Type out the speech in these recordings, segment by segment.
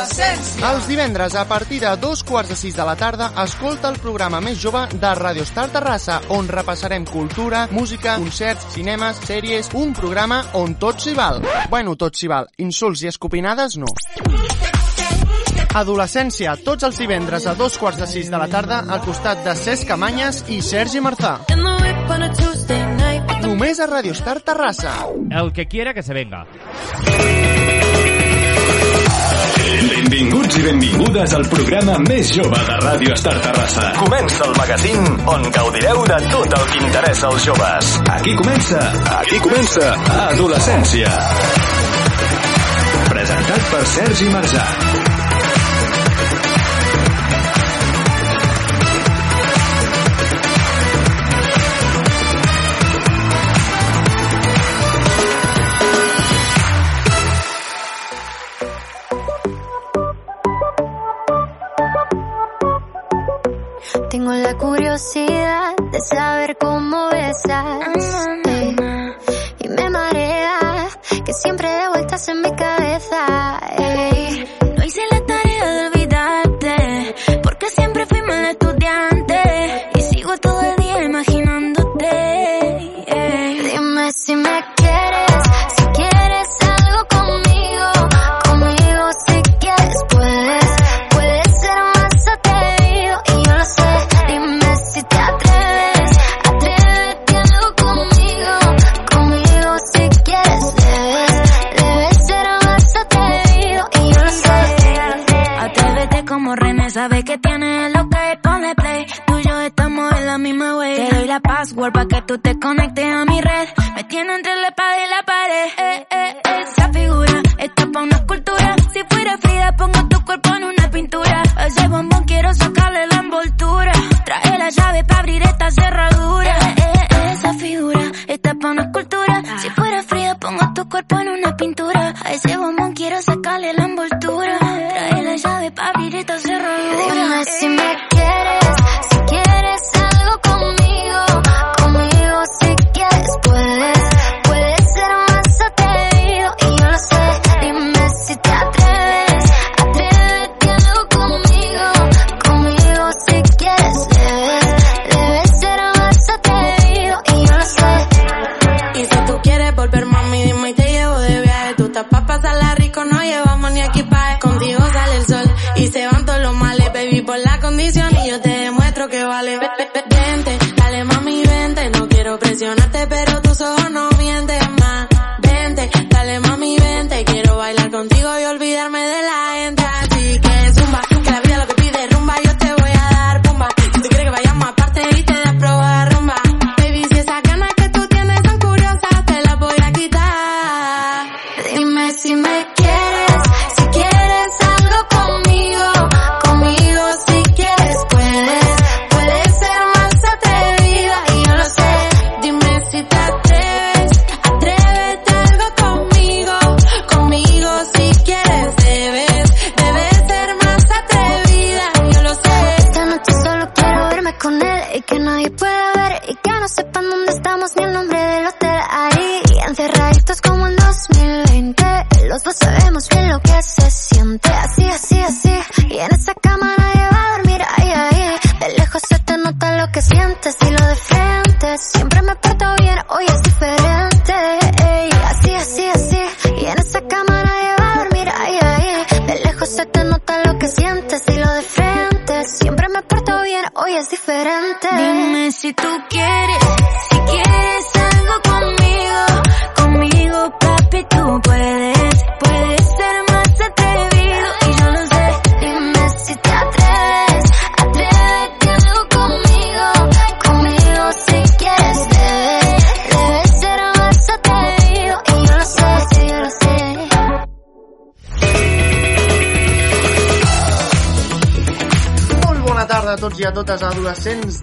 L'essència. Els divendres, a partir de dos quarts de sis de la tarda, escolta el programa més jove de Radio Star Terrassa, on repassarem cultura, música, concerts, cinemes, sèries... Un programa on tot s'hi val. Bueno, tot s'hi val. Insults i escopinades, no. Adolescència, tots els divendres a dos quarts de sis de la tarda al costat de Cesc Camanyes i Sergi Martà. Només a Radio Star Terrassa. El que quiera que se venga. Benvinguts i benvingudes al programa més jove de Ràdio Estar Terrassa. Comença el magazín on gaudireu de tot el que interessa als joves. Aquí comença, aquí comença Adolescència. Presentat per Sergi Marzà. curiosidad de saber cómo besas. Ah, y me marea que siempre de vueltas en mi cabeza. No hice la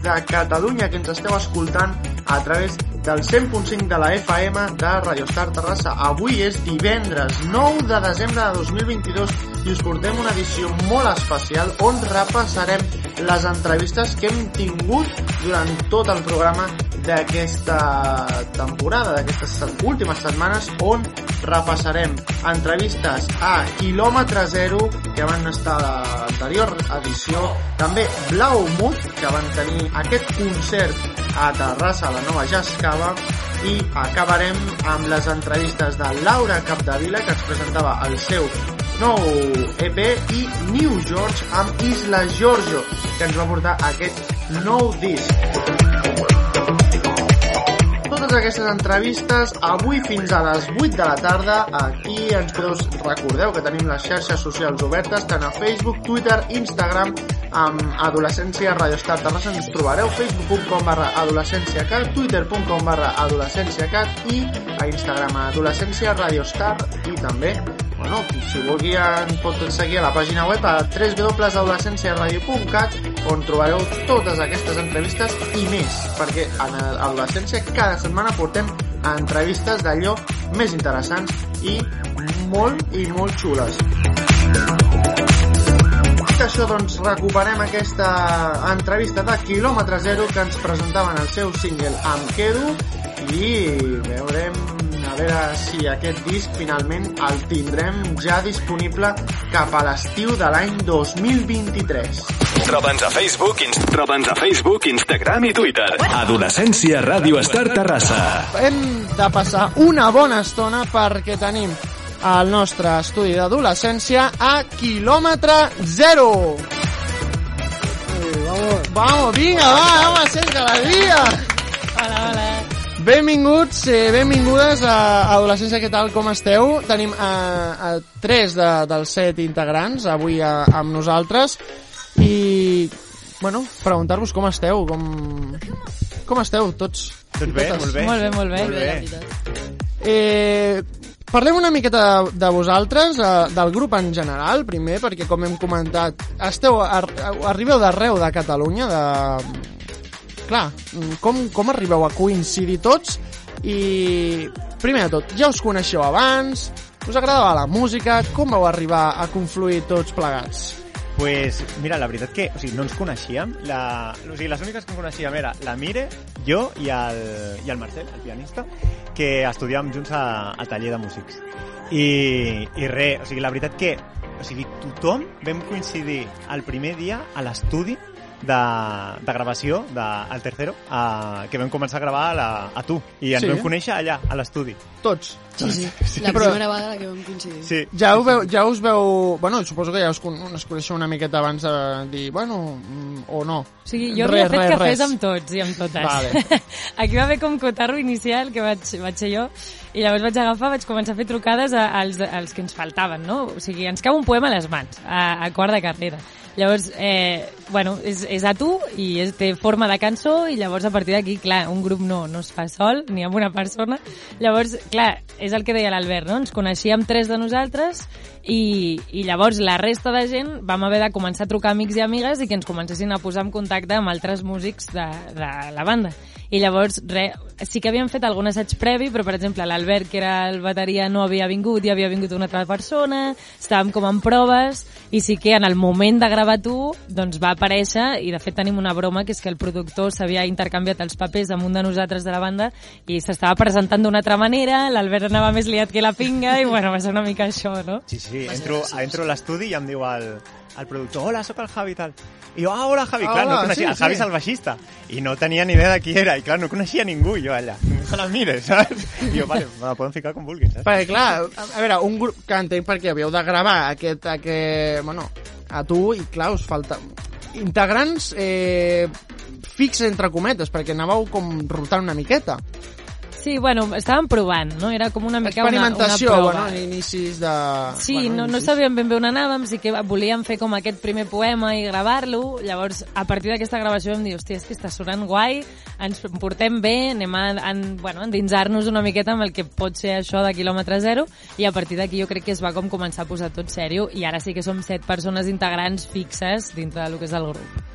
de Catalunya que ens esteu escoltant a través del 100.5 de la FM de Radio Star Terrassa. Avui és divendres 9 de desembre de 2022 i us portem una edició molt especial on repassarem les entrevistes que hem tingut durant tot el programa d'aquesta temporada, d'aquestes últimes setmanes on repassarem entrevistes a Kilòmetre Zero, que van estar a l'anterior edició, també Blau Mood, que van tenir aquest concert a Terrassa, a la nova Jazz Cava, i acabarem amb les entrevistes de Laura Capdevila, que ens presentava el seu nou EP, i New George amb Isla Giorgio, que ens va portar aquest nou disc aquestes entrevistes avui fins a les 8 de la tarda aquí ens podeu recordeu que tenim les xarxes socials obertes tant a Facebook, Twitter, Instagram amb Adolescència Radio Estat Terrassa ens trobareu facebook.com barra adolescènciacat twitter.com barra adolescènciacat i a Instagram Adolescència Radio Star i també bueno, si vulgui en pot seguir a la pàgina web a www.adolescenciaradio.cat on trobareu totes aquestes entrevistes i més, perquè a l'adolescència cada setmana portem entrevistes d'allò més interessants i molt i molt xules. Dit això, doncs, recuperem aquesta entrevista de quilòmetre zero que ens presentaven el seu single Em quedo i veurem veure si aquest disc finalment el tindrem ja disponible cap a l'estiu de l'any 2023. Troba'ns a Facebook. Troba'ns a Facebook, Instagram i Twitter. Adolescència Ràdio Estar Terrassa. Hem de passar una bona estona perquè tenim el nostre estudi d'adolescència a quilòmetre zero. Vamos, vamos, vinga, va, vamos, sense alegria. Hola, hola. Benvinguts, eh, benvingudes a Adolescència, què tal, com esteu? Tenim a, a tres de, dels set integrants avui a, amb nosaltres i, bueno, preguntar-vos com esteu, com, com esteu tots? Doncs bé, Totes? molt bé. Molt bé, molt bé. Molt bé. Eh, parlem una miqueta de, de vosaltres, eh, del grup en general, primer, perquè com hem comentat, esteu, ar, arribeu d'arreu de Catalunya, de... Clar, com, com arribeu a coincidir tots? I, primer de tot, ja us coneixeu abans? Us agradava la música? Com vau arribar a confluir tots plegats? Pues, mira, la veritat que o sigui, no ens coneixíem. La, o sigui, les úniques que coneixíem era la Mire, jo i el, i el Marcel, el pianista, que estudiàvem junts a, al taller de músics. I, i res, o sigui, la veritat que o sigui, tothom vam coincidir el primer dia a l'estudi de, de gravació de El Tercero, a, que vam començar a gravar a, la, a tu. I ens Sí. vam conèixer allà, a l'estudi. Tots. Sí, sí. La Però- primera vegada que vam coincidir. Sí. Ja, ho veu, ja us veu... Bueno, suposo que ja us, con- us coneixeu una miqueta abans de dir, bueno, mm, o no. O sigui, jo Res, havia fet res, cafès res. amb tots i amb totes. Vale. Aquí va haver com cotarro inicial, que vaig, vaig ser jo, i llavors vaig agafar, vaig començar a fer trucades a, als, als que ens faltaven, no? O sigui, ens cau un poema a les mans, a, a quart de carrera. Llavors, eh, bueno, és, és a tu i és, té forma de cançó i llavors a partir d'aquí, clar, un grup no, no es fa sol ni amb una persona. Llavors, clar, és el que deia l'Albert, no? Ens coneixíem tres de nosaltres i, i llavors la resta de gent vam haver de començar a trucar amics i amigues i que ens comencessin a posar en contacte amb altres músics de, de la banda. I llavors, re, sí que havíem fet algun assaig previ, però per exemple l'Albert, que era el bateria, no havia vingut i havia vingut una altra persona, estàvem com en proves, i sí que en el moment de gravar tu, doncs va aparèixer, i de fet tenim una broma, que és que el productor s'havia intercanviat els papers amb un de nosaltres de la banda, i s'estava presentant d'una altra manera, l'Albert anava més liat que la pinga, i bueno, va ser una mica això, no? Sí, sí, entro, entro a l'estudi i em diu el, el productor, hola, sóc el Javi i tal. I jo, ah, hola, Javi, clar, Hola, no coneixia, sí, el Javi sí. és el baixista. I no tenia ni idea de qui era, i clar, no coneixia ningú, i jo allà, no la mires, saps? I jo, vale, me la poden ficar com vulguin, saps? Perquè, clar, a, a veure, un grup que entenc perquè havíeu de gravar aquest, aquest, bueno, a tu, i clar, us falta integrants eh, fix entre cometes, perquè anàveu com rotant una miqueta. Sí, bueno, estàvem provant, no? Era com una mica una, una prova. bueno, en inicis de... Sí, bueno, no, no sabíem ben bé on anàvem, sí que volíem fer com aquest primer poema i gravar-lo, llavors a partir d'aquesta gravació vam dir, hòstia, és que està sonant guai, ens portem bé, anem a en, bueno, endinsar-nos una miqueta amb el que pot ser això de quilòmetre zero, i a partir d'aquí jo crec que es va com començar a posar tot sèrio, i ara sí que som set persones integrants fixes dintre del que és el grup.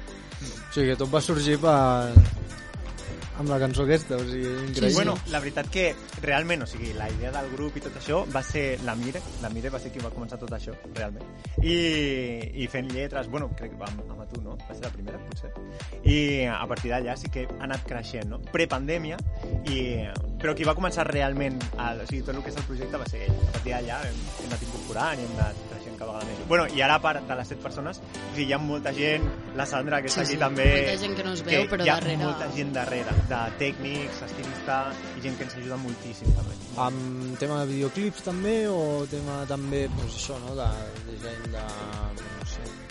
O sigui, que tot va sorgir per... amb la cançó aquesta, o sigui, increïble. Bueno, la veritat que realment, o sigui, la idea del grup i tot això va ser la Mire, la Mire va ser qui va començar tot això, realment. I, i fent lletres, bueno, crec que va amb, amb tu, no? Va ser la primera, potser. I a partir d'allà sí que ha anat creixent, no? Prepandèmia, i però qui va començar realment, el, o sigui, tot el que és el projecte va ser ell. A partir d'allà hem, hem anat incorporant i hem anat creixent cada vegada més. Bueno, i ara, a part de les set persones, o sigui, hi ha molta gent, la Sandra, que Sí, està aquí sí, també... molta gent que no es veu, però hi ha darrere- molta gent darrere, de tècnics, estilista, i gent que ens ajuda moltíssim, també. Amb tema de videoclips també o tema també, doncs això, no?, de disseny de... no sé...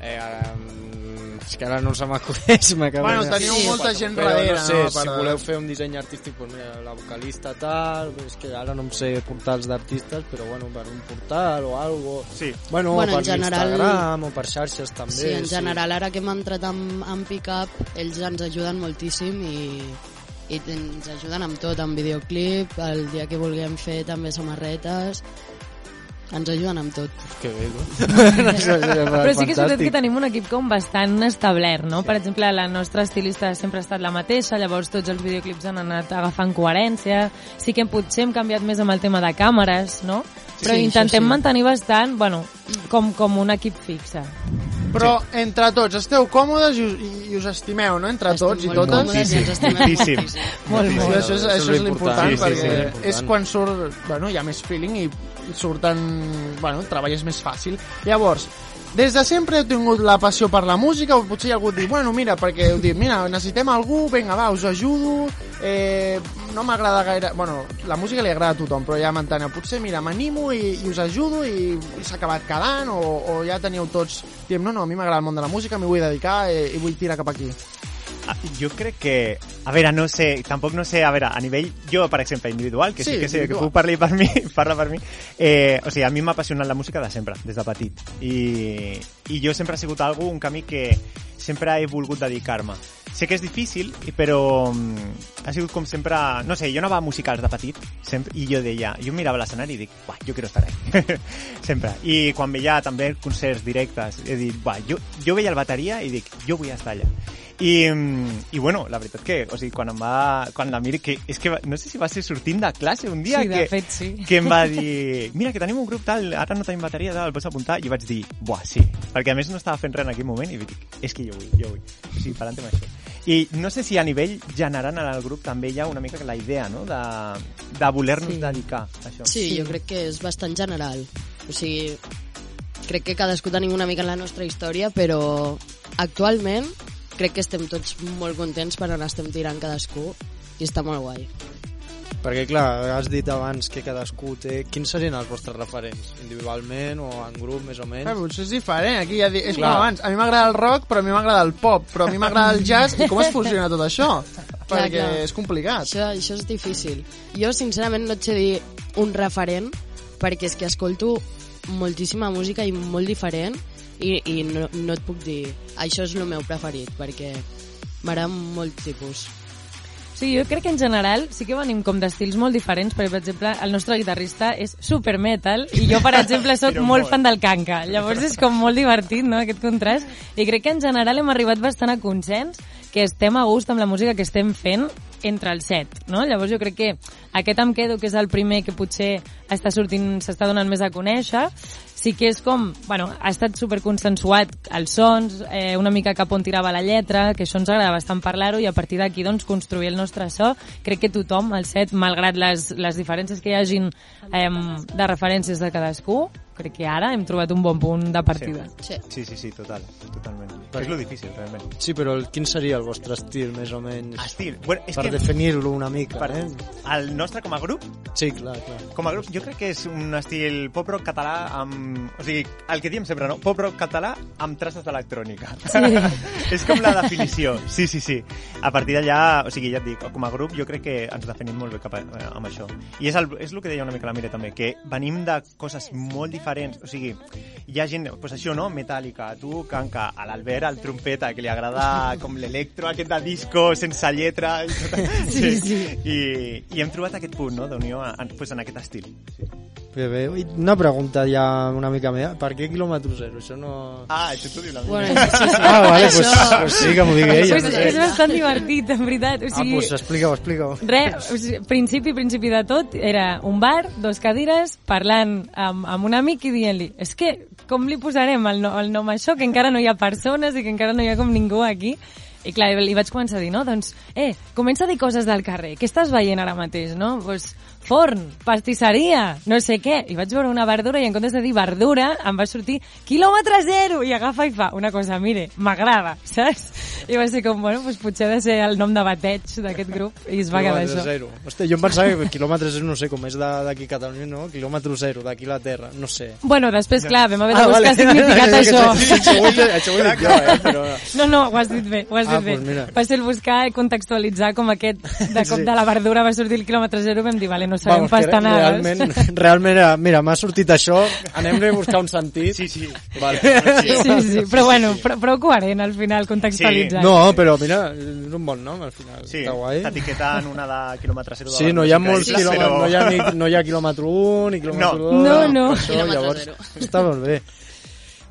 Eh, um, és que ara no se m'acudeix, m'acabo Bueno, de- teniu molta gent Però darrere, no sé, no, si voleu fer un disseny artístic, doncs mira, la vocalista tal, és que ara no em sé portals d'artistes, però bueno, per un portal o algo... Sí. Bueno, Bueno, per en general- Instagram o per xarxes també. Sí, en general, ara que hem entrat amb, amb Pickup, ells ens ajuden moltíssim i, i ens ajuden amb tot, amb videoclip, el dia que vulguem fer també samarretes, ens ajuden amb tot. Que bé, no? Però sí que és veritat que tenim un equip com bastant establert, no? Per exemple, la nostra estilista sempre ha estat la mateixa, llavors tots els videoclips han anat agafant coherència, sí que potser hem canviat més amb el tema de càmeres, no? Però Sí, intentem sí. mantenir bastant, bueno, com, com un equip fixe. Però entre tots esteu còmodes i, us- i, i us estimeu, no? Entre Estem tots i totes. còmodes i ens estimem Moltíssim. moltíssim. Molt, Sí, molt. això és, això és l'important, Sí, sí, perquè sí, és és quan surt, bueno, hi ha més feeling i, i surten, bueno, el treball és més fàcil. Llavors, des de sempre heu tingut la passió per la música o potser hi ha algú diu, bueno, mira, perquè heu dit, mira, necessitem algú, vinga, va, us ajudo, eh, no m'agrada gaire... Bueno, la música li agrada a tothom, però ja m'enteneu. Potser, mira, m'animo i, i us ajudo i, i s'ha acabat quedant o, o ja teníeu tots... Diem, no, no, a mi m'agrada el món de la música, m'hi vull dedicar eh, i vull tirar cap aquí. Jo crec que... A veure, no sé, tampoc no sé, a veure, a nivell, jo, per exemple, individual, que sí, Sí, que sé que puc parlar per mi, parla per mi, eh, o sigui, a mi m'ha apassionat la música de sempre, des de petit. I, i jo sempre ha sigut algú, un camí que sempre he volgut dedicar-me. Sé que és difícil, però mm, ha sigut com sempre... No sé, jo anava a musicals de petit sempre, i jo deia, jo mirava l'escenari i dic, buah, jo quiero estar ahí. sempre. I quan veia també concerts directes, he dit, buah, jo, jo veia el bateria i dic, jo vull estar allà. I, mm, i bueno, la veritat que, o sigui, quan em va, quan la miri, que és que va- no sé si va ser sortint de classe un dia Sí, que, fet, sí. que em va dir, mira, que tenim un grup tal, ara no tenim bateria, tal, el pots apuntar? I vaig dir, buah, sí, perquè a més no estava fent res en aquell moment i dic, és que jo vull, jo vull. O sigui, per amb això. I no sé si a nivell general en el grup també hi ha una mica la idea, no?, de, de voler-nos Sí. dedicar a això. Sí, jo crec que és bastant general. O sigui, crec que cadascú tenim una mica la nostra història, però actualment crec que estem tots molt contents per on estem tirant cadascú i està molt guai. Perquè, clar, has dit abans que cadascú té... Quins serien els vostres referents? Individualment o en grup, més o menys? Clar, potser és diferent, aquí ja di... és Clar. com abans, a mi m'agrada el rock, però a mi m'agrada el pop, però a mi m'agrada el jazz, i com es fusiona tot això? Perquè clar. és complicat. Això, això és difícil. Jo, sincerament, no et sé dir un referent, perquè és que escolto moltíssima música i molt diferent, i, i no, no et puc dir això és el meu preferit, perquè m'agrada molt tipus. Sí, jo crec que en general sí que venim com d'estils molt diferents, perquè, per exemple, el nostre guitarrista és super metal i jo, per exemple, sóc molt. fan del canca. Llavors és com molt divertit, no?, aquest contrast. I crec que en general hem arribat bastant a consens que estem a gust amb la música que estem fent entre els set, no? Llavors jo crec que aquest em quedo, que és el primer que potser està sortint, s'està donant més a conèixer, sí que és com, bueno, ha estat superconsensuat els sons, eh, una mica cap on tirava la lletra, que això ens agrada bastant parlar-ho i a partir d'aquí doncs construir el nostre so. Crec que tothom, el set, malgrat les, les diferències que hi hagin eh, de referències de cadascú, crec que ara hem trobat un bon punt de partida. Sí. Sí, sí, sí, total, totalment. És lo difícil, realment. Sí, però el, quin seria el vostre estil, més o menys? Estil. Bueno, és per que definir-lo una mica, per, eh? el nostre com a grup Sí, clar, clar. Com a grup, jo crec que és un estil pop-rock català amb... O sigui, el que diem sempre, no? Pop-rock català amb traces d'electrònica. Sí. és com la definició. Sí, sí, sí. A partir d'allà, o sigui, ja et dic, com a grup jo crec que ens definim molt bé cap a, eh, amb això. I és el, és el que deia una mica la Mire també, que venim de coses molt diferents. O sigui, hi ha gent, pues això, no? Metàl·lica, tu, Canca, a l'Albert, el trompeta, que li agrada com l'electro, aquest de disco, sense lletra... I tot. Sí, sí. I, I hem trobat aquest punt, no?, d'unió en, pues, en aquest estil. Sí. Bé, bé. I Una pregunta ja una mica meva. Per què quilòmetre zero? Això no... Ah, això t'ho diu la Bueno, Mira. sí, sí. Ah, vale, Això- pues, pues sí, que m'ho digui ella. és, No és sé. bastant divertit, en veritat. O Ah, sigui, pues explica-ho, explica-ho. Res, o sigui, principi, principi de tot, era un bar, dos cadires, parlant amb, amb un amic i dient-li és que com li posarem el, no, el nom a això, que encara no hi ha persones i que encara no hi ha com ningú aquí. I clar, li vaig començar a dir, no? Doncs, eh, comença a dir coses del carrer. Què estàs veient ara mateix, no? Pues, forn, pastisseria, no sé què. I vaig veure una verdura i en comptes de dir verdura em va sortir quilòmetre zero i agafa i fa una cosa, mire, m'agrada, saps? I va ser com, bueno, pues potser ha de ser el nom de bateig d'aquest grup i es va quedar això. zero. Hòstia, jo em pensava que quilòmetre zero, no sé, com és d'aquí a Catalunya, no? Quilòmetre zero, d'aquí la Terra, no sé. Bueno, després, clar, vam haver de Ah, buscar vale. significat això. Això ho he dit- això ho he dit jo, eh? Però... No, no, ho has dit bé, ho has Ah, dit bé. doncs mira. Va ser el buscar i contextualitzar com aquest, de cop Sí. de la verdura va sortir el quilòmetre zero, vam dir, vale, no sabem Vamos, que pastanades. realment, realment era, mira, m'ha sortit això, anem a buscar un sentit. Sí, sí. Vale. Sí, sí, però bueno, prou, prou coherent al final, contextualitzar. No, però mira, és un bon nom al final. Sí, Està guai. t'etiqueten una de quilòmetre zero. de Sí, no hi ha molts quilòmetres, però- no hi ha, ni, no hi ha quilòmetre 1 ni quilòmetre No. 2. No, no. Això, llavors, està molt bé.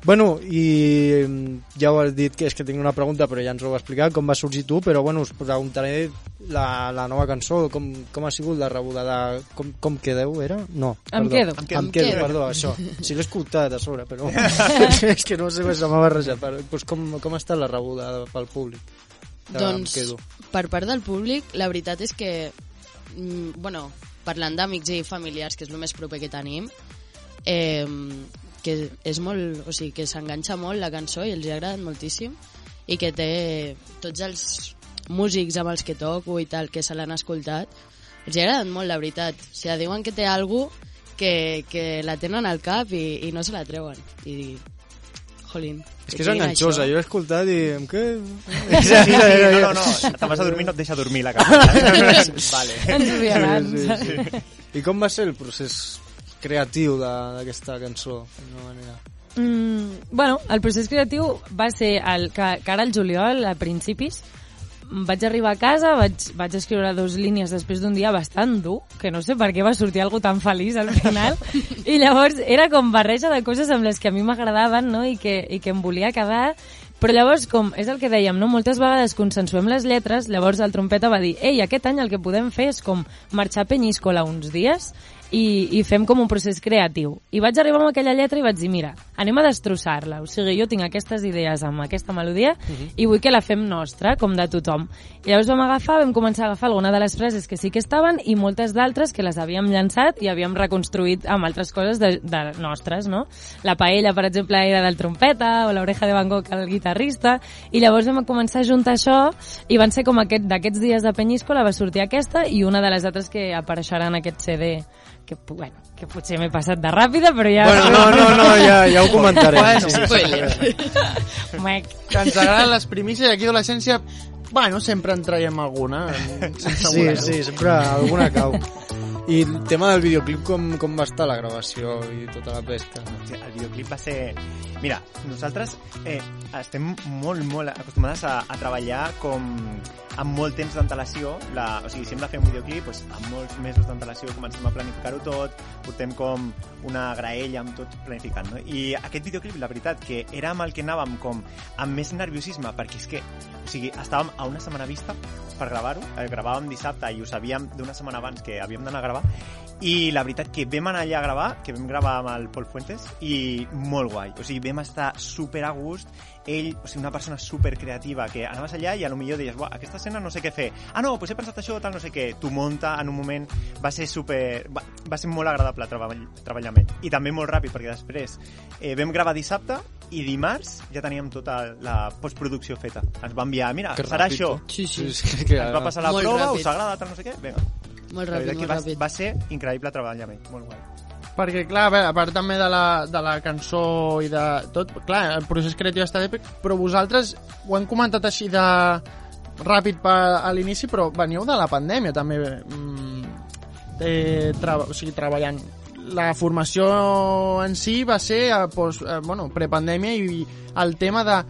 Bueno, i mm, ja ho has dit que és que tinc una pregunta, però ja ens ho va explicar, com va sorgir tu, però bueno, us preguntaré la, la nova cançó, com, com ha sigut la rebuda de... Com, com quedeu, era? No, Em perdó. quedo. Em Em quedo, em quedo. quedo, perdó, això. Si l'he escoltat a sobre, però és que no sé, se m'ha barrejat. Però, doncs com, com ha estat la rebuda pel públic? De Doncs, per part del públic, la veritat és que, mm, bueno, parlant d'amics i familiars, que és el més proper que tenim, eh, que és molt, o sigui, que s'enganxa molt la cançó i els hi ha agradat moltíssim i que té tots els músics amb els que toco i tal que se l'han escoltat els hi ha agradat molt, la veritat. O sigui, diuen que té algú que, que la tenen al cap i, i no se la treuen. I, jolín, És que és enganxosa, jo l'he escoltat i em quedo... Sí, sí, sí, no, no, no, te vas a dormir no et deixa dormir la cançó. vale. Ens ho. Sí, sí, sí. I com va ser el procés creatiu d'aquesta cançó? d'alguna manera? Mm, bueno, el procés creatiu va ser el que, que ara el juliol, a principis, vaig arribar a casa, vaig, vaig escriure dos línies després d'un dia bastant dur, que no sé per què va sortir algo tan feliç al final, i llavors era com barreja de coses amb les que a mi m'agradaven no? I, que, i que em volia quedar, però llavors, com és el que dèiem, no? moltes vegades consensuem les lletres, llavors el trompeta va dir ei, aquest any el que podem fer és com marxar a Penyíscola uns dies i, i fem com un procés creatiu. I vaig arribar amb aquella lletra i vaig dir, mira, anem a destrossar-la. O sigui, jo tinc aquestes idees amb aquesta melodia i vull que la fem nostra, com de tothom. I llavors vam agafar, vam començar a agafar alguna de les frases que sí que estaven i moltes d'altres que les havíem llançat i havíem reconstruït amb altres coses de, de nostres, no? La paella, per exemple, era del trompeta o l'oreja de Van Gogh, el guitarrista, i llavors vam començar a juntar això i van ser com aquest, d'aquests dies de Penyíscola va sortir aquesta i una de les altres que apareixerà en aquest CD que, bueno, que potser m'he passat de ràpida, però ja... Bueno, no, no, no, ja, ja ho comentarem. Bueno, sí, sí. Que ens agraden les primícies i aquí d'adolescència, bueno, sempre en traiem alguna, sense Sí, voler-ho. sí, sempre alguna cau. I el tema del videoclip, com, com va estar la gravació i tota la pesca? El videoclip va ser... Mira, nosaltres eh, estem molt, molt acostumades a, a treballar com amb molt temps d'antelació. La, o sigui, si hem de fer un videoclip, doncs, amb molts mesos d'antelació comencem a planificar-ho tot, portem com una graella amb tot planificant. No? I aquest videoclip, la veritat, que era amb el que anàvem com amb més nerviosisme, perquè és que o sigui, estàvem a una setmana vista per gravar-ho, eh, gravàvem dissabte i ho sabíem d'una setmana abans que havíem d'anar a gravar, i la veritat que vam anar allà a gravar, que vam gravar amb el Pol Fuentes, i molt guai. O sigui, vam estar super a gust, ell, o sigui, una persona super creativa, que anaves allà i a lo millor deies, Buah, aquesta escena no sé què fer. Ah, no, doncs he pensat això, tal, no sé què. T'ho munta en un moment, va ser super... Va, va ser molt agradable treball, treballar amb ell. I també molt ràpid, perquè després eh, vam gravar dissabte i dimarts ja teníem tota la postproducció feta. Ens va enviar, mira, Que serà ràpid, això. eh? Sí, sí. És que, Ens va passar la Molt prova, ràpid. us agrada, tal, no sé què, vinga. Molt ràpid, que molt va, ràpid. va ser increïble treballar amb ell, molt guai. Perquè, clar, a, veure, a part també de la, de la cançó i de tot, clar, el procés creatiu està bé, però vosaltres ho hem comentat així de ràpid per, a l'inici, però veníeu de la pandèmia també, mm, eh, tra o sigui, treballant. La formació en si va ser a post, eh, bueno, prepandèmia i el tema de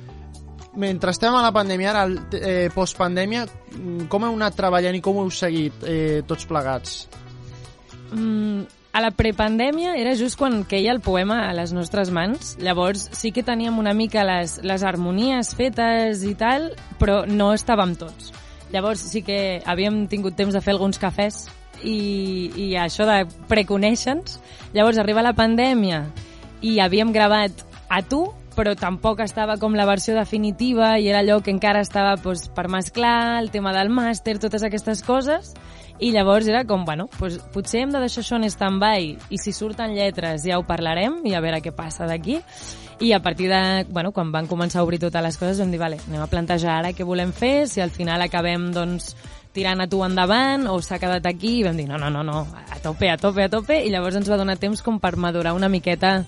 mentre estem a la pandèmia, ara eh, postpandèmia, mm, com heu anat treballant i com heu seguit eh, tots plegats? Mm, a la prepandèmia era just quan queia el poema a les nostres mans. Llavors sí que teníem una mica les, les harmonies fetes i tal, però no estàvem tots. Llavors sí que havíem tingut temps de fer alguns cafès i, i això de preconèixer-nos. Llavors arriba la pandèmia i havíem gravat a tu, però tampoc estava com la versió definitiva i era allò que encara estava doncs, per mesclar, el tema del màster, totes aquestes coses, i llavors era com, bueno, doncs, potser hem de deixar això en stand-by i si surten lletres ja ho parlarem i a veure què passa d'aquí. I a partir de, bueno, quan van començar a obrir totes les coses vam dir, vale, anem a plantejar ara què volem fer, si al final acabem, doncs, tirant a tu endavant o s'ha quedat aquí i vam dir no, no, no, no, a tope, a tope, a tope i llavors ens va donar temps com per madurar una miqueta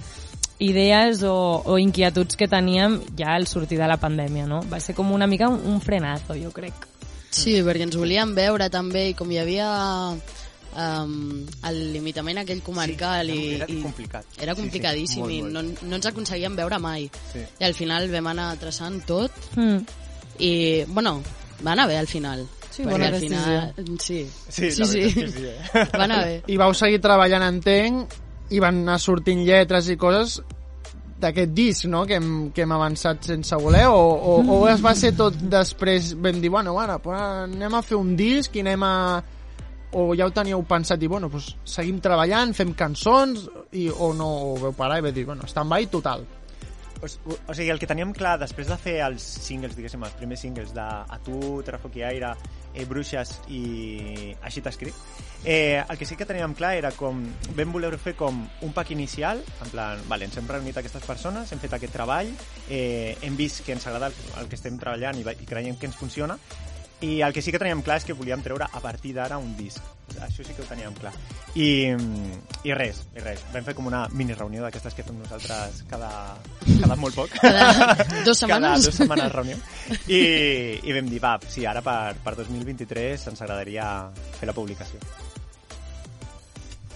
idees o, o inquietuds que teníem ja al sortir de la pandèmia, no? Va ser com una mica un, un frenazo, jo crec. Sí, perquè ens volíem veure també i com hi havia um, el limitament aquell comarcal Sí, i, era i complicat. era Sí, sí, complicadíssim molt, i molt. no, no ens aconseguíem veure mai Sí. i al final vam anar traçant tot Mm. i bueno, va anar bé al final Sí, bona al final, sí, Sí, sí, sí. sí, eh? va anar bé I vau seguir treballant, entenc, i van anar sortint lletres i coses d'aquest disc, no?, que hem, que hem avançat sense voler, o, o, o es va ser tot després, vam dir, bueno, ara, pues, anem a fer un disc i anem a... o ja ho teníeu pensat i, bueno, pues, seguim treballant, fem cançons, i, o no, o veu parar i vau dir, bueno, stand-by total. O, o, o sigui, el que teníem clar, després de fer els singles, diguéssim, els primers singles de A tu, Aire, eh, Bruixes i Així t'escrit, eh, el que sí que teníem clar era com, vam voler fer com un pack inicial, en plan, vale, ens hem reunit aquestes persones, hem fet aquest treball, eh, hem vist que ens agrada el, el que estem treballant i, i creiem que ens funciona, i el que sí que teníem clar és que volíem treure a partir d'ara un disc. Això sí que ho teníem clar. I, i res, i res. Vam fer com una mini reunió d'aquestes que fem nosaltres cada, cada molt poc. Cada dos setmanes? Cada dos setmanes reunió. I, I vam dir, va, sí, ara per, per 2023 ens agradaria fer la publicació.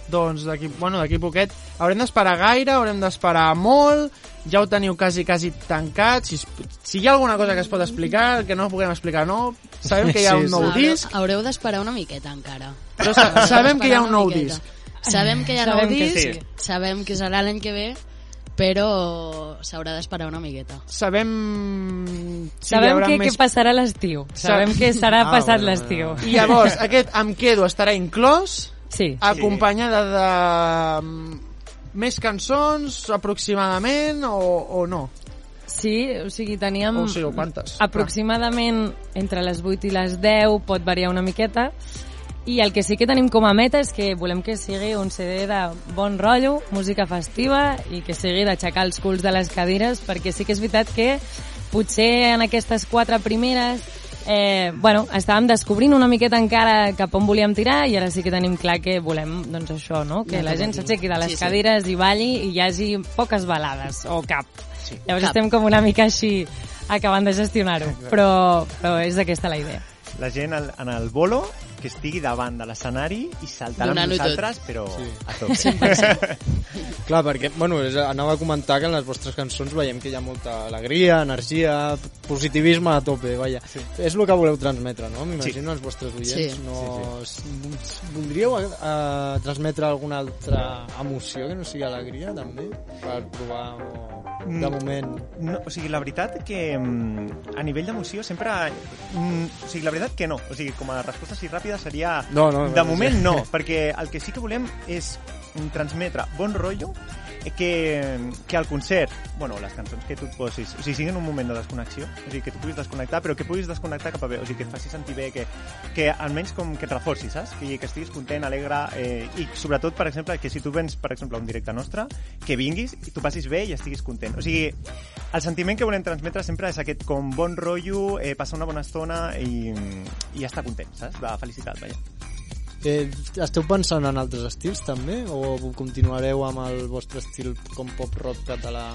Doncs d'aquí bueno, poquet haurem d'esperar gaire, haurem d'esperar molt, ja ho teniu quasi, quasi tancat. Si, si hi ha alguna cosa que es pot explicar, que no puguem explicar, no. Sabem que hi ha Sí, un nou Haureu- disc, haureu d'esperar una miqueta encara però sa sabem que hi ha un nou miqueta. disc. Sabem que hi ha Sabem nou que disc, sí. sabem que serà l'any que ve, però s'haurà d'esperar una miqueta. Sabem... Si Sabem que, més... que passarà l'estiu. Sabem que serà Ah, passat bueno, l'estiu. I llavors, aquest Em quedo estarà inclòs, Sí. acompanyada de... més cançons, aproximadament, o, o no? Sí, o sigui, teníem... O sigui, quantes? Aproximadament entre les 8 i les 10 pot variar una miqueta. I el que sí que tenim com a meta és que volem que sigui un CD de bon rotllo, música festiva i que sigui d'aixecar els culs de les cadires perquè sí que és veritat que potser en aquestes quatre primeres eh, bueno, estàvem descobrint una miqueta encara cap on volíem tirar i ara sí que tenim clar que volem doncs això, no? que la gent s'aixequi de les Sí, sí. cadires i balli i hi hagi poques balades o cap. Sí. Llavors Cap. estem com una mica així acabant de gestionar-ho, però, però és aquesta la idea. La gent al, en el bolo que estigui davant de l'escenari i saltant amb Donant-ho tot. nosaltres, però Sí. a tope. Clar, perquè, bueno, és- anava a comentar que en les vostres cançons veiem que hi ha molta alegria, energia, positivisme a tope, vaja. Sí. És el que voleu transmetre, no? M'imagino els vostres oients. Sí. No... Sí, Voldríeu eh, transmetre alguna altra emoció que no sigui alegria, també? Per provar o... De Mm. moment... No, o sigui, la veritat que mm, a nivell d'emoció sempre... mm, O sigui, la veritat que no. O sigui, com a resposta així ràpida seria... No, no, de no, moment sí. no, perquè el que sí que volem és transmetre bon rotllo que, que al concert, bueno, les cançons que tu et posis, o sigui, siguin un moment de desconnexió, o sigui, que tu puguis desconnectar, però que puguis desconnectar cap a bé, o sigui, que et faci sentir bé, que, que almenys com que et reforci, saps? Que, que estiguis content, alegre, eh, i sobretot, per exemple, que si tu vens, per exemple, a un directe nostre, que vinguis i tu passis bé i estiguis content. O sigui, el sentiment que volem transmetre sempre és aquest com bon rotllo, eh, passar una bona estona i, i estar content, saps? De felicitat, vaja. Eh, esteu pensant en altres estils, també? O continuareu amb el vostre estil com pop-rock català?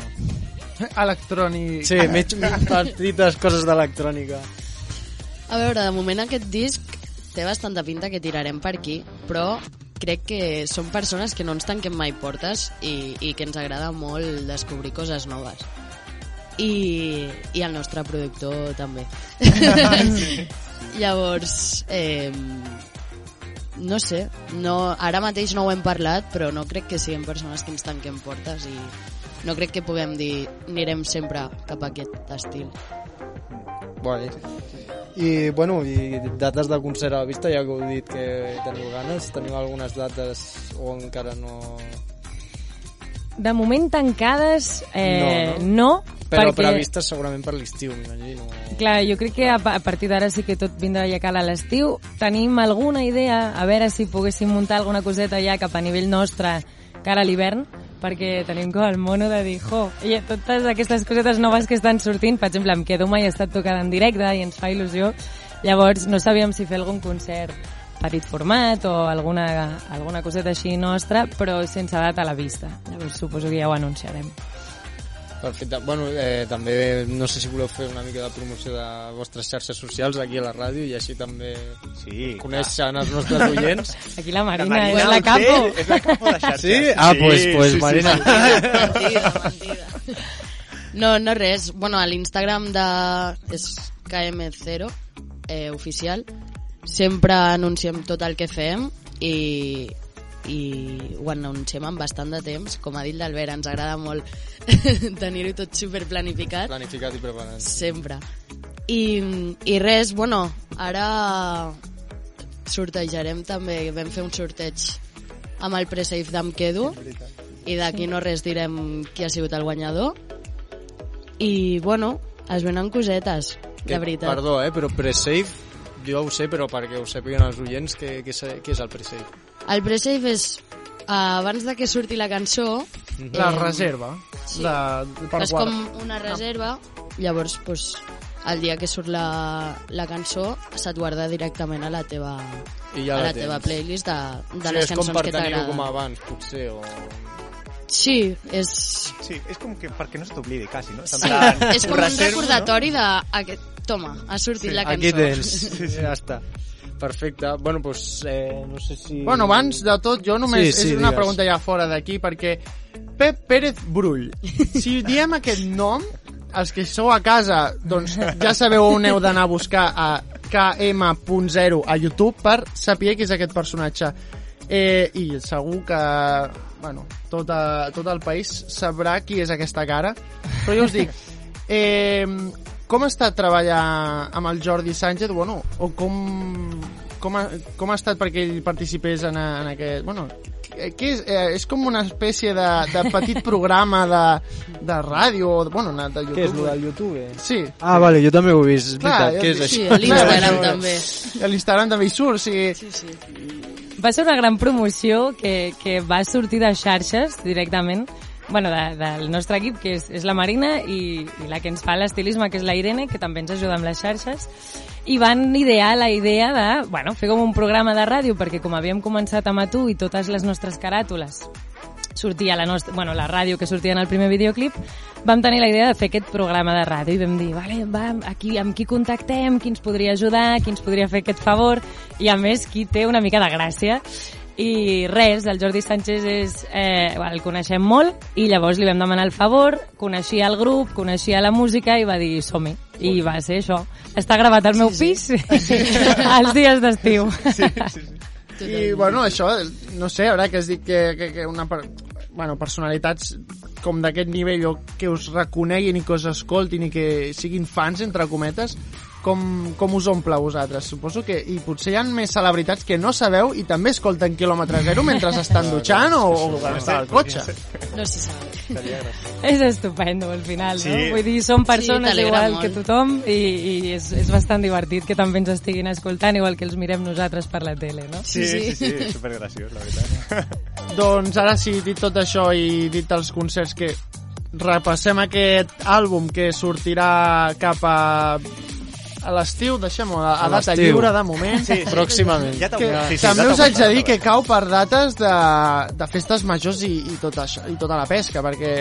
Electrònic. Sí, mig petites coses d'electrònica. A veure, de moment aquest disc té bastanta pinta que tirarem per aquí, però crec que som persones que no ens tanquem mai portes i, i que ens agrada molt descobrir coses noves. I, i el nostre productor també. Llavors, eh, no sé, no, ara mateix no ho hem parlat, però no crec que siguem persones que ens tanquem portes i no crec que puguem dir anirem sempre cap a aquest estil. Guai. I, bueno, i dates de concert a la vista, ja que heu dit que teniu ganes, teniu algunes dates o encara no... De moment tancades, eh, No, no, Però perquè- previstes segurament per l'estiu, m'imagino. Clar, jo crec que a, a partir d'ara sí que tot vindrà ja cal a l'estiu. Tenim alguna idea, a veure si poguéssim muntar alguna coseta ja cap a nivell nostre cara a l'hivern, perquè tenim com el mono de dir, jo, i totes aquestes cosetes noves que estan sortint, per exemple, em quedo mai estat tocant en directe i ens fa il·lusió, llavors no sabíem si fer algun concert petit format o alguna, alguna coseta així nostra, però sense data a la vista. Llavors suposo que ja ho anunciarem. Perfecte. Bueno, eh, també no sé si voleu fer una mica de promoció de vostres xarxes socials aquí a la ràdio i així també Sí, coneixen els nostres oients. Aquí la Marina, Marina és la capo. És la capo de xarxes. Sí? Ah, pues, pues Marina. mentida, mentida. No, no res. Bueno, a l'Instagram de... és KM0, eh, oficial. Sempre anunciem tot el que fem i, i ho anunciem amb bastant de temps. Com ha dit l'Albert, ens agrada molt tenir-ho tot super planificat. Planificat i preparat. Sempre. I, I res, bueno, ara sortejarem també, vam fer un sorteig amb el pre-save d'Em Quedo i d'aquí no res direm qui ha sigut el guanyador i bueno, es venen cosetes de veritat. Perdó, eh, però pre-save, jo ho sé, però perquè ho sàpiguen els oients, què, què, és- què és el pre-save? El pre-save és eh, abans de que surti la cançó La eh, reserva. sí. De, per fas guardar. com una reserva llavors pues, el dia que surt la, la cançó se't guarda directament a la teva, I ja a la la teva playlist de, de sigui, les és com cançons per que tenir-ho com t'agraden. abans, potser, o... Sí, és, Sí, és com que perquè no se t'oblidi, quasi, no? sí, és com un recordatori de... Aquest, toma, ha sortit Sí, la cançó. aquí tens. Sí, sí. Ja està. Perfecte. Bueno, doncs, eh, no sé si... Bueno, abans de tot, jo només... Sí, sí, és una digues. pregunta ja fora d'aquí, perquè Pep Pérez Brull, si diem aquest nom, els que sou a casa, doncs ja sabeu on heu d'anar a buscar a KM.0 a YouTube per saber qui és aquest personatge. Eh, I segur que bueno, tot, a, tot el país sabrà qui és aquesta cara. Però jo us dic, eh, com ha estat treballar amb el Jordi Sánchez? Bueno, o com, com, ha, com ha estat perquè ell participés en, en aquest... Bueno, què és, eh, és com una espècie de, de petit programa de, de ràdio, o, bueno, de YouTube. Què és, lo del YouTube? Sí. Ah, vale, jo també ho he vist. Clar, veritat, què és Sí, això? a l'Instagram també. A l'Instagram també hi surt, o sigui... Sí, sí. Va ser una gran promoció que, que va sortir de xarxes directament bueno, de, del nostre equip, que és, és la Marina, i, i la que ens fa l'estilisme, que és la Irene, que també ens ajuda amb les xarxes, i van idear la idea de bueno, fer com un programa de ràdio, perquè com havíem començat amb tu i totes les nostres caràtules sortia la, nostra, bueno, la ràdio que sortia en el primer videoclip, vam tenir la idea de fer aquest programa de ràdio i vam dir, vale, va, aquí, amb qui contactem, qui ens podria ajudar, qui ens podria fer aquest favor, i a més qui té una mica de gràcia. I res, el Jordi Sánchez és, eh, el coneixem molt i llavors li vam demanar el favor, coneixia el grup, coneixia la música i va dir som-hi. I va ser això. Està gravat al meu pis als dies d'estiu. I, bueno, això, no sé, ara que has dit que, que, que una... Per, bueno, personalitats com d'aquest nivell o que us reconeguin i que us escoltin i que siguin fans, entre cometes, com, com us omple a vosaltres? Suposo que... I potser hi ha més celebritats que no sabeu i també escolten quilòmetre zero mentre estan dutxant o, o quan estan al cotxe. No se sap. És estupendo, al final, Sí. no? Vull dir, som persones t'alegra igual molt. que tothom i, i és, és bastant divertit que també ens estiguin escoltant igual que els mirem nosaltres per la tele, no? Sí, sí, sí, sí supergraciós, la veritat. Doncs ara sí, dit tot això i dit els concerts que repassem aquest àlbum que sortirà cap a a l'estiu, deixem-ho a, a A data lliure de moment. Sí, pròximament. Ja que sí, sí, també ja us haig de dir que cau per dates de, de festes majors i, i, tot això, i tota la pesca, perquè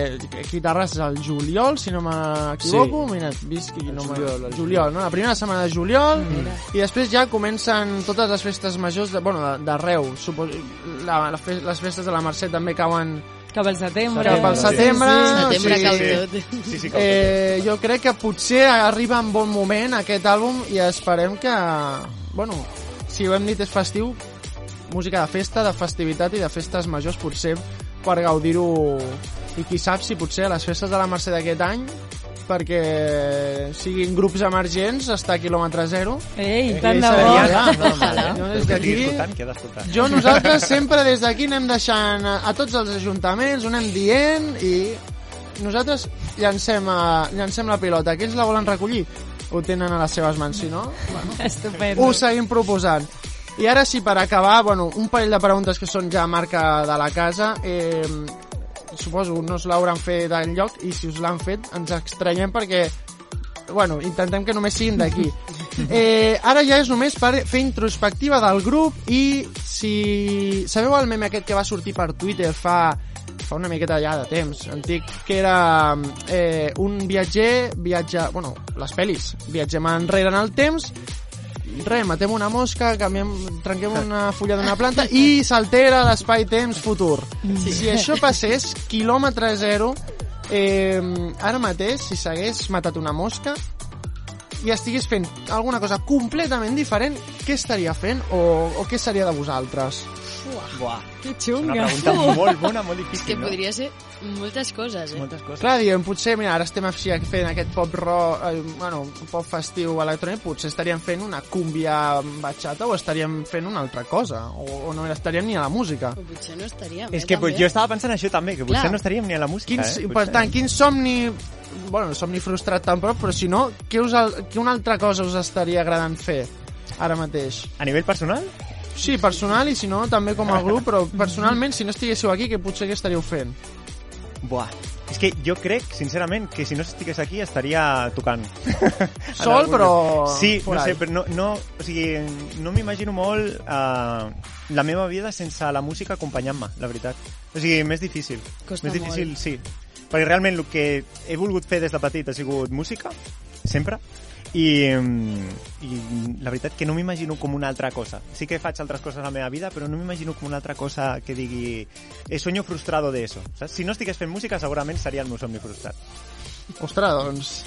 aquí a Terrassa és el juliol, si no m'equivoco, Sí. mira, visc i no juliol, juliol, no? La primera setmana de juliol, i després ja comencen totes les festes majors de, bueno, de- d'arreu. Suposo, la, la, fe- les festes de la Mercè també cauen Cap al setembre. cap al setembre. Setembre sí, cau sí. tot. Sí, sí, com Eh, jo crec que potser arriba en bon moment aquest àlbum i esperem que, bueno, si ho hem dit és festiu, música de festa, de festivitat i de festes majors potser per gaudir-ho i qui sap si potser a les festes de la Mercè d'aquest any perquè siguin grups emergents està a quilòmetre zero Ei, I tant de bo. ja. Jo El des que d'aquí jo nosaltres sempre des d'aquí anem deixant a, a tots els ajuntaments, ho anem dient i nosaltres llancem, a, llancem la pilota. Que ells la volen recollir? Ho tenen a les seves mans, si no? Bueno, Estupendo. ho seguim proposant. I ara sí, per acabar, bueno, un parell de preguntes que són ja marca de la casa. Eh, suposo no us l'hauran fet enlloc i si us l'han fet ens extranyem perquè bueno, intentem que només siguin d'aquí. Eh, ara ja és només per fer introspectiva del grup i si... Sabeu el meme aquest que va sortir per Twitter fa, fa una miqueta ja de temps, antic, que era eh, un viatger, viatja... Bueno, les pel·lis. Viatgem enrere en el temps res, matem una mosca, canviem, trenquem una fulla d'una planta i s'altera l'espai-temps futur. Sí. Si això passés, quilòmetre zero, eh, ara mateix, si s'hagués matat una mosca i estigués fent alguna cosa completament diferent, què estaria fent o, o què seria de vosaltres? Buah. Que És una xunga. pregunta molt bona, molt És que difícil, no? podria ser moltes coses, eh? Moltes coses. Clar, diem, potser, mira, ara estem així fent aquest pop rock, eh, bueno, pop festiu electrònic, potser estaríem fent una cúmbia batxata o estaríem fent una altra cosa, o, o no estaríem ni a la música. O potser no estaríem, És eh, que pues, també. jo estava pensant això també, que potser Clar. no estaríem ni a la música, Quins, eh? per Potser- tant, quin somni bueno, somni frustrat tampoc, però si no, què, us, què una altra cosa us estaria agradant fer ara mateix? A nivell personal? Sí, personal i si no, també com a grup, però personalment, si no estiguéssiu aquí, què potser què estaríeu fent? Buah. És que jo crec, sincerament, que si no estigués aquí estaria tocant. Sol, però. Sí, no sé, però no, no, o sigui, no m'imagino molt uh, la meva vida sense la música acompanyant-me, la veritat. O sigui, més difícil. Costa més difícil, molt. sí. Perquè realment el que he volgut fer des de petit ha sigut música, sempre, i, mm, i la veritat que no m'imagino com una altra cosa. Sí que faig altres coses a la meva vida, però no m'imagino com una altra cosa que digui he sueño frustrado de eso. Saps? Si no estigués fent música, segurament seria el meu somni frustrat. Ostres, doncs...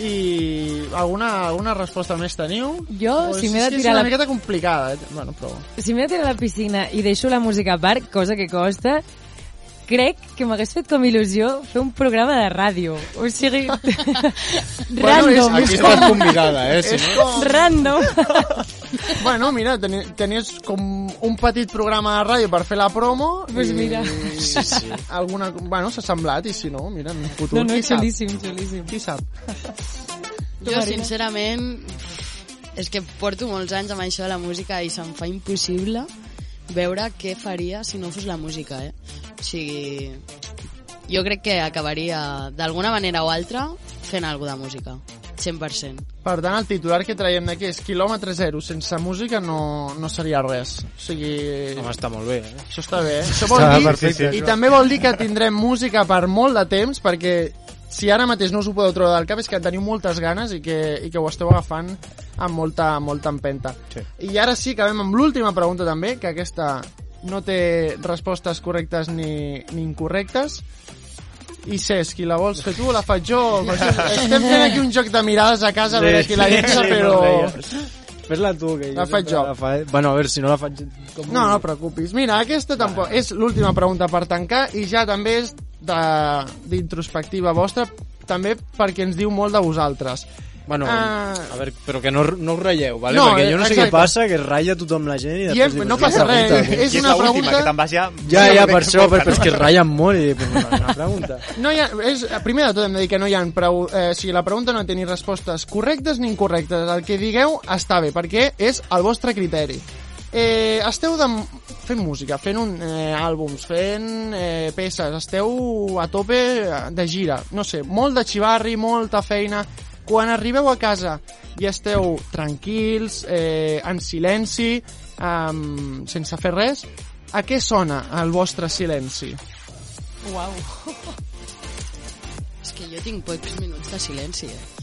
I alguna, alguna resposta més teniu? Jo, O si m'he de tirar És una la- miqueta complicada, eh? Bueno, però... Si m'he de tirar a la piscina i deixo la música a part, cosa que costa, crec que m'hagués fet com il·lusió fer un programa de ràdio. O sigui, random. Aquí estàs convidada, eh? Si És no... com... Random. Bueno, mira, teni, tenies com un petit programa de ràdio per fer la promo. Pues i- mira. Sí, sí. Alguna, bueno, s'ha semblat, i si no, mira, en el futur, No, no, qui sap? xulíssim, xulíssim. Qui sap? Jo, sincerament, és que porto molts anys amb això de la música i se'm fa impossible veure què faria si no fos la música, eh? O sigui, jo crec que acabaria d'alguna manera o altra fent alguna de música, 100%. Per tant, el titular que traiem d'aquí és quilòmetre zero. Sense música no, no seria res. O sigui... Home, està molt bé, eh? Això està bé, eh? Això vol Està dir, perfecte, I això. també vol dir que tindrem música per molt de temps, perquè si ara mateix no us ho podeu treure del cap és que teniu moltes ganes i que, i que ho esteu agafant amb molta, molta empenta. Sí. I ara sí, acabem amb l'última pregunta també, que aquesta no té respostes correctes ni, ni incorrectes. I Cesc, qui la vols fer tu o la faig jo? Estem fent aquí un joc de mirades a casa a veure qui la llença, Sí, però... Fes-la tu, que jo La faig jo. La fa... Bueno, a veure, si no la faig... Com No, no preocupis. Mira, aquesta tampoc és l'última pregunta per tancar i ja també és d'introspectiva vostra, també perquè ens diu molt de vosaltres. Bueno, Ah. a veure, però que no, no us ratlleu, vale? No, Perquè jo no sé exacte. què passa, que es ratlla tothom la gent i I després... hem- dius, no "Quina passa res, pregunta?" és I és una pregunta- que te'n vas ja... Ja, ja, per que això, poca, però és que ratllen molt i "Pues, una, una pregunta. No hi ha, és, primer de tot hem de dir que no hi ha prou, eh, o sigui, la pregunta no té ni respostes correctes ni incorrectes. El que digueu està bé, perquè és el vostre criteri. Eh, esteu de, fent música, fent un, eh, àlbums, fent eh, peces, esteu a tope de gira, no sé, molt de xivarri, molta feina. Quan arribeu a casa i esteu tranquils, eh, en silenci, um, sense fer res, a què sona el vostre silenci? Uau. És que jo tinc pocs minuts de silenci, eh?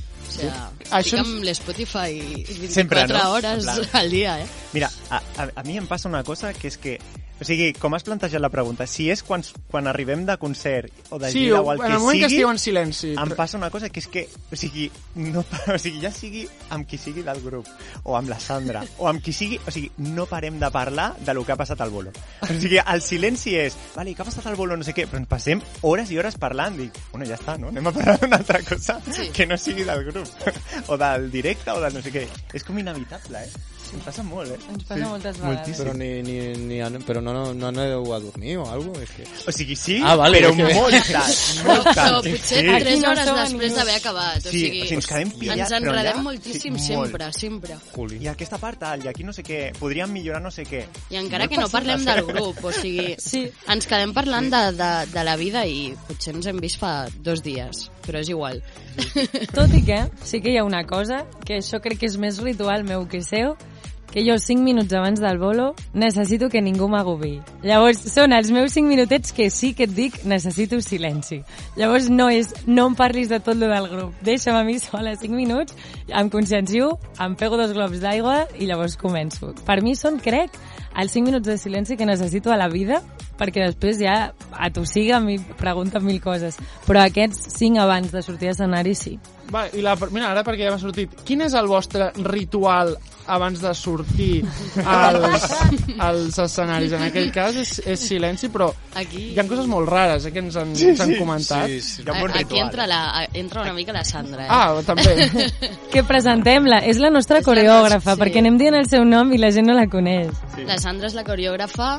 Sigui, Això estic amb l'Spotify 24 Sempre, no? hores plan- al dia, eh? Mira, a, a, a mi em passa una cosa que és que... O sigui, com has plantejat la pregunta, si és quan, quan arribem de concert o de Sí, gira o el en que el moment que sigui, esteu en silenci. em passa una cosa que és que, o sigui, no, o sigui, ja sigui amb qui sigui del grup, o amb la Sandra, o amb qui sigui, o sigui, no parem de parlar de lo que ha passat al bolo. O sigui, el silenci és, vale, què ha passat al bolo, no sé què, però ens passem hores i hores parlant, dic, bueno, ja està, no? Anem a parlar d'una altra cosa Sí. que no sigui del grup, o del directe, o del no sé què. És com inevitable, eh? Em passa molt, eh? Ens passa moltes vegades. moltíssim. Però, ni, ni, ni, però no, no, no aneu a dormir o alguna cosa? És que... O sigui, sí, Ah, vale, però que- molt tard, molt Però potser Sí. Aquí tres no hores som a després d'haver acabat. O Sí, sigui, o sigui, ens quedem pillats, ens però enredem allà- moltíssim, sí, molt. sempre, sempre. Juli. I aquesta part tal, i aquí no sé què, podríem millorar no sé què. I encara No que no parlem del grup, o sigui, Sí. ens quedem parlant de, de, de la vida i potser ens hem vist fa dos dies, però és igual. Tot i que sí que hi ha una cosa, que això crec que és més ritual meu que seu, que jo 5 minuts abans del bolo necessito que ningú m'agobi. Llavors, són els meus 5 minutets que sí que et dic necessito silenci. Llavors, no és no em parlis de tot lo del grup. Deixa'm a mi sola 5 minuts, em consciencio, em pego dos globs d'aigua i llavors començo. Per mi són, crec, els 5 minuts de silenci que necessito a la vida perquè després ja atossiga i pregunta mil coses. Però aquests 5 abans de sortir a escenari sí. Va, i la, mira, ara perquè ja m'ha sortit, quin és el vostre ritual abans de sortir als, als escenaris? En aquell cas és, és silenci, però Aquí, hi ha coses molt rares eh, que ens han, ens han comentat. Sí, sí. Hi ha un bon aquí entra, la, entra una mica la Sandra. Eh? Ah, també. Que presentem-la. És la nostra És la coreògrafa, nostra- sí. perquè anem dient el seu nom i la gent no la coneix. La Sandra és la coreògrafa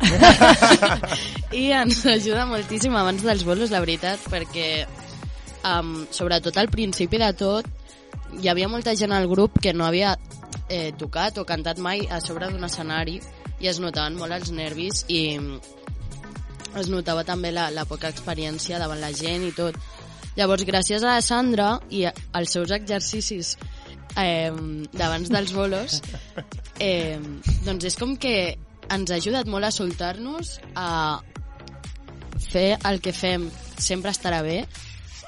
i ens ajuda moltíssim abans dels bolos, la veritat, perquè um, sobretot al principi de tot hi havia molta gent al grup que no havia eh, tocat o cantat mai a sobre d'un escenari i es notaven molt els nervis i es notava també la, la poca experiència davant la gent i tot. Llavors, gràcies a la Sandra i als seus exercicis eh, d'abans dels bolos, eh, doncs és com que ens ha ajudat molt a soltar-nos, a fer el que fem sempre estarà bé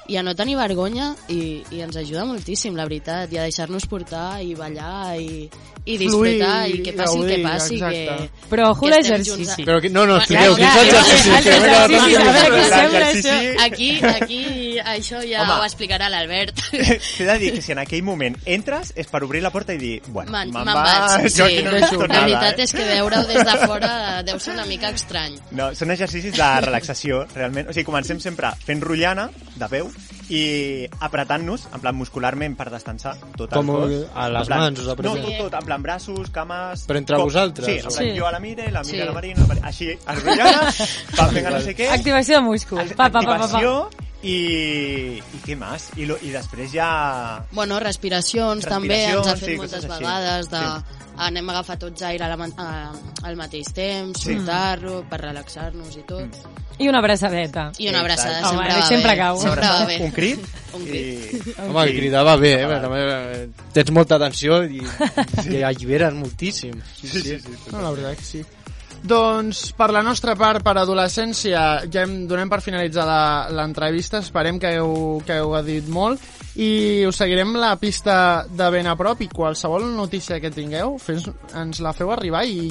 i a no tenir vergonya i, i ens ajuda moltíssim, la veritat, i a deixar-nos portar i ballar i, i disfrutar Fluir i que passi el que passi exacte. que, Però ojo l'exercici. a- Però que, no, no, els Que sembla L'exercici-. Aquí, aquí, això ja Home. ho explicarà l'Albert. T'he de dir que si en aquell moment entres és per obrir la porta i dir, bueno, Me'n me vaig, sí. no la veritat eh? és que veure-ho des de fora deu ser una mica estrany. No, són exercicis de relaxació, realment. O sigui, comencem sempre fent rotllana, de peu, i apretant-nos, en plan muscularment per destensar tot el Com cos. a les En plan- mans us apreteu? No, tot, tot, en plan braços, cames... Però entre com- vosaltres, Sí, en plan, Sí. jo a la Mire, la Mire Sí. a la Marina, la Marina, així, enrotllana, va fent no sé què... Activació de múscul. Pa, pa, pa, pa, pa. Activació i... I què més? I, lo, I després ja... Bueno, respiracions, també Respiracions, ens ha fet sí, moltes vegades de Sí. anem a agafar tots aire a la, a, al mateix temps, Sí. soltar-lo per relaxar-nos i tot. I una abraçadeta. I una abraçada Exacte. sempre Home, va sempre bé. cau. Sempre va bé. Un crit, Un i... crit. Home, Sí. cridava bé, eh? Va. També, Tens molta atenció i, i alliberes moltíssim. Sí, sí, sí. sí. No, la veritat que sí. Doncs, per la nostra part, per adolescència, ja hem, donem per finalitzada l'entrevista. Esperem que heu, que heu dit molt i us seguirem la pista de ben a prop i qualsevol notícia que tingueu, fes, ens la feu arribar i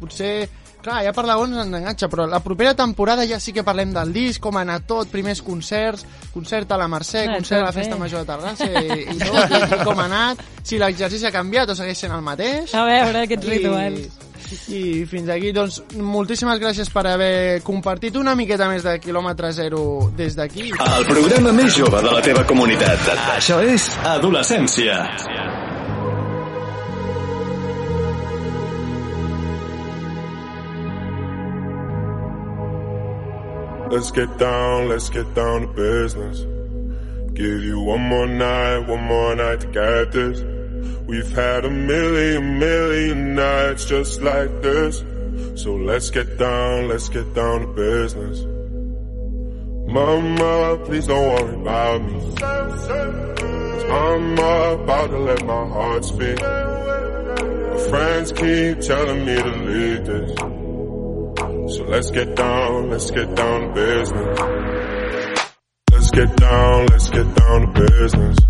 potser Clar, ja per la ens enganxa, però la propera temporada ja sí que parlem del disc, com ha anat tot, primers concerts, concert a la Mercè, Ah, concert a la tot bé. Festa Major de Terrassa i, i tot, i, i com ha anat, si l'exercici ha canviat o segueix sent el mateix. A veure, aquests rituals. I fins aquí, doncs, moltíssimes gràcies per haver compartit una miqueta més de quilòmetre zero des d'aquí. El programa més jove de la teva comunitat. Això és Adolescència. Let's get down, let's get down to business. Give you one more night, one more night to get this. We've had a million, million nights just like this. So let's get down, let's get down to business. Mama, please don't worry about me. I'm about to let my heart speak. My friends keep telling me to leave this. So let's get down, let's get down to business. Let's get down, let's get down to business.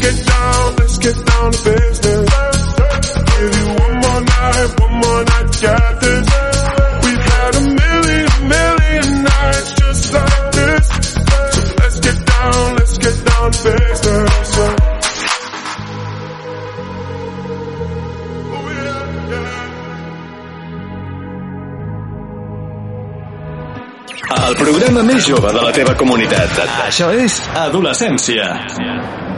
get down, let's get down to business. Give you one more night, one more night, got this. We've had a million, million nights just like this. So let's get down, let's get down to business. Oh yeah, yeah. El programa més jove de la teva comunitat. Això és Adolescència. Adolescència.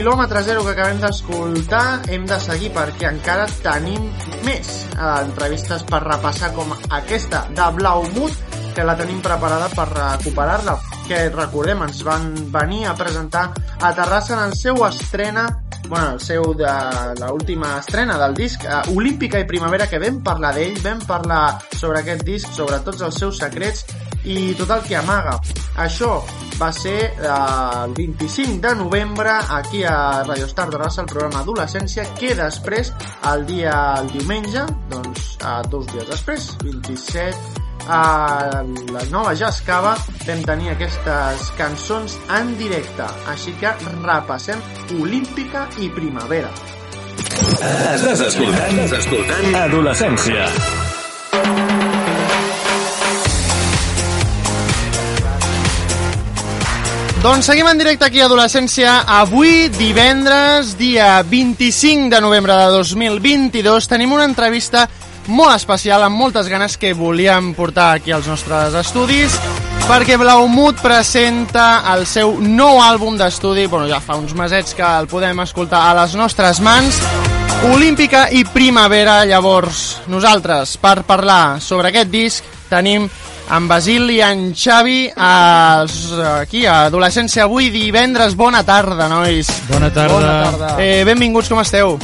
quilòmetre zero que acabem d'escoltar hem de seguir perquè encara tenim més eh, entrevistes per repassar com aquesta de Blaumut que la tenim preparada per recuperar-la que recordem ens van venir a presentar a Terrassa en el seu estrena bueno, el seu de l'última estrena del disc eh, Olímpica i Primavera que vam parlar d'ell, vam parlar sobre aquest disc, sobre tots els seus secrets i tot el que amaga. Això va ser eh, el 25 de novembre aquí a Radio Star de Rassa, el programa Adolescència, que després, el dia el diumenge, doncs eh, dos dies després, 27 a la nova Jascava vam tenir aquestes cançons en directe així que repassem Olímpica i Primavera Estàs escoltant, estàs escoltant Adolescència. Doncs seguim en directe aquí a Adolescència. Avui, divendres, dia 25 de novembre de 2022, tenim una entrevista molt especial, amb moltes ganes que volíem portar aquí als nostres estudis, perquè Blaumut presenta el seu nou àlbum d'estudi, bueno, ja fa uns mesets que el podem escoltar a les nostres mans, Olímpica i Primavera. Llavors, nosaltres, per parlar sobre aquest disc, tenim en Basil i en Xavi als, aquí a Adolescència avui divendres. Bona tarda, nois. Bona tarda. Bona tarda. Eh, benvinguts, com esteu?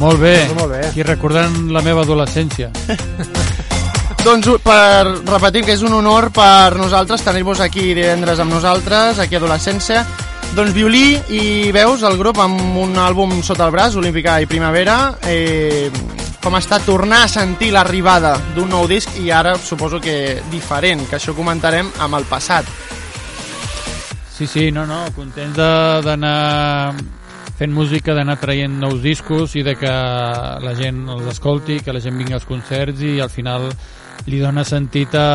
Molt bé. Molt bé. Aquí recordant la meva adolescència. Doncs per repetir que és un honor per nosaltres tenir-vos aquí divendres amb nosaltres, aquí a Adolescència. Doncs violí i veus el grup amb un àlbum sota el braç, Olímpica i Primavera. Eh, com està tornar a sentir l'arribada d'un nou disc i ara suposo que diferent, que això comentarem amb el passat. Sí, sí, no, no, contents d'anar fent música, d'anar traient nous discos i de que la gent els escolti, que la gent vingui als concerts i al final li dona sentit a,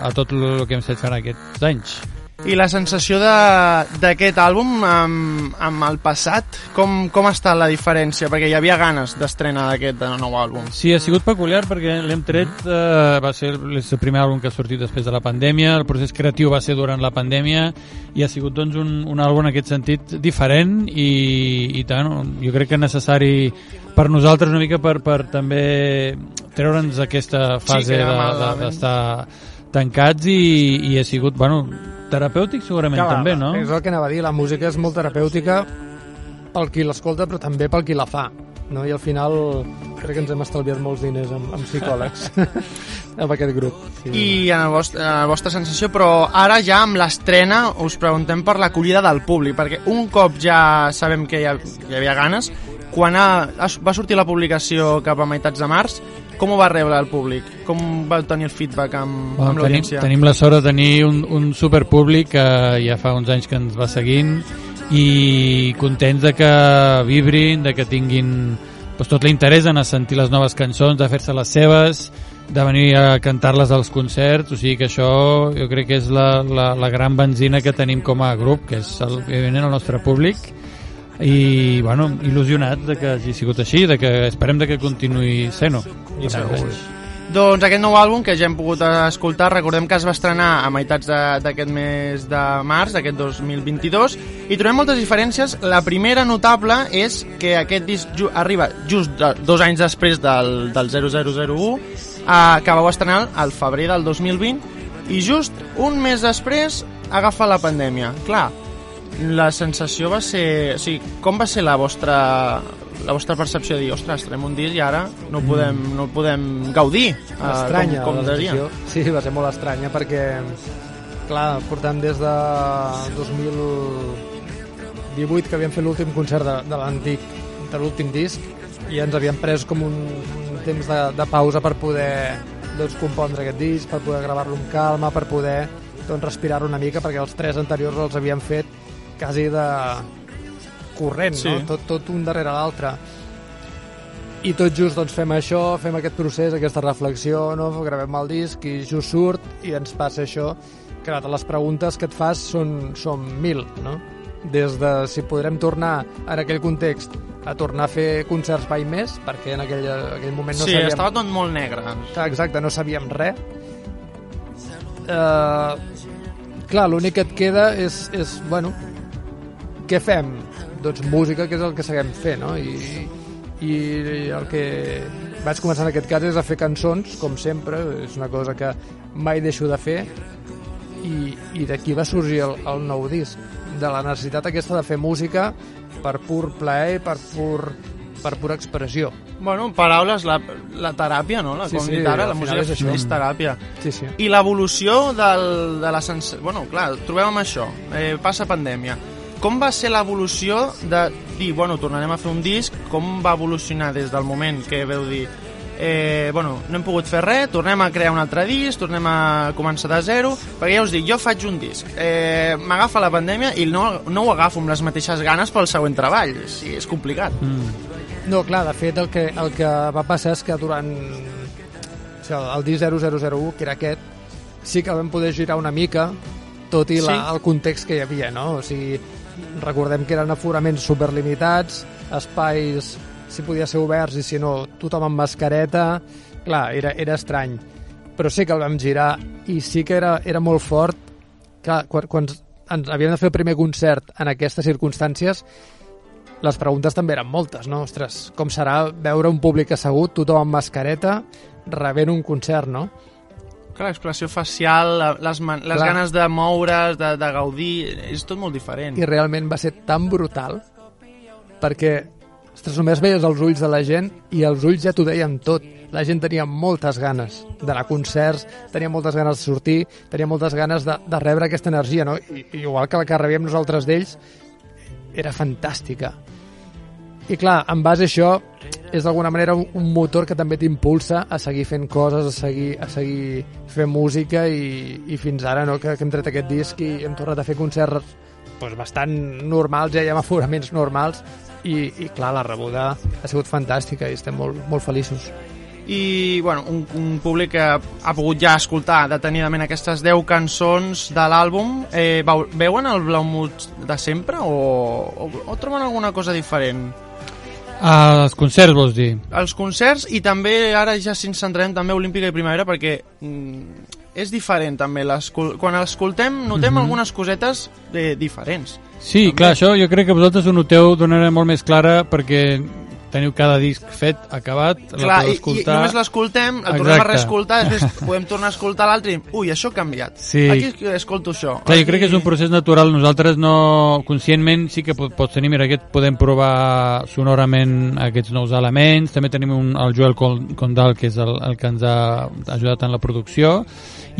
a tot el que hem estat fent aquests anys. I la sensació de- d'aquest àlbum amb, amb el passat, com, com ha estat la diferència? Perquè hi havia ganes d'estrenar d'aquest nou àlbum. Sí, ha sigut peculiar perquè l'hem tret, eh, va ser el primer àlbum que ha sortit després de la pandèmia, el procés creatiu va ser durant la pandèmia i ha sigut doncs, un, un àlbum en aquest sentit diferent i, i tant, jo crec que necessari per nosaltres una mica per, per també treure'ns aquesta fase que era de- de- d'estar tancats i, i ha sigut, bueno, terapèutic segurament Clar, també, no? És el que anava a dir, la música és molt terapèutica pel qui l'escolta, però també pel qui la fa. No? I al final crec que ens hem estalviat molts diners amb, amb psicòlegs amb aquest grup. Sí. I en, el vostre, en la vostra sensació, però ara ja amb l'estrena us preguntem per l'acollida del públic, perquè un cop ja sabem que hi, ha, hi havia ganes, quan ha, ha, va sortir la publicació cap a meitats de març, com ho va rebre el públic? Com va tenir el feedback amb, Bueno, amb tenim, l'audiència? tenim la sort de tenir un, un superpúblic que ja fa uns anys que ens va seguint i contents de que vibrin, de que tinguin pues, tot l'interès en sentir les noves cançons, de fer-se les seves, de venir a cantar-les als concerts, o sigui que això jo crec que és la, la, la gran benzina que tenim com a grup, que és el, evidentment el nostre públic, i bueno, il·lusionats de que hagi sigut així, de que esperem de que continuï sent-ho. I. Doncs aquest nou àlbum que ja hem pogut escoltar, recordem que es va estrenar a meitats d'aquest mes de març, d'aquest 2022, i trobem moltes diferències. La primera notable és que aquest disc ju arriba just de, dos anys després del, del 0001, eh, que vau estrenar al febrer del 2020, i just un mes després agafa la pandèmia. Clar, la sensació va ser... O sigui, com va ser la vostra, la vostra percepció de dir, ostres, traiem un disc i ara no podem, no podem gaudir eh, estranya com, com la sensació. Sí, va ser molt estranya perquè clar, portem des de 2018 que havíem fet l'últim concert de, de l'antic de l'últim disc i ens havíem pres com un, un temps de, de pausa per poder doncs, compondre aquest disc, per poder gravar-lo amb calma, per poder doncs, respirar una mica, perquè els tres anteriors els havíem fet quasi de corrent, Sí. no? tot, tot un darrere l'altre i tot just doncs, fem això, fem aquest procés, aquesta reflexió, no? gravem el disc i just surt i ens passa això, que les preguntes que et fas són, són mil, no? Des de si podrem tornar en aquell context a tornar a fer concerts mai més, perquè en aquell, aquell moment no sí, sabíem... estava tot molt negre. Exacte, no sabíem res. Uh, clar, l'únic que et queda és, és, bueno, què fem? Doncs música, que és el que seguim fent, no? I, i el que vaig començar en aquest cas és a fer cançons, com sempre, és una cosa que mai deixo de fer, i, i d'aquí va sorgir el, el nou disc, de la necessitat aquesta de fer música per pur plaer, per pur, per pura expressió. Bueno, en paraules, la, la teràpia, no? La Sí, sí, ara, la música és això. és teràpia. Sí, sí. I l'evolució del, de la sens... Bueno, clar, trobem amb això. Eh, passa pandèmia. Com va ser l'evolució de dir, bueno, tornarem a fer un disc? Com va evolucionar des del moment que veu dir eh, bueno, no hem pogut fer res, tornem a crear un altre disc, tornem a començar de zero, perquè ja us dic, jo faig un disc, eh, m'agafa la pandèmia i no, no ho agafo amb les mateixes ganes pel següent treball, sí, és complicat. Mm. No, clar, de fet el que, el que va passar és que durant o sigui, el disc 0001, que era aquest, sí que vam poder girar una mica, tot i la, Sí. el context que hi havia, no? O sigui, recordem que eren aforaments superlimitats, espais si podia ser oberts i si no, tothom amb mascareta, clar, era, era estrany. Però sí que el vam girar i sí que era, era molt fort que quan, quan ens havíem de fer el primer concert en aquestes circumstàncies les preguntes també eren moltes, no? Ostres, com serà veure un públic assegut, tothom amb mascareta, rebent un concert, no? Clar, l'expressió facial, les, man- les Clar. ganes de moure's, de, de gaudir, és tot molt diferent. I realment va ser tan brutal perquè ostres, només veies els ulls de la gent i els ulls ja t'ho deien tot. La gent tenia moltes ganes d'anar a concerts, tenia moltes ganes de sortir, tenia moltes ganes de, de rebre aquesta energia, no? I, igual que la que rebíem nosaltres d'ells, era fantàstica. I clar, en base a això, és d'alguna manera un, motor que també t'impulsa a seguir fent coses, a seguir, a seguir fent música i, i fins ara no, que, que hem tret aquest disc i hem tornat a fer concerts doncs, bastant normals, ja hi ha aforaments normals i, i clar, la rebuda ha sigut fantàstica i estem molt, molt feliços. I, bueno, un, un públic que ha pogut ja escoltar detenidament aquestes 10 cançons de l'àlbum, eh, veu- veuen el Blaumut de sempre o, o, o troben alguna cosa diferent? Els concerts, vols dir? Els concerts i també, ara ja si ens centrem també Olímpica i Primavera perquè mm, és diferent també. Quan l'escoltem notem Mhm. algunes cosetes eh, diferents. Sí, clar, això jo crec que vosaltres ho noteu d'una manera molt més clara perquè teniu cada disc fet, acabat, Clar, la i, podeu i escoltar... només l'escoltem, el tornem a reescoltar, després podem tornar a escoltar l'altre i ui, això ha canviat. Sí. Aquí escolto això. Clar, jo Aquí- crec que és un procés natural. Nosaltres no, conscientment, sí que pot- pots tenir, mira, aquest podem provar sonorament aquests nous elements. També tenim un, el Joel Con- Condal, que és el, el que ens ha ajudat en la producció.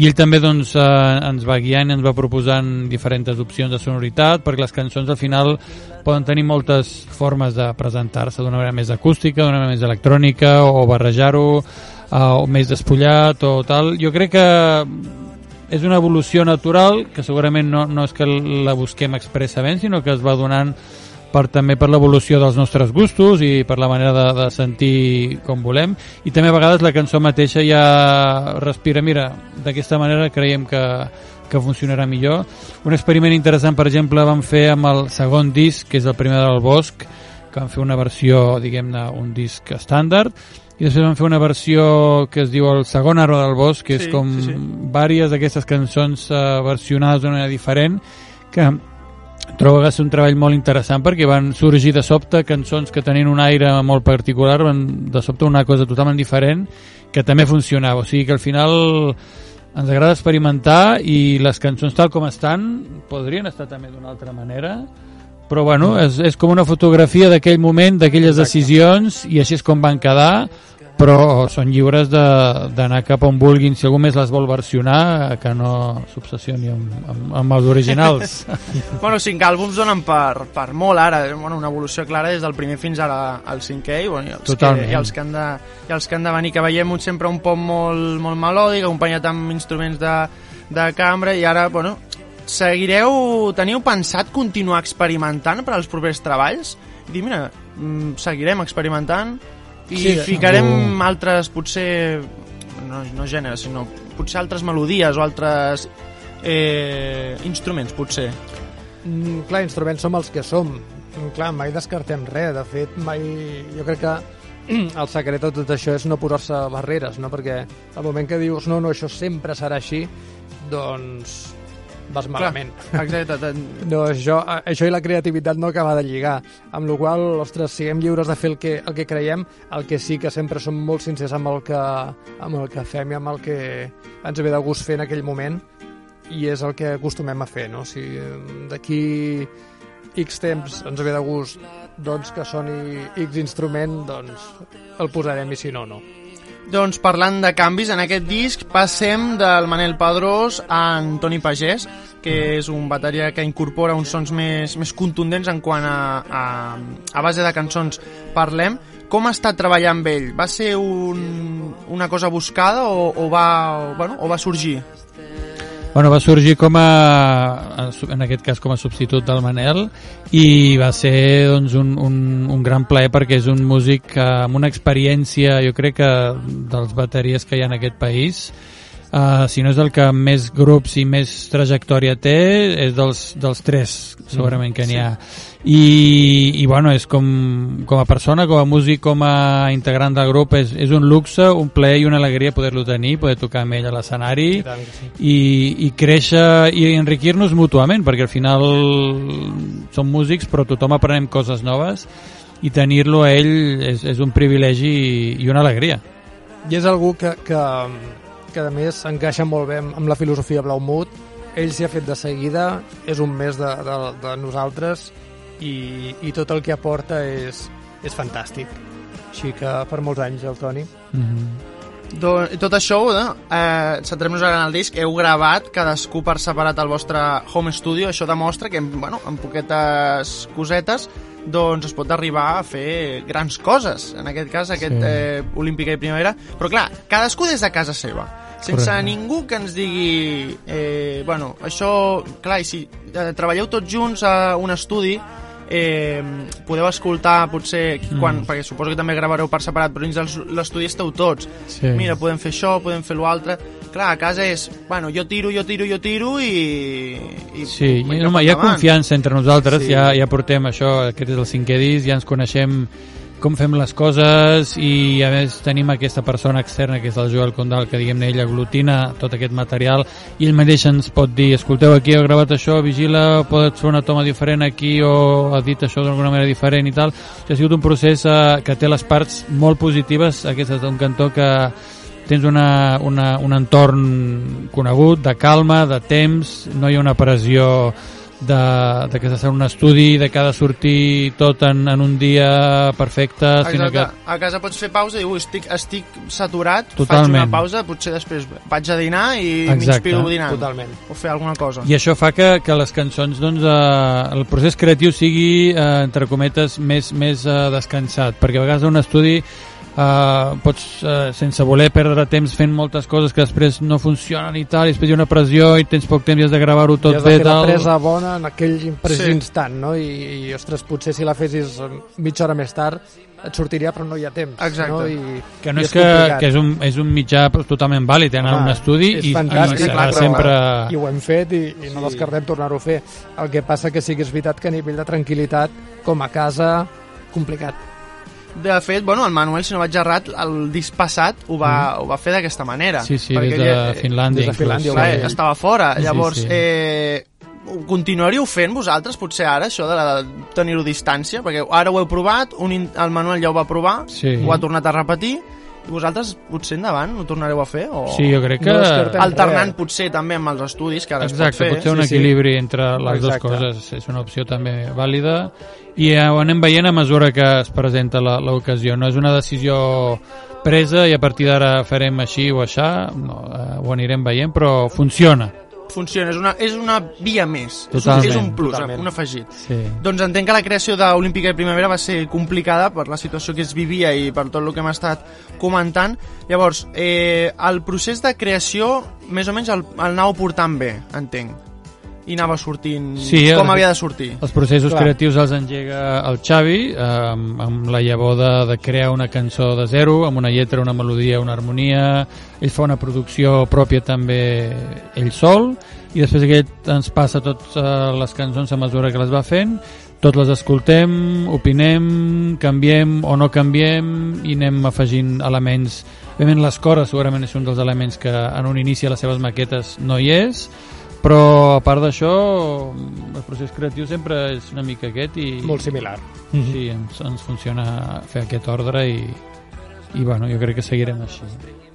I ell també doncs, eh, ens va guiant i ens va proposant diferents opcions de sonoritat, perquè les cançons al final poden tenir moltes formes de presentar-se d'una manera més acústica, d'una manera més electrònica, o barrejar-ho, eh, o més despullat, o tal. Jo crec que és una evolució natural que segurament no, no és que la busquem expressament sinó que es va donant per, també per l'evolució dels nostres gustos i per la manera de, de sentir com volem. I també a vegades la cançó mateixa ja respira, mira, d'aquesta manera creiem que, que funcionarà millor. Un experiment interessant per exemple vam fer amb el segon disc que és el primer del Bosc que vam fer una versió diguem-ne un disc estàndard. I després vam fer una versió que es diu el segon arbre del bosc, que és Sí, com sí, sí. vàries d'aquestes cançons uh, versionades d'una manera diferent, que trobo que va ser un treball molt interessant perquè van sorgir de sobte cançons que tenien un aire molt particular, van de sobte una cosa totalment diferent que també funcionava, o sigui que al final ens agrada experimentar i les cançons tal com estan podrien estar també d'una altra manera però bueno, és, és com una fotografia d'aquell moment, d'aquelles decisions i així és com van quedar però són lliures de- d'anar cap on vulguin. Si algú més les vol versionar que no s'obsessioni amb, amb, amb els originals. Bueno, cinc àlbums donen per, per molt ara, bueno, una evolució clara des del primer fins ara al cinquè, i, bueno, i, els que, Totalment. i, els que han de, i els que han de venir, que veiem un, sempre un pop molt, molt melòdic, acompanyat amb instruments de, de cambra, i ara, bueno, seguireu, teniu pensat continuar experimentant per als propers treballs? Dir, mira, mm, seguirem experimentant i Sí, ficarem o- altres, potser, no, no gèneres, sinó potser altres melodies o altres eh, instruments, potser. Mm, clar, instruments som els que som. Mm, Clar, mai descartem res. De fet, mai... Jo crec que el secret de tot això és no posar-se barreres, no? Perquè al moment que dius no, no, això sempre serà així, doncs vas malament. Clar, exacte. ten- No, això, això i la creativitat no acaba de lligar, amb la qual ostres, siguem lliures de fer el que, el que creiem, el que sí que sempre som molt sincers amb el que, amb el que fem i amb el que ens ve de gust fer en aquell moment, i és el que acostumem a fer, no? Si eh, d'aquí X temps ens ve de gust doncs que soni X instrument, doncs el posarem i si no, no. Doncs parlant de canvis, en aquest disc passem del Manel Pedrós a Antoni Pagès, que és un bateria que incorpora uns sons més, més contundents en quant a, a, a base de cançons parlem. Com ha estat treballar amb ell? Va ser un, una cosa buscada o, o, va, o, bueno, o va sorgir? Bueno, va sorgir com a, en aquest cas com a substitut del Manel i va ser doncs, un, un, un gran plaer perquè és un músic eh, amb una experiència, jo crec que dels bateries que hi ha en aquest país Uh, si no és el que més grups i més trajectòria té, és dels, dels tres, segurament que n'hi ha. I, I, bueno, és com, com a persona, com a músic, com a integrant del grup, és, és un luxe, un plaer i una alegria poder-lo tenir, poder tocar amb ell a l'escenari i, i créixer i enriquir-nos mútuament, perquè al final som músics, però tothom aprenem coses noves i tenir-lo a ell és, és un privilegi i, i una alegria. I és algú que, que, que a més encaixa molt bé amb, amb la filosofia Blaumut. Ell s'hi ha fet de seguida, és un mes de, de, de nosaltres i, i tot el que aporta és, és fantàstic. Així que per molts anys, el Toni. Mm -hmm. Doncs, tot això, eh, eh, centrem-nos ara en el disc, heu gravat cadascú per separat al vostre home studio, això demostra que bueno, amb poquetes cosetes doncs es pot arribar a fer grans coses, en aquest cas aquest sí. eh, Olímpica i Primavera, però clar, cadascú des de casa seva, sense Correcte. ningú que ens digui eh, bueno, això, clar, i si eh, treballeu tots junts a un estudi eh, podeu escoltar potser Mm. quan, perquè suposo que també gravareu per separat però dins l'estudi esteu tots Sí. mira, podem fer això, podem fer l'altre clar, a casa és, bueno, jo tiro, jo tiro, jo tiro i... i Sí, i home, hi ha endavant. confiança entre nosaltres, sí. ja, ja portem això, aquest és el cinquè disc, ja ens coneixem com fem les coses i a més tenim aquesta persona externa que és el Joel Condal que diguem-ne ell aglutina tot aquest material i ell mateix ens pot dir escolteu aquí heu gravat això, vigila pots fer una toma diferent aquí o ha dit això d'alguna manera diferent i tal. O sigui, ha sigut un procés eh, que té les parts molt positives aquestes d'un cantó que tens una, una, un entorn conegut, de calma, de temps, no hi ha una pressió de, de que s'ha de fer un estudi, de que ha de sortir tot en, en un dia perfecte, sinó Exacte. que A casa pots fer pausa i dir, "Ui, estic, estic saturat, faig Totalment. una pausa, potser després vaig a dinar i m'inspiro dinant. Totalment. O fer alguna cosa. I això fa que, que les cançons, doncs, eh, el procés creatiu sigui, eh, entre cometes, més, més eh, descansat, perquè a vegades un estudi eh, pots, eh, sense voler perdre temps fent moltes coses que després no funcionen i tal, i després hi ha una pressió i tens poc temps i has de gravar-ho I tot has de bé fer la presa bona en aquell precís Sí. instant, no? I, I, ostres, potser si la fessis mitja hora més tard et sortiria, però no hi ha temps. Exacte. No? I, que no i és, que, complicat. que és, un, és un mitjà totalment vàlid, anar a un estudi és i, i fantàstic, serà clar, sempre... I ho hem fet i, i no descartem tornar-ho a fer. El que passa que sí que és veritat que a nivell de tranquil·litat, com a casa, complicat. De fet, bueno, el Manuel, si no vaig errat, el disc passat ho va, ho va fer d'aquesta manera. Mm. Sí, sí, des de ell, eh, Finlàndia. des de. Finlàndia Clar, fer. estava fora. Sí, Llavors, sí. eh, ho continuaríeu fent vosaltres, potser ara, això de la- tenir-ho distància? Perquè ara ho heu provat, un, el Manuel ja ho va provar, Sí. ho ha tornat a repetir, vosaltres potser endavant ho tornareu a fer? O... Sí, jo crec que... No Alternant res. potser també amb els estudis, que ara Exacte, es pot fer. pot ser un sí, sí. equilibri entre les dues Exacte. coses, és una opció també vàlida i eh, ho anem veient a mesura que es presenta la- l'ocasió, no és una decisió presa i a partir d'ara farem així o aixà, no, eh, ho anirem veient, però funciona. Funciona, és una, és una via més. És un, Totalment, és un plus, totalment. un afegit. Sí. Doncs entenc que la creació d'Olímpica de Primavera va ser complicada per la situació que es vivia i per tot el que hem estat comentant. Llavors, eh, el procés de creació, més o menys, el, el anàveu portant bé, entenc. I anava sortint Sí, com eh, havia de sortir. Els processos Clar. creatius els engega el Xavi eh, amb, amb la llavor de, de crear una cançó de zero, amb una lletra, una melodia, una harmonia. Ell fa una producció pròpia també ell sol i després aquest ens passa totes eh, les cançons a mesura que les va fent tots les escoltem, opinem, canviem o no canviem i anem afegint elements. Òbviament l'escora segurament és un dels elements que en un inici a les seves maquetes no hi és, Però, a part d'això, el procés creatiu sempre és una mica aquest i... Molt similar. Sí, ens, ens funciona fer aquest ordre i, i bueno, jo crec que seguirem així.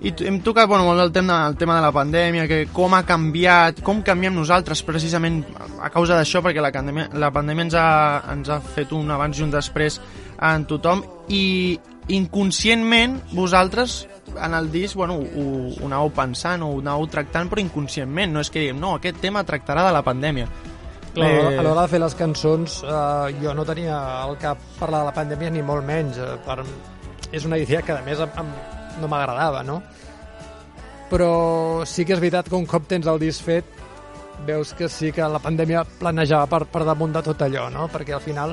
I hem tocat bueno, molt el tema, el tema de la pandèmia, que com ha canviat, com canviem nosaltres precisament a causa d'això, perquè la pandèmia, la pandèmia ens, ha, ens ha fet un abans i un després en tothom, i inconscientment vosaltres en el disc bueno, ho, ho anàveu pensant, ho anàveu tractant, però inconscientment, no és que diguem, no, aquest tema tractarà de la pandèmia. Clar, Eh, a l'hora de fer les cançons eh, jo no tenia al cap parlar de la pandèmia ni molt menys eh, per... és una idea que a més em, em, no m'agradava no? però sí que és veritat que un cop tens el disc fet veus que sí que la pandèmia planejava per, per damunt de tot allò no? perquè al final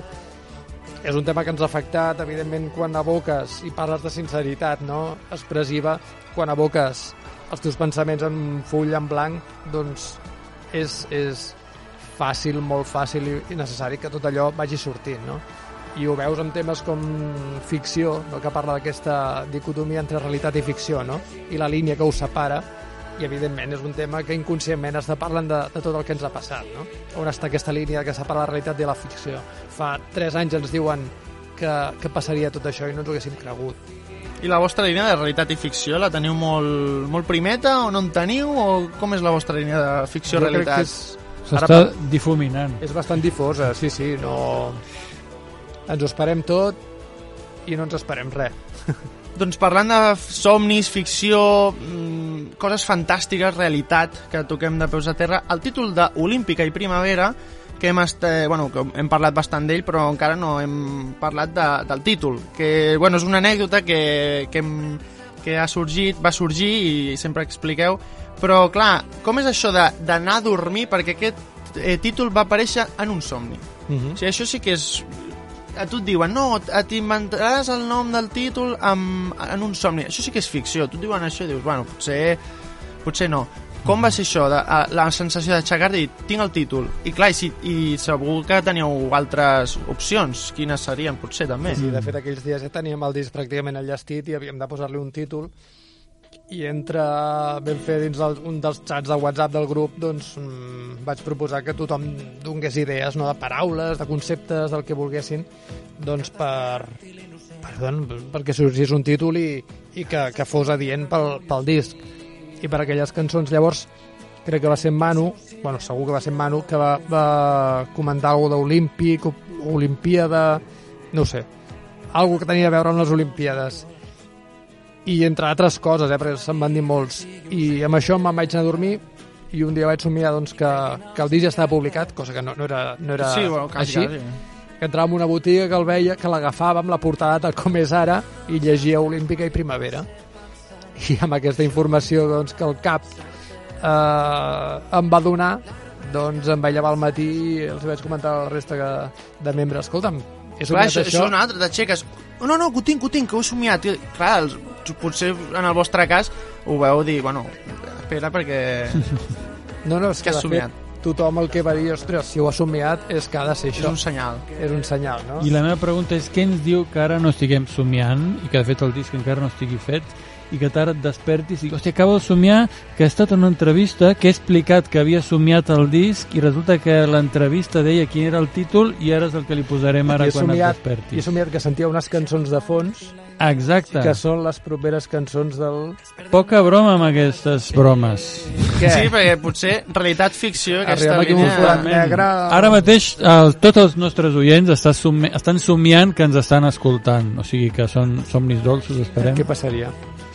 és un tema que ens ha afectat, evidentment, quan aboques i parles de sinceritat no? expressiva, quan aboques els teus pensaments en full en blanc, doncs és, és fàcil, molt fàcil i, necessari que tot allò vagi sortint, no? I ho veus amb temes com ficció, no? que parla d'aquesta dicotomia entre realitat i ficció, no? I la línia que ho separa, i evidentment és un tema que inconscientment està parlant de, de tot el que ens ha passat, no? On està aquesta línia que separa la realitat de la ficció? Fa 3 anys ens diuen que, que passaria tot això i no ens ho haguéssim cregut. I la vostra línia de realitat i ficció la teniu molt, molt primeta o no en teniu? O com és la vostra línia de ficció-realitat? S'està difuminant. És bastant difosa, sí, sí, no... Ens ho esperem tot i no ens esperem res. Doncs parlant de somnis, ficció, mmm, coses fantàstiques, realitat, que toquem de peus a terra, el títol de Olímpica i Primavera, que hem, est... bueno, que hem parlat bastant d'ell, però encara no hem parlat de, del títol, que bueno, és una anècdota que, que, hem, que ha sorgit, va sorgir i sempre expliqueu, però clar, com és això de- d'anar a dormir perquè aquest eh, títol va aparèixer en un somni? Uh -huh. O sigui, això sí que és... A tu et diuen, no, t'inventaràs el nom del títol amb, en un somni. Això sí que és ficció. Tu et diuen això i dius, bueno, potser, potser no. Com va ser això, de, a, la sensació d'aixecar-te i tinc el títol? I clar, i, si, i segur que teníeu altres opcions. Quines serien, potser, també? Sí, de fet, aquells dies ja teníem el disc pràcticament enllestit i havíem de posar-li un títol i entre vam fer dins el, un dels xats de WhatsApp del grup doncs mm, vaig proposar que tothom donés idees no, de paraules, de conceptes, del que volguessin doncs per, per doncs, perquè sorgís un títol i, i que, que fos adient pel, pel disc. I per aquelles cançons llavors crec que va ser Manu bueno, segur que va ser Manu que va, va comentar alguna d'olímpic Olimpíada no sé algo que tenia a veure amb les Olimpíades i entre altres coses, eh, perquè se'n van dir molts. I amb això me'n vaig anar a dormir i un dia vaig somiar doncs, que, que el disc ja estava publicat, cosa que no, no era, no era Sí, bueno, quasi, així. quasi. que entrava en una botiga que el veia, que l'agafava amb la portada tal com és ara i llegia Olímpica i Primavera. I amb aquesta informació doncs, que el cap eh, em va donar doncs em vaig llevar al matí i els vaig comentar a la resta que, de membres escolta'm, he Clar, això, això, és un altre, t'aixeques "Oh, no, no, que ho tinc, que ho tinc, que ho he somiat I, clar, els, potser en el vostre cas ho veu dir, bueno, espera perquè No, no, és que que, has somiat. fet, tothom el que va dir, ostres, si ho ha somiat és que ha de ser és això. un senyal És un senyal, no? I la meva pregunta és què ens diu que ara no estiguem somiant i que de fet el disc encara no estigui fet i que tard et despertis i hòstia, acabo de somiar que he estat en una entrevista que he explicat que havia somiat el disc i resulta que l'entrevista deia quin era el títol i ara és el que li posarem ara quan somiat, et despertis. i he somiat que sentia unes cançons de fons Exacte. que són les properes cançons del... Poca broma amb aquestes bromes. Què? sí, perquè potser realitat-ficció aquesta Arribem línia negre... Ara mateix el, tots els nostres oients estan, somi estan somiant que ens estan escoltant, o sigui que són somnis dolços, esperem. Què passaria?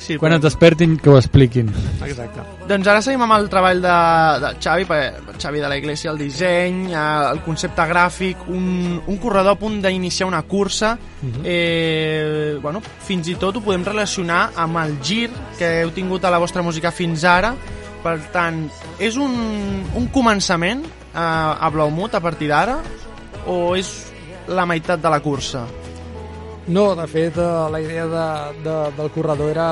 Sí, Quan però- et despertin, que ho expliquin. Exacte. Doncs ara seguim amb el treball de, de Xavi, Xavi de la Iglesia, el disseny, eh, el concepte gràfic, un, un corredor a punt d'iniciar una cursa, eh, bueno, fins i tot ho podem relacionar amb el gir que heu tingut a la vostra música fins ara, per tant, és un, un començament eh, a Blaumut a partir d'ara, o és la meitat de la cursa? No, de fet, eh, la idea de, de, del corredor era,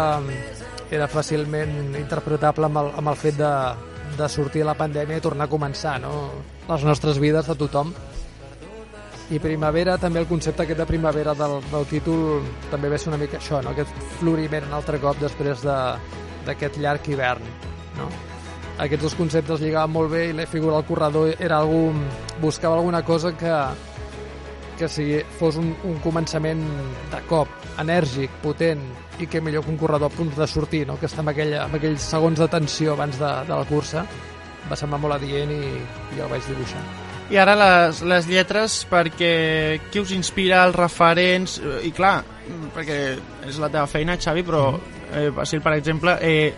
era fàcilment interpretable amb el, amb el fet de, de sortir de la pandèmia i tornar a començar, no? Les nostres vides de tothom. I primavera, també el concepte aquest de primavera del, del títol també ve ser una mica això, no? Aquest floriment un altre cop després de- d'aquest llarg hivern, no? aquests dos conceptes lligaven molt bé i la figura del corredor era algú, buscava alguna cosa que, que si fos un, un començament de cop, enèrgic, potent, i que millor que un corredor a punt de sortir, no? que està amb, aquella, amb aquells segons de tensió abans de, de la cursa, va semblar molt adient i, i el vaig dibuixar. I ara les, les lletres, perquè qui us inspira, els referents... I clar, perquè és la teva feina, Xavi, però eh, Basil, per exemple, eh,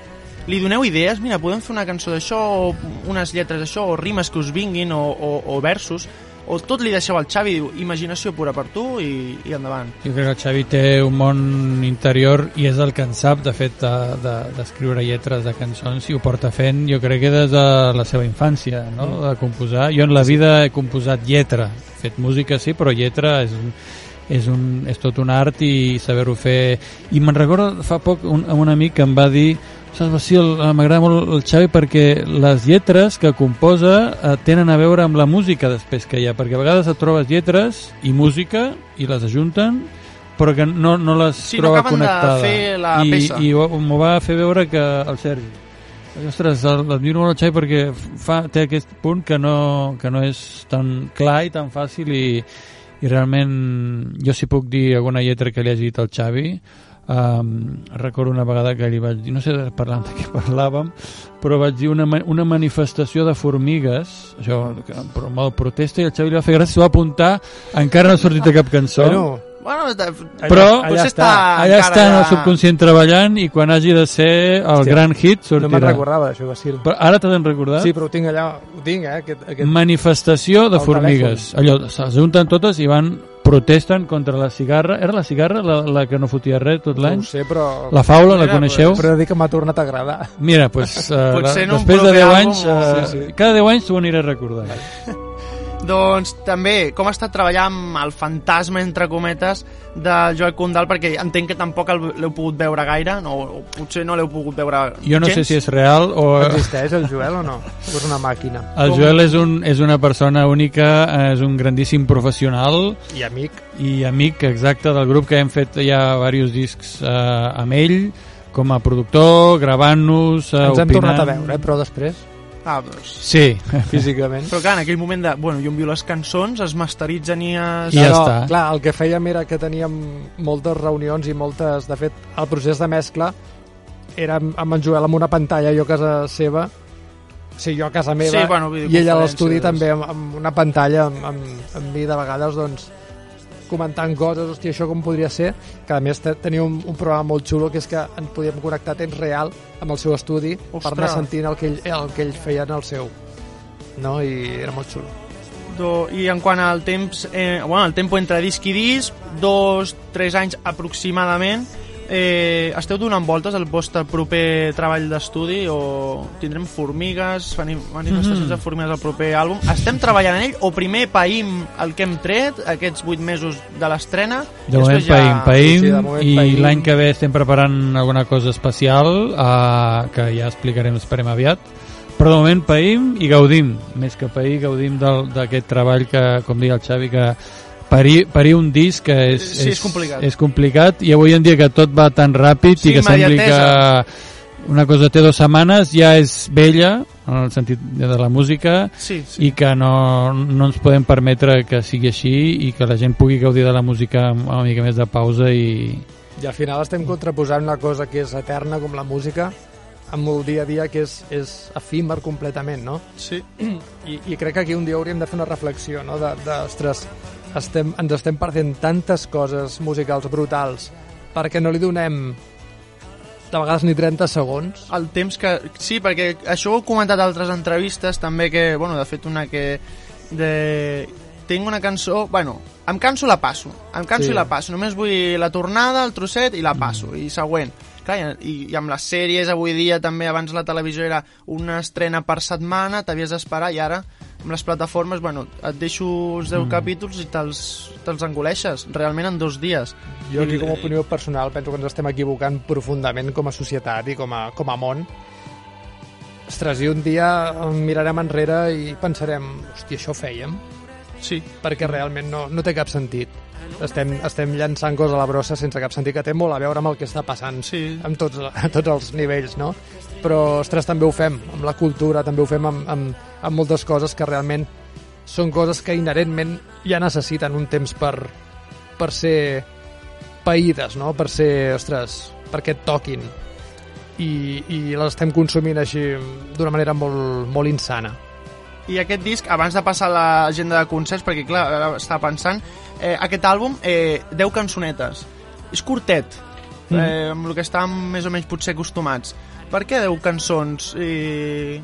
li doneu idees? Mira, podem fer una cançó d'això, o unes lletres d'això, o rimes que us vinguin, o, o, o versos, o tot li deixeu al Xavi, diu, imaginació pura per tu i, i endavant. Jo crec que el Xavi té un món interior i és el que en sap, de fet, d'escriure de, de, lletres de cançons i ho porta fent, jo crec que des de la seva infància, no? de composar. Jo en la vida he composat lletra, he fet música sí, però lletra és un, és, un, és tot un art i saber-ho fer. I me'n recordo fa poc un, un amic que em va dir Saps, Basil, eh, m'agrada molt el Xavi perquè les lletres que composa eh, tenen a veure amb la música després que hi ha, perquè a vegades et trobes lletres i música i les ajunten però que no, no les Sí, no troba de fer la I, peça. I ho- m'ho va fer veure que el Sergi. Ostres, el- l'admiro molt el Xavi perquè fa, té aquest punt que no, que no és tan clar i tan fàcil i, i realment jo si puc dir alguna lletra que li hagi dit al Xavi um, recordo una vegada que li vaig dir no sé parlant de què parlàvem però vaig dir una, ma- una manifestació de formigues això, que, però el protesta i el Xavi li va fer gràcia s'ho va apuntar encara no ha sortit a cap cançó Bueno, Bueno, de, però potser està, allà està en el subconscient treballant i quan hagi de ser el Hòstia, gran hit no sortirà me'n recordava d'això, Basil. però ara t'has recordat? Sí, però ho tinc allà, ho tinc, eh? Aquest, aquest... manifestació de Al formigues allò, s'ajunten totes i van protesten contra la cigarra era la cigarra la, la que no fotia res tot l'any? No ho sé, però... la faula, la Mira, coneixeu? Però he que m'ha tornat a agradar. mira, pues, uh, la, un després de proper 10 àlbum anys uh, Sí, sí. cada 10 anys t'ho aniré recordant Doncs també, com ha estat treballar amb el fantasma, entre cometes, de Joel Condal, perquè entenc que tampoc el- l'heu pogut veure gaire, no, o potser no l'heu pogut veure jo no gens. sé si és real o... Existeix el Joel o no? O és una màquina? El Joel és, un, és una persona única, és un grandíssim professional I amic. i amic exacte del grup que hem fet ja diversos discs eh, amb ell com a productor, gravant-nos, eh, Ens hem opinant. tornat a veure, eh? però després, Doncs... Sí, físicament. Però clar, en aquell moment de... Bueno, jo envio les cançons, es masteritzen i es... I ja Però, està. Clar, el que fèiem era que teníem moltes reunions i moltes... De fet, el procés de mescla era amb en Joel amb una pantalla, jo a casa seva, o sigui, jo a casa meva, Sí, bueno, i ell a l'estudi també amb, amb una pantalla amb, amb, amb mi de vegades, doncs, comentant coses, hòstia, això com podria ser, que a més te- tenia un, un programa molt xulo que és que ens podíem connectar a temps real amb el seu estudi per anar Ostres. sentint el que, ell, el que ell feia en el seu no? i era molt xulo Do, I en quant al temps, eh, bueno, el tempo entre disc i disc, dos, tres anys aproximadament, eh, esteu donant voltes al vostre proper treball d'estudi o tindrem formigues, mani- manifestacions Mhm. de formigues al proper àlbum? Estem treballant en ell o primer païm el que hem tret, aquests vuit mesos de l'estrena? De moment ja- païm, païm, Sí, sí, de moment i païm. l'any que ve estem preparant alguna cosa especial uh, que ja explicarem, esperem aviat però de moment païm i gaudim més que pair, gaudim d'aquest treball que, com deia el Xavi, que parir, parir un disc que és, Sí, és complicat. és complicat i avui en dia que tot va tan ràpid Sí, i que sembli que una cosa té dues setmanes ja és vella en el sentit de la música Sí, sí. i que no, no ens podem permetre que sigui així i que la gent pugui gaudir de la música amb una mica més de pausa i I al final estem contraposant una cosa que és eterna com la música amb el dia a dia que és, és efímer completament, no? sí. I, I crec que aquí un dia hauríem de fer una reflexió, no? De, de ostres, estem, ens estem perdent tantes coses musicals brutals perquè no li donem de vegades ni 30 segons. el temps que... Sí, perquè això ho he comentat a altres entrevistes també que, bueno, de fet una que de... tinc una cançó, bueno, em canso la passo, em canso Sí. i la passo, només vull la tornada, el trosset i la passo, i següent. Clar, i, i amb les sèries avui dia també, abans la televisió era una estrena per setmana, t'havies d'esperar i ara amb les plataformes, bueno, et deixo els 10 capítols i te'ls te engoleixes, realment en dos dies. Jo aquí com a opinió personal penso que ens estem equivocant profundament com a societat i com a, com a món. Ostres, i un dia mirarem enrere i pensarem, hòstia, això ho fèiem? Sí. Perquè realment no, no té cap sentit. estem, estem llançant coses a la brossa sense cap sentit, que té molt a veure amb el que està passant sí. amb tots, a tots els nivells, no? Però, ostres, també ho fem amb la cultura, també ho fem amb, amb, amb moltes coses que realment són coses que inherentment ja necessiten un temps per, per ser païdes, no? Per ser, ostres, perquè et toquin. I, i les estem consumint així d'una manera molt, molt insana. I aquest disc, abans de passar a l'agenda de concerts, perquè clar, ara estava pensant, eh, aquest àlbum, eh, 10 cançonetes. És curtet, Mm. eh, amb el que estàvem més o menys potser acostumats. Per què 10 cançons i,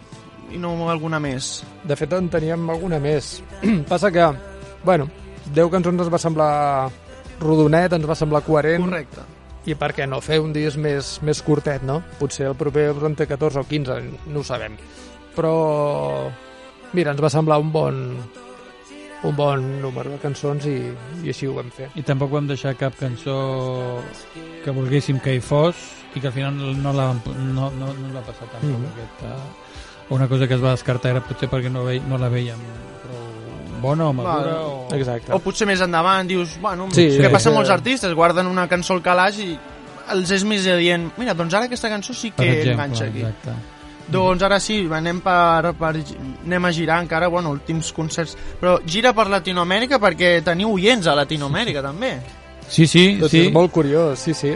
i no alguna més? De fet, en teníem alguna més. Passa que, bueno, 10 cançons ens va semblar rodonet, ens va semblar coherent. Correcte. I per què no fer un disc més, més curtet, no? Potser el proper en té 14 o 15, no ho sabem. Però, mira, ens va semblar un bon, un bon número de cançons i, i així ho vam fer. I tampoc vam deixar cap cançó que volguéssim que hi fos i que al final no la, no, no, no ens va passar tampoc Mhm. mm. aquesta, una cosa que es va descartar era potser perquè no, vei, no la veiem bona o madura o... Exacte. O potser més endavant dius, bueno, Sí, què sí, passa amb sí. molts artistes? Guarden una cançó al calaix i els és més adient, mira, doncs ara aquesta cançó sí que exemple, enganxa aquí. exacte. Doncs ara sí, anem, per, per, anem a girar encara, bueno, últims concerts. Però gira per Latinoamèrica perquè teniu oients a Latinoamèrica, també. Sí, sí, Tot sí. és molt curiós, sí, sí.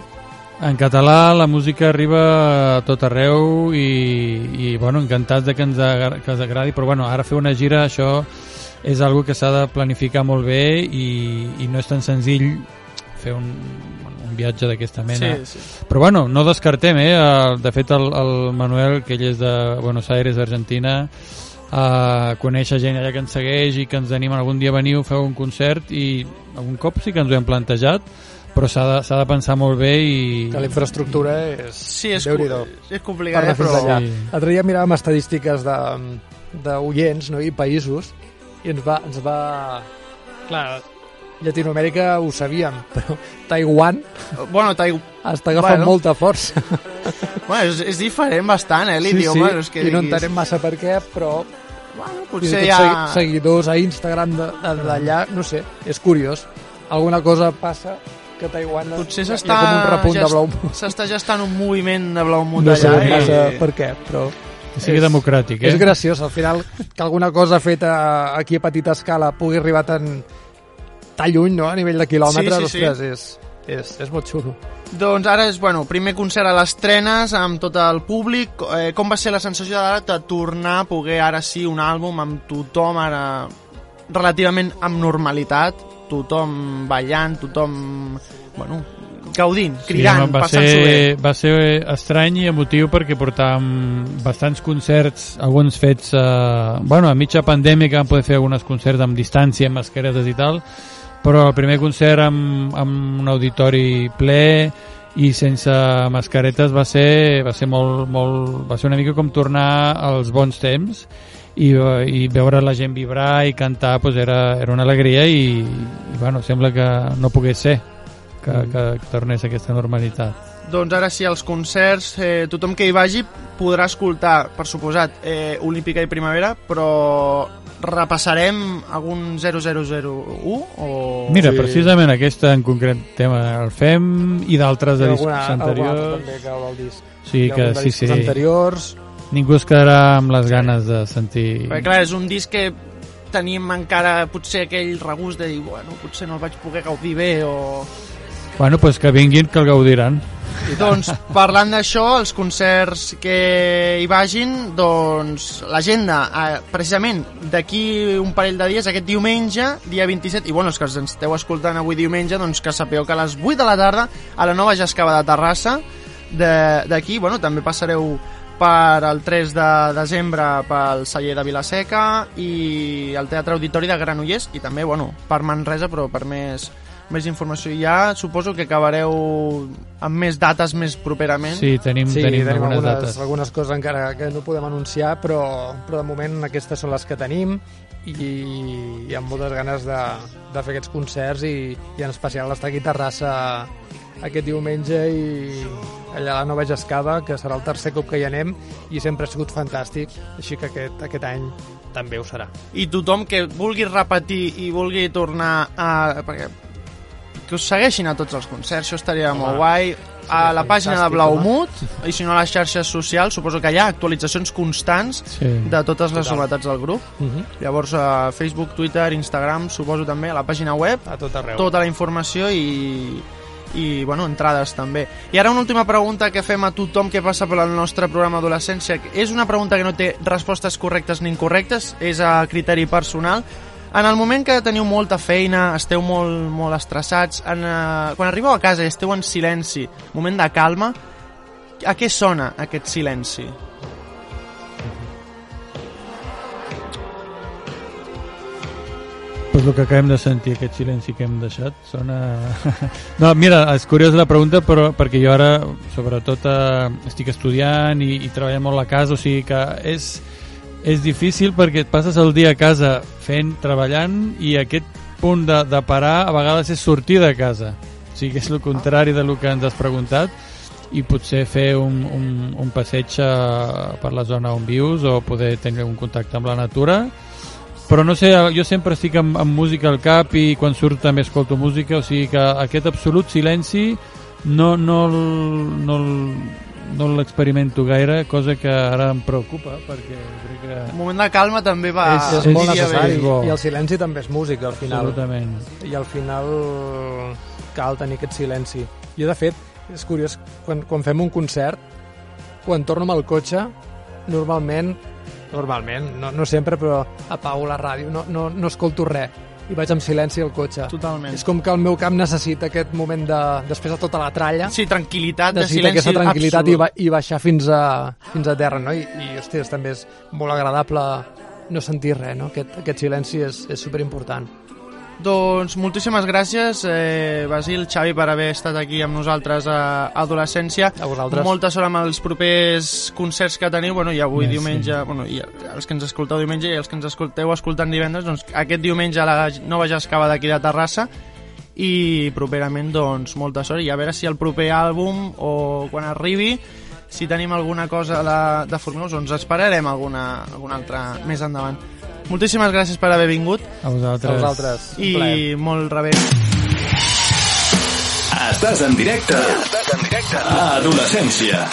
En català la música arriba a tot arreu i, i bueno, encantats de que ens, agra- que ens agradi, però bueno, ara fer una gira, això és algo que s'ha de planificar molt bé i, i no és tan senzill fer un, un viatge d'aquesta mena. Sí, sí. Però bueno, no descartem, eh? De fet, el, el Manuel, que ell és de Buenos Aires, Argentina, eh, conèixer gent allà que ens segueix i que ens animen algun dia a venir, feu un concert i algun cop sí que ens ho hem plantejat, però s'ha de, s'ha de pensar molt bé i... Que la infraestructura és... Sí, és, és anar eh, però... allà. Sí. L'altre dia miràvem estadístiques de d'oients no? i països i ens va, ens va... Clar, Llatinoamèrica ho sabíem, però Taiwan Bueno, tai... està agafant Bueno. molta força. bueno és, és diferent bastant, eh, l'idioma. no és que i no entenem massa per què, però Bueno, potser tot ja... segui- seguidors a Instagram de- de- d'allà, no sé, és curiós. Alguna cosa passa que Taiwan Potser s'està de gest- gestant un moviment de blau munt no allà. sé massa i... per què, però... Que sigui democràtic, eh? És graciós, al final, que alguna cosa feta aquí a petita escala pugui arribar tan, tan lluny, no?, a nivell de quilòmetres, Sí, sí, sí. ostres, és, és, és molt xulo. Doncs ara és, bueno, primer concert a les trenes amb tot el públic. Eh, com va ser la sensació d'ara de tornar a poder ara sí un àlbum amb tothom ara relativament amb normalitat, tothom ballant, tothom, bueno, gaudint, cridant, home, va passant-s'ho bé. ser, va ser estrany i emotiu perquè portàvem bastants concerts, alguns fets eh, bueno, a mitja pandèmia que vam poder fer alguns concerts amb distància, amb mascaretes i tal però el primer concert amb, amb un auditori ple i sense mascaretes va ser, va ser molt, molt, va ser una mica com tornar als bons temps i, i veure la gent vibrar i cantar pues era, era una alegria i, i bueno, sembla que no pogués ser que, que, que tornés aquesta normalitat. Doncs ara sí, als concerts, eh, tothom que hi vagi podrà escoltar, per suposat, eh, Olímpica i Primavera, però repassarem algun 0001 o... Mira, precisament aquesta en concret tema el fem i d'altres de ha discs alguna- anteriors. també que del disc. Sí, que sí, discos sí. anteriors. Ningú es quedarà amb les ganes de sentir... Perquè clar, és un disc que tenim encara potser aquell regust de dir, bueno, potser no el vaig poder gaudir bé o... Bueno, pues que vinguin, que el gaudiran. Doncs parlant d'això, els concerts que hi vagin, doncs l'agenda, eh, precisament d'aquí un parell de dies, aquest diumenge, dia 27, i bueno, els que ens esteu escoltant avui diumenge, doncs que sapeu que a les 8 de la tarda a la nova Jascava de Terrassa, de- d'aquí, bueno, també passareu per el 3 de desembre pel celler de Vilaseca i el Teatre Auditori de Granollers i també, bueno, per Manresa, però per més, més informació. Ja suposo que acabareu amb més dates més properament. Sí, tenim, Sí, tenim, tenim algunes, algunes, dates. algunes coses encara que no podem anunciar, però, però de moment aquestes són les que tenim i, i amb moltes ganes de, de fer aquests concerts i, i en especial estar aquí a Terrassa aquest diumenge i allà a la Nova Gescava, que serà el tercer cop que hi anem i sempre ha sigut fantàstic, així que aquest, aquest any també ho serà. I tothom que vulgui repetir i vulgui tornar a... Perquè que us segueixin a tots els concerts, això estaria Home, molt guai. A la pàgina de Blaumut, i si no a les xarxes socials, suposo que hi ha actualitzacions constants Sí. de totes les Total. novetats del grup. Uh -huh. Llavors a Facebook, Twitter, Instagram, suposo també, a la pàgina web, A tot arreu. tota la informació i, i bueno, entrades també. I ara una última pregunta que fem a tothom que passa pel nostre programa Adolescència. És una pregunta que no té respostes correctes ni incorrectes, és a criteri personal. En el moment que teniu molta feina, esteu molt, molt estressats, en, eh, quan arribeu a casa i esteu en silenci, moment de calma, a què sona aquest silenci? Pues el que acabem de sentir, aquest silenci que hem deixat, sona... No, mira, és curiós la pregunta, però perquè jo ara, sobretot, eh, estic estudiant i, i treballant molt a casa, o sigui que és, és difícil perquè et passes el dia a casa fent, treballant, i aquest punt de, de parar a vegades és sortir de casa. O sigui que és el contrari de lo que ens has preguntat, i potser fer un, un, un passeig eh, per la zona on vius o poder tenir un contacte amb la natura però no sé, jo sempre estic amb, amb música al cap i quan surt també escolto música, o sigui que aquest absolut silenci no, no, no, no l'experimento gaire, cosa que ara em preocupa perquè crec que... Un moment de calma també va... és, és molt necessari és bo. i el silenci també és música al final Absolutament. i al final cal tenir aquest silenci jo de fet, és curiós quan, quan fem un concert quan torno amb el cotxe normalment normalment, no, no sempre però apago la ràdio, no, no, no escolto res i vaig amb silenci al cotxe Totalment. és com que el meu cap necessita aquest moment de, després de tota la tralla Sí, tranquil·litat, de silenci aquesta tranquil·litat i, ba i baixar fins a, fins a terra no? I, i hòsties, també és molt agradable no sentir res, no? aquest, aquest silenci és, és superimportant Doncs moltíssimes gràcies, eh, Basil, Xavi, per haver estat aquí amb nosaltres a Adolescència. A vosaltres. Molta sort amb els propers concerts que teniu, bueno, i avui Merci. diumenge, bueno, i els que ens escolteu diumenge i els que ens escolteu escoltant divendres, doncs aquest diumenge a la nova Jascava d'aquí de Terrassa i properament, doncs, molta sort i a veure si el proper àlbum o quan arribi si tenim alguna cosa la, de Formigós, doncs esperarem alguna, alguna altra més endavant. Moltíssimes gràcies per haver vingut A vosaltres. a vosaltres, i plaer. molt rebé. Estàs en directe. Estàs en directe. A Adolescència.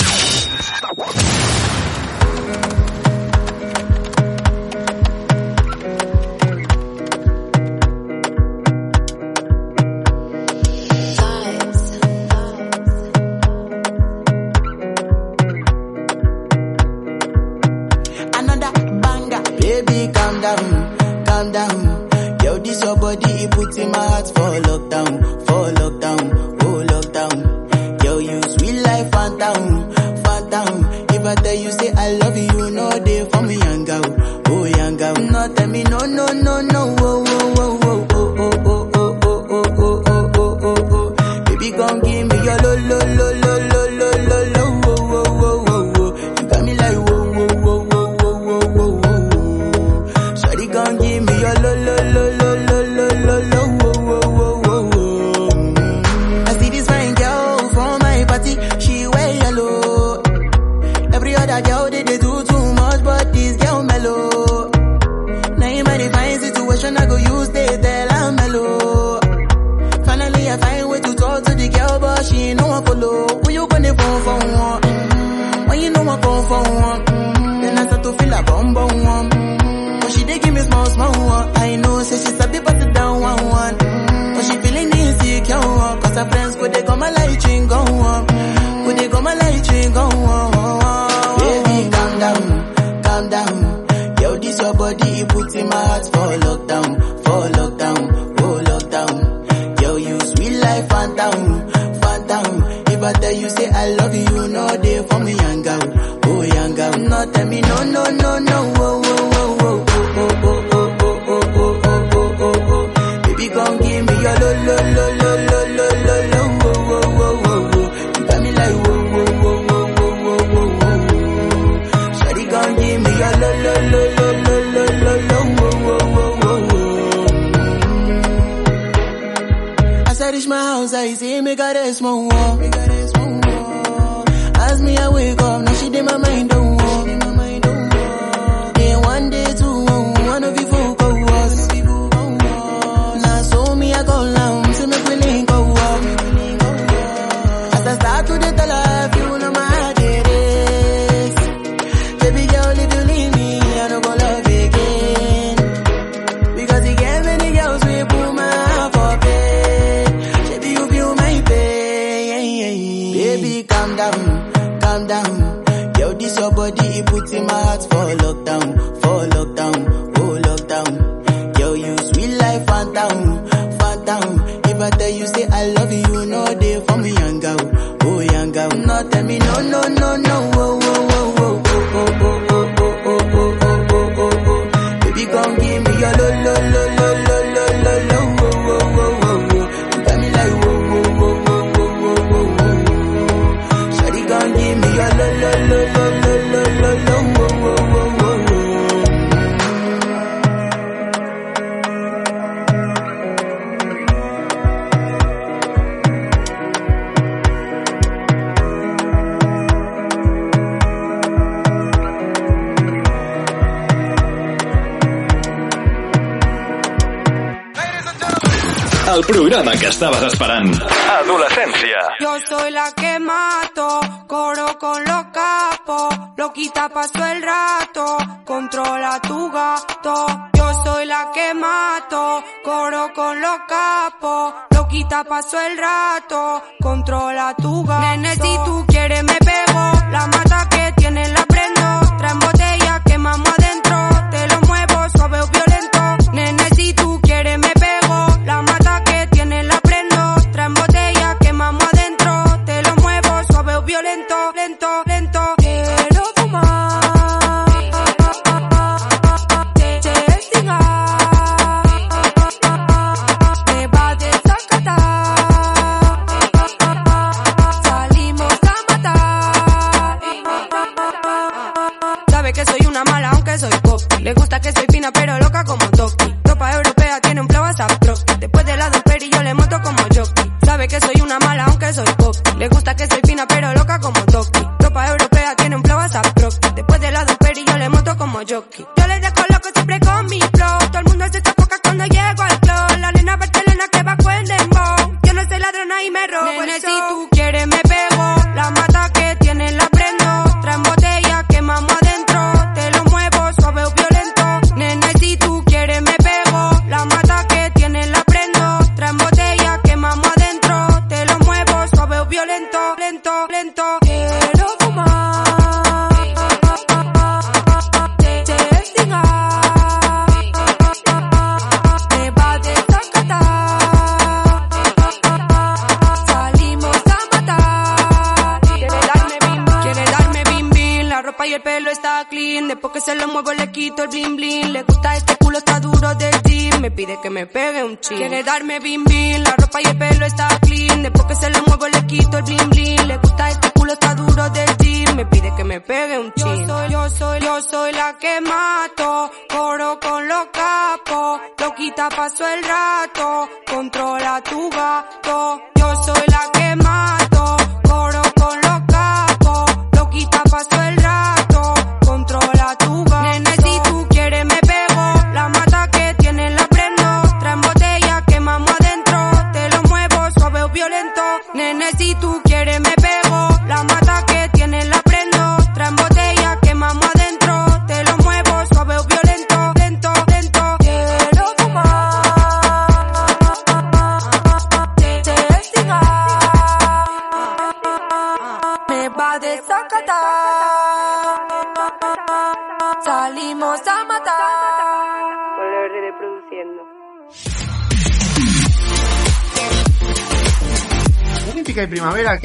Calm down. Yo, this your body, it puts in my heart for lockdown, for lockdown, oh lockdown. Yo, you sweet life, phantom, phantom. If I tell you say I love you, know they for me, young girl, oh young girl. No, tell me no, no, no, no, body, in my heart for lockdown, for lockdown, oh lockdown. Yo, you sweet life, phantom, phantom. If I tell you say I love you, know they for me, young girl, oh young girl. No, tell me no, no, no, no, down. pasó el rato, controla tu.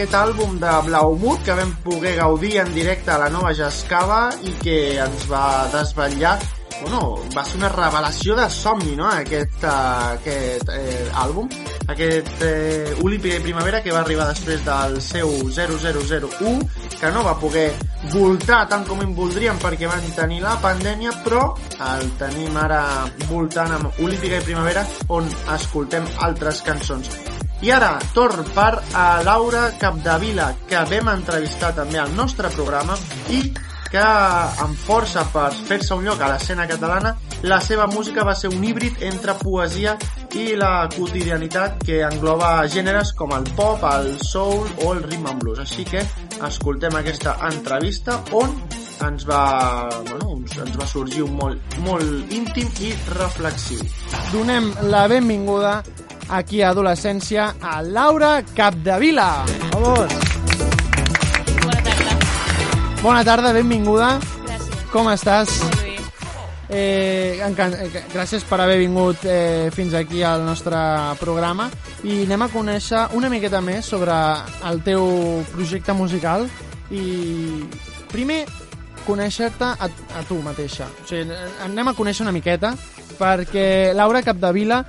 aquest àlbum de Blaumut que vam poder gaudir en directe a la nova Jascava i que ens va desvetllar bueno, va ser una revelació de somni, no?, aquest, uh, aquest eh, àlbum, aquest eh, Ulipi de Primavera que va arribar després del seu 0001, que no va poder voltar tant com en voldríem perquè van tenir la pandèmia, però el tenim ara voltant amb Ulipi de Primavera on escoltem altres cançons. I ara, torn per a Laura Capdevila, que vam entrevistar també al nostre programa i que amb força per fer-se un lloc a l'escena catalana, la seva música va ser un híbrid entre poesia i la quotidianitat que engloba gèneres com el pop, el soul o el rhythm and blues. Així que escoltem aquesta entrevista on ens va, bueno, ens va sorgir un molt, molt íntim i reflexiu. Donem la benvinguda aquí a Adolescència, a Laura Capdevila. Vamos! Bona tarda. Bona tarda, benvinguda. Gràcies. Com estàs? Molt bé. Eh, eh gràcies per haver vingut eh, fins aquí al nostre programa i anem a conèixer una miqueta més sobre el teu projecte musical i primer conèixer-te a, a tu mateixa. O sigui, anem a conèixer una miqueta perquè Laura Capdevila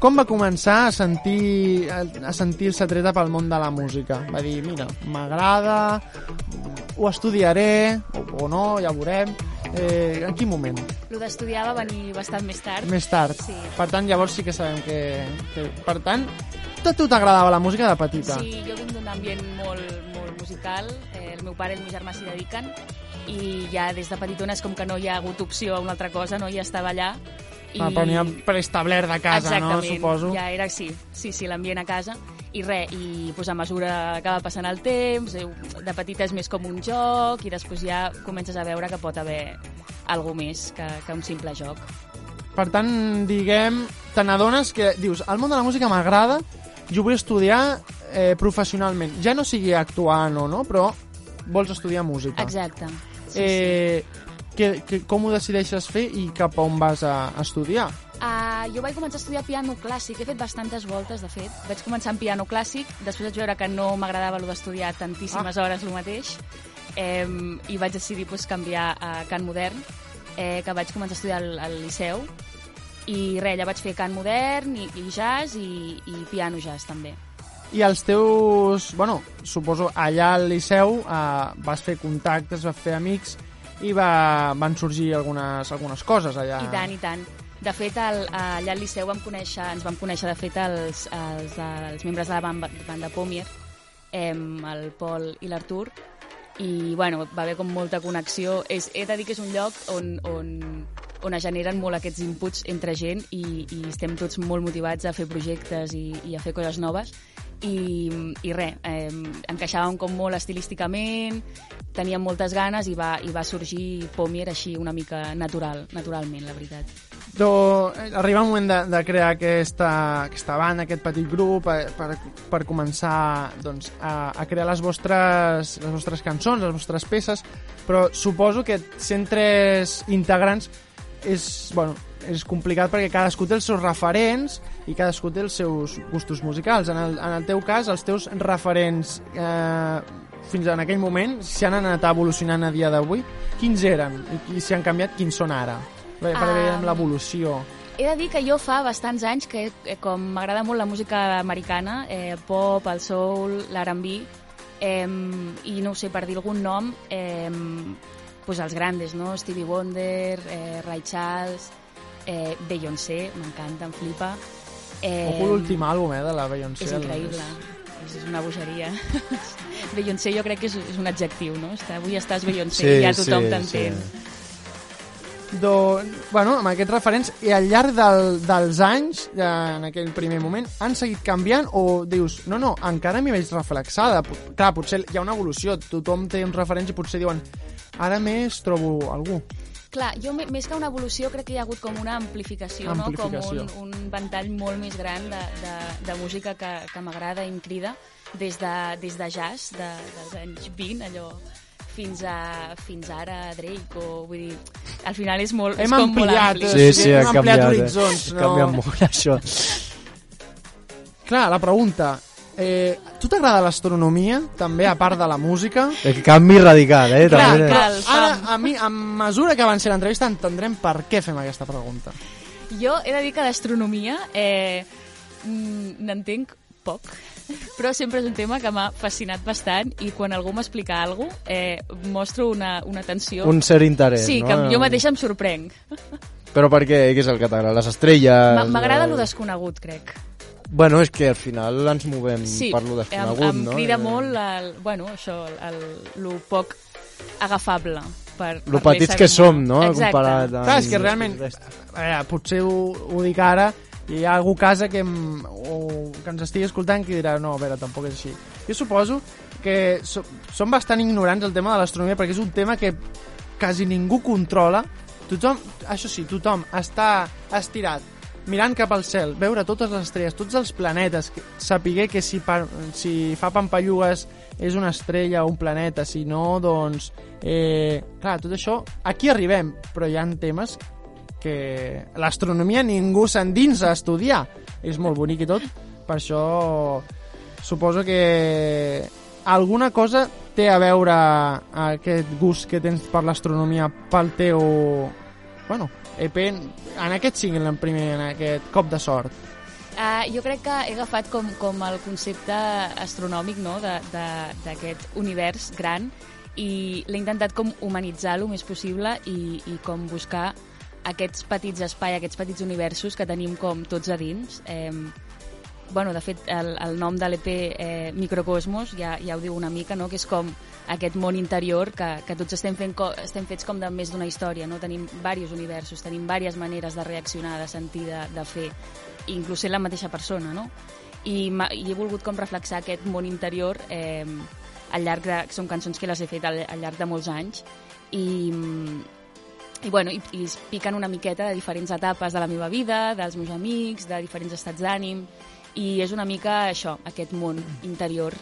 com va començar a sentir a, sentir-se treta pel món de la música? Va dir, mira, m'agrada, ho estudiaré, o, o no, ja ho veurem. Eh, en quin moment? Lo d'estudiar va venir bastant més tard. Més tard. Sí. Per tant, llavors sí que sabem que... que per tant, a tu t'agradava la música de petita? Sí, jo vinc d'un ambient molt, molt musical. Eh, el meu pare i el meu germà s'hi dediquen i ja des de petitona és com que no hi ha hagut opció a una altra cosa, no? Ja estava allà. I... Ah, però n'hi ha preestablert de casa, no? Exactament, Suposo. ja era, sí, sí, sí l'ambient a casa. I res, i pues, a mesura que va passant el temps, eh, de petita és més com un joc i després ja comences a veure que pot haver algú més que, que un simple joc. Per tant, diguem, te n'adones que dius, el món de la música m'agrada, jo vull estudiar eh, professionalment. Ja no sigui actuant o no, però vols estudiar música. Exacte. Sí, eh, que, que, com ho decideixes fer i cap a on vas a, a estudiar? Uh, jo vaig començar a estudiar piano clàssic, he fet bastantes voltes, de fet. Vaig començar en piano clàssic, després vaig veure que no m'agradava d'estudiar tantíssimes Ah. hores el mateix, eh, i vaig decidir pues, canviar a cant modern, eh, que vaig començar a estudiar al, al Liceu, i res, allà vaig fer cant modern i, i jazz i, i piano jazz també. I els teus... Bueno, suposo allà al Liceu eh, vas fer contactes, vas fer amics i va, van sorgir algunes, algunes coses allà. I tant, i tant. De fet, el, allà al Liceu vam conèixer, ens vam conèixer, de fet, els, els, els membres de la banda, banda Pomier, em, el Pol i l'Artur, i bueno, va haver com molta connexió. És, he de dir que és un lloc on, on, on es generen molt aquests inputs entre gent i, i estem tots molt motivats a fer projectes i, i a fer coses noves i, i res, eh, encaixàvem com molt estilísticament, teníem moltes ganes i va, i va sorgir Pomier així una mica natural, naturalment, la veritat. Do, eh, arriba el moment de, de crear aquesta, aquesta banda, aquest petit grup, eh, per, per començar doncs, a, a crear les vostres, les vostres cançons, les vostres peces, però suposo que sent tres integrants és, bueno, és complicat perquè cadascú té els seus referents i cadascú té els seus gustos musicals. En el, en el teu cas, els teus referents eh, fins en aquell moment, si han anat evolucionant a dia d'avui, quins eren? I, I si han canviat, quins són ara? Per, per Ah. veure l'evolució. He de dir que jo fa bastants anys que, eh, com m'agrada molt la música americana, eh, pop, el soul, l'R&B, eh, i no sé, per dir algun nom, eh, pues els grandes, no? Stevie Wonder, eh, Ray Charles, eh, Beyoncé, m'encanta, em flipa. Eh, Ojo l'últim àlbum, eh, de la Beyoncé. és increïble, és, és una bogeria. Beyoncé jo crec que és, és un adjectiu, no? Està, avui estàs Beyoncé i ja tothom t'entén. Do, bueno, amb aquests referents, i al llarg del, dels anys, ja en aquell primer moment, han seguit canviant o dius, no, no, encara m'hi veig reflexada. P- Clar, potser hi ha una evolució, tothom té uns referents i potser diuen, ara més trobo algú. Clar, jo me- més que una evolució crec que hi ha hagut com una amplificació, Amplificació. no? com un, un ventall molt més gran de, de, de música que, que m'agrada i em crida des de, des de jazz de, dels anys 20, allò fins, a, fins ara Drake o vull dir, al final és molt Hem és com molt ampliat, ampli. Sí, sí, ha Hem ampliat canviat. Eh? horitzons, Ha no? canviat molt, això. Clar, la pregunta, eh, tu t'agrada l'astronomia, també, a part de la música? El canvi radical, eh? Clar, també. clar, ara, a mi, a mesura que avanci l'entrevista, entendrem per què fem aquesta pregunta. Jo he de dir que d'astronomia eh, mm, n'entenc poc, però sempre és un tema que m'ha fascinat bastant i quan algú m'explica alguna cosa eh, mostro una, una atenció... Un cert interès, Sí, no? que jo mateixa em sorprenc. Però per què? Què és el que t'agrada? Les estrelles? M'agrada el- lo desconegut, crec. Bueno, és que al final ens movem Sí, per lo em, desconegut, em no? crida Eh, molt el, bueno, això, el, lo poc agafable. Per, Lo per petits que som, no? Exacte. Comparat amb... Clar, és que realment, eh, potser ho, ho dic ara, i hi ha algú a casa que, em, o, que ens estigui escoltant que dirà no, a veure, tampoc és així. Jo suposo que so, som bastant ignorants del tema de l'astronomia perquè és un tema que quasi ningú controla. Tothom, això sí, tothom està estirat mirant cap al cel, veure totes les estrelles, tots els planetes, sapiguer que si, pa, si fa pampallugues és una estrella o un planeta, si no, doncs... Eh, clar, tot això, aquí arribem, però hi ha temes que l'astronomia ningú s'endinsa a estudiar. És molt bonic i tot, per això suposo que alguna cosa té a veure aquest gust que tens per l'astronomia pel teu bueno, EP en aquest single en primer, en aquest cop de sort Uh, jo crec que he agafat com, com el concepte astronòmic no? d'aquest univers gran i l'he intentat com humanitzar el més possible i, i com buscar aquests petits espais, aquests petits universos que tenim com tots a dins. Eh, bueno, de fet, el, el nom de l'EP eh, Microcosmos ja, ja ho diu una mica, no? que és com aquest món interior que, que tots estem, fent estem fets com de més d'una història, no? tenim diversos universos, tenim diverses maneres de reaccionar, de sentir, de, de fer, inclús ser la mateixa persona, no? I, i he volgut com reflexar aquest món interior eh, al llarg de... Són cançons que les he fet al, al llarg de molts anys i, i, bueno, i, i piquen una miqueta de diferents etapes de la meva vida, dels meus amics, de diferents estats d'ànim, i és una mica això, aquest món interior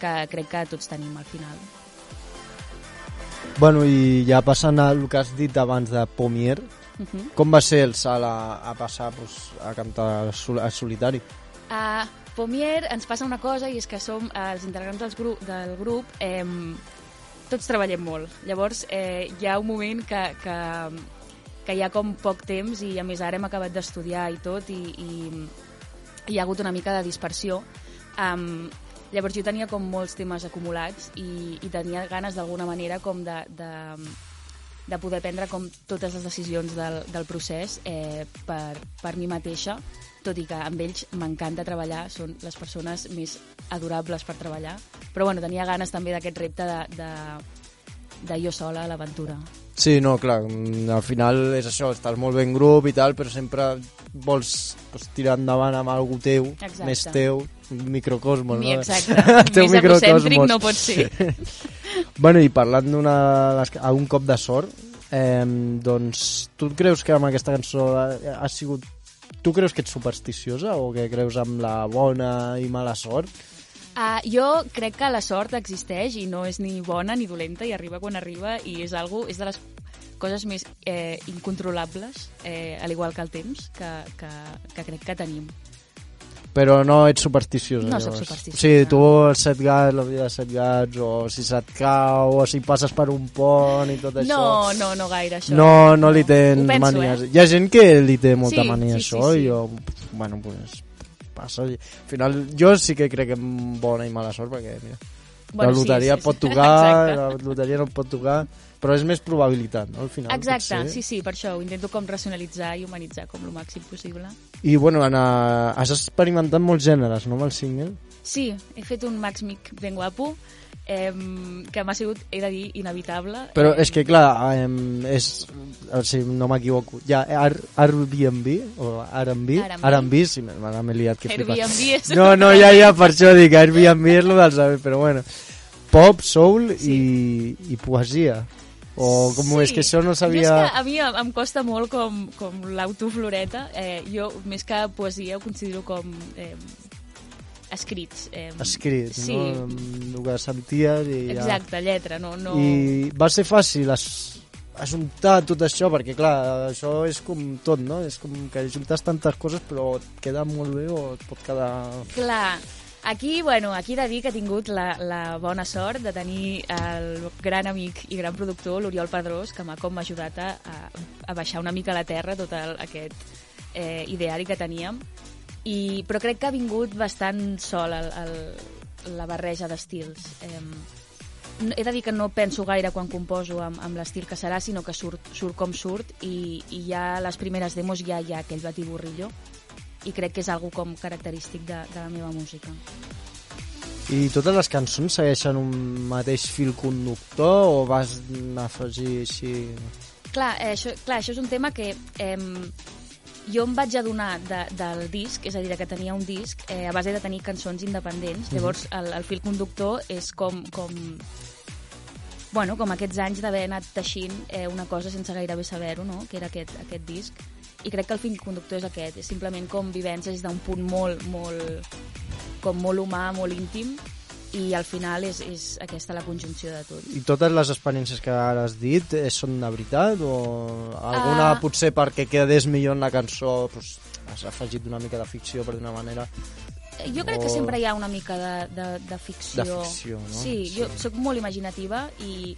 que crec que tots tenim al final. Bueno, i ja passant al que has dit abans de Pomier, Mhm. com va ser el salt a, a passar pues, a cantar sol, a solitari? A Pomier ens passa una cosa i és que som eh, els integrants dels gru del grup eh, tots treballem molt. Llavors eh, hi ha un moment que, que, que hi ha com poc temps i a més ara hem acabat d'estudiar i tot i, i hi ha hagut una mica de dispersió. Um, llavors jo tenia com molts temes acumulats i, i tenia ganes d'alguna manera com de, de, de poder prendre com totes les decisions del, del procés eh, per, per mi mateixa, tot i que amb ells m'encanta treballar, són les persones més adorables per treballar, però bueno, tenia ganes també d'aquest repte de, de, de jo sola a l'aventura. Sí, no, clar, mm, al final és això, estàs molt ben grup i tal, però sempre vols pues, tirar endavant amb algú teu, Exacte. més teu, un microcosmos, Mi, no? exacte. El teu Més microcosmos. no pot ser. bueno, i parlant d'una a un cop de sort, eh, doncs tu creus que amb aquesta cançó ha, ha sigut... Tu creus que ets supersticiosa o que creus amb la bona i mala sort? Uh, jo crec que la sort existeix i no és ni bona ni dolenta i arriba quan arriba i és algo, és de les coses més eh, incontrolables, eh, al igual que el temps, que, que, que crec que tenim. Però no ets supersticiosa. No sóc llavors. supersticiosa. O sigui, tu els set gats, la vida de set gats, o si se't cau, o si passes per un pont i tot això... No, no, no gaire, això. No, no li tens penso, manies. eh? Hi ha gent que li té molta Sí, mania sí, sí, això sí. i jo, bueno, pues, passa. Al final, jo sí que crec en bona i mala sort perquè, mira, Bueno, la loteria sí, sí. pot tocar, Exacte. la loteria no pot tocar, però és més probabilitat, no? Al final, Exacte, potser. sí, sí, per això ho intento com racionalitzar i humanitzar com el màxim possible. I, bueno, Anna, has experimentat molts gèneres, no, amb el single? Sí, he fet un Max Mic ben guapo, eh, que m'ha sigut, he de dir, inevitable. Però és que, clar, em, és, sigui, no m'equivoco, Ar- Airbnb, o R&B, R&B. R&B, sí, m'he liat, que flipat. Airbnb és No, no, ja, ja, per això dic, Airbnb és el del saber, però bueno, pop, soul sí. i, i poesia. O com és que això no Jo és sabia... que a mi em, em costa molt com, com l'autofloreta. Eh, jo, més que poesia, ho considero com eh, escrits. Eh, Escrit, sí. no? El que senties i ja... Exacte, lletra, no... no... I va ser fàcil es, ajuntar tot això, perquè clar, això és com tot, no? És com que juntes tantes coses però et queda molt bé o et pot quedar... Clar, aquí, bueno, aquí he de dir que he tingut la, la bona sort de tenir el gran amic i gran productor, l'Oriol Pedrós, que m'ha com ajudat a, a, a baixar una mica a la terra tot el, aquest eh, ideari que teníem. I, però crec que ha vingut bastant sol el, el, la barreja d'estils. Eh, he de dir que no penso gaire quan composo amb, amb l'estil que serà, sinó que surt, surt com surt i, i ja les primeres demos ja hi ha aquell batiburrillo i crec que és algo com característic de, de la meva música. I totes les cançons segueixen un mateix fil conductor o vas afegir així... Clar, eh, això, clar, això és un tema que eh, jo em vaig adonar de, del disc, és a dir, que tenia un disc eh, a base de tenir cançons independents. Mhm. Llavors, el, el fil conductor és com, com, bueno, com aquests anys d'haver anat teixint eh, una cosa sense gairebé saber-ho, no? que era aquest, aquest disc. I crec que el fil conductor és aquest, és simplement com vivències d'un punt molt, molt, com molt humà, molt íntim, i al final és, és aquesta la conjunció de tot. I totes les experiències que ara has dit eh, són de veritat o alguna Ah. potser perquè quedés millor en la cançó pues, has afegit una mica de ficció per d'una manera Jo crec que sempre hi ha una mica de, de, de ficció. De ficció, no? Sí, jo sóc molt imaginativa i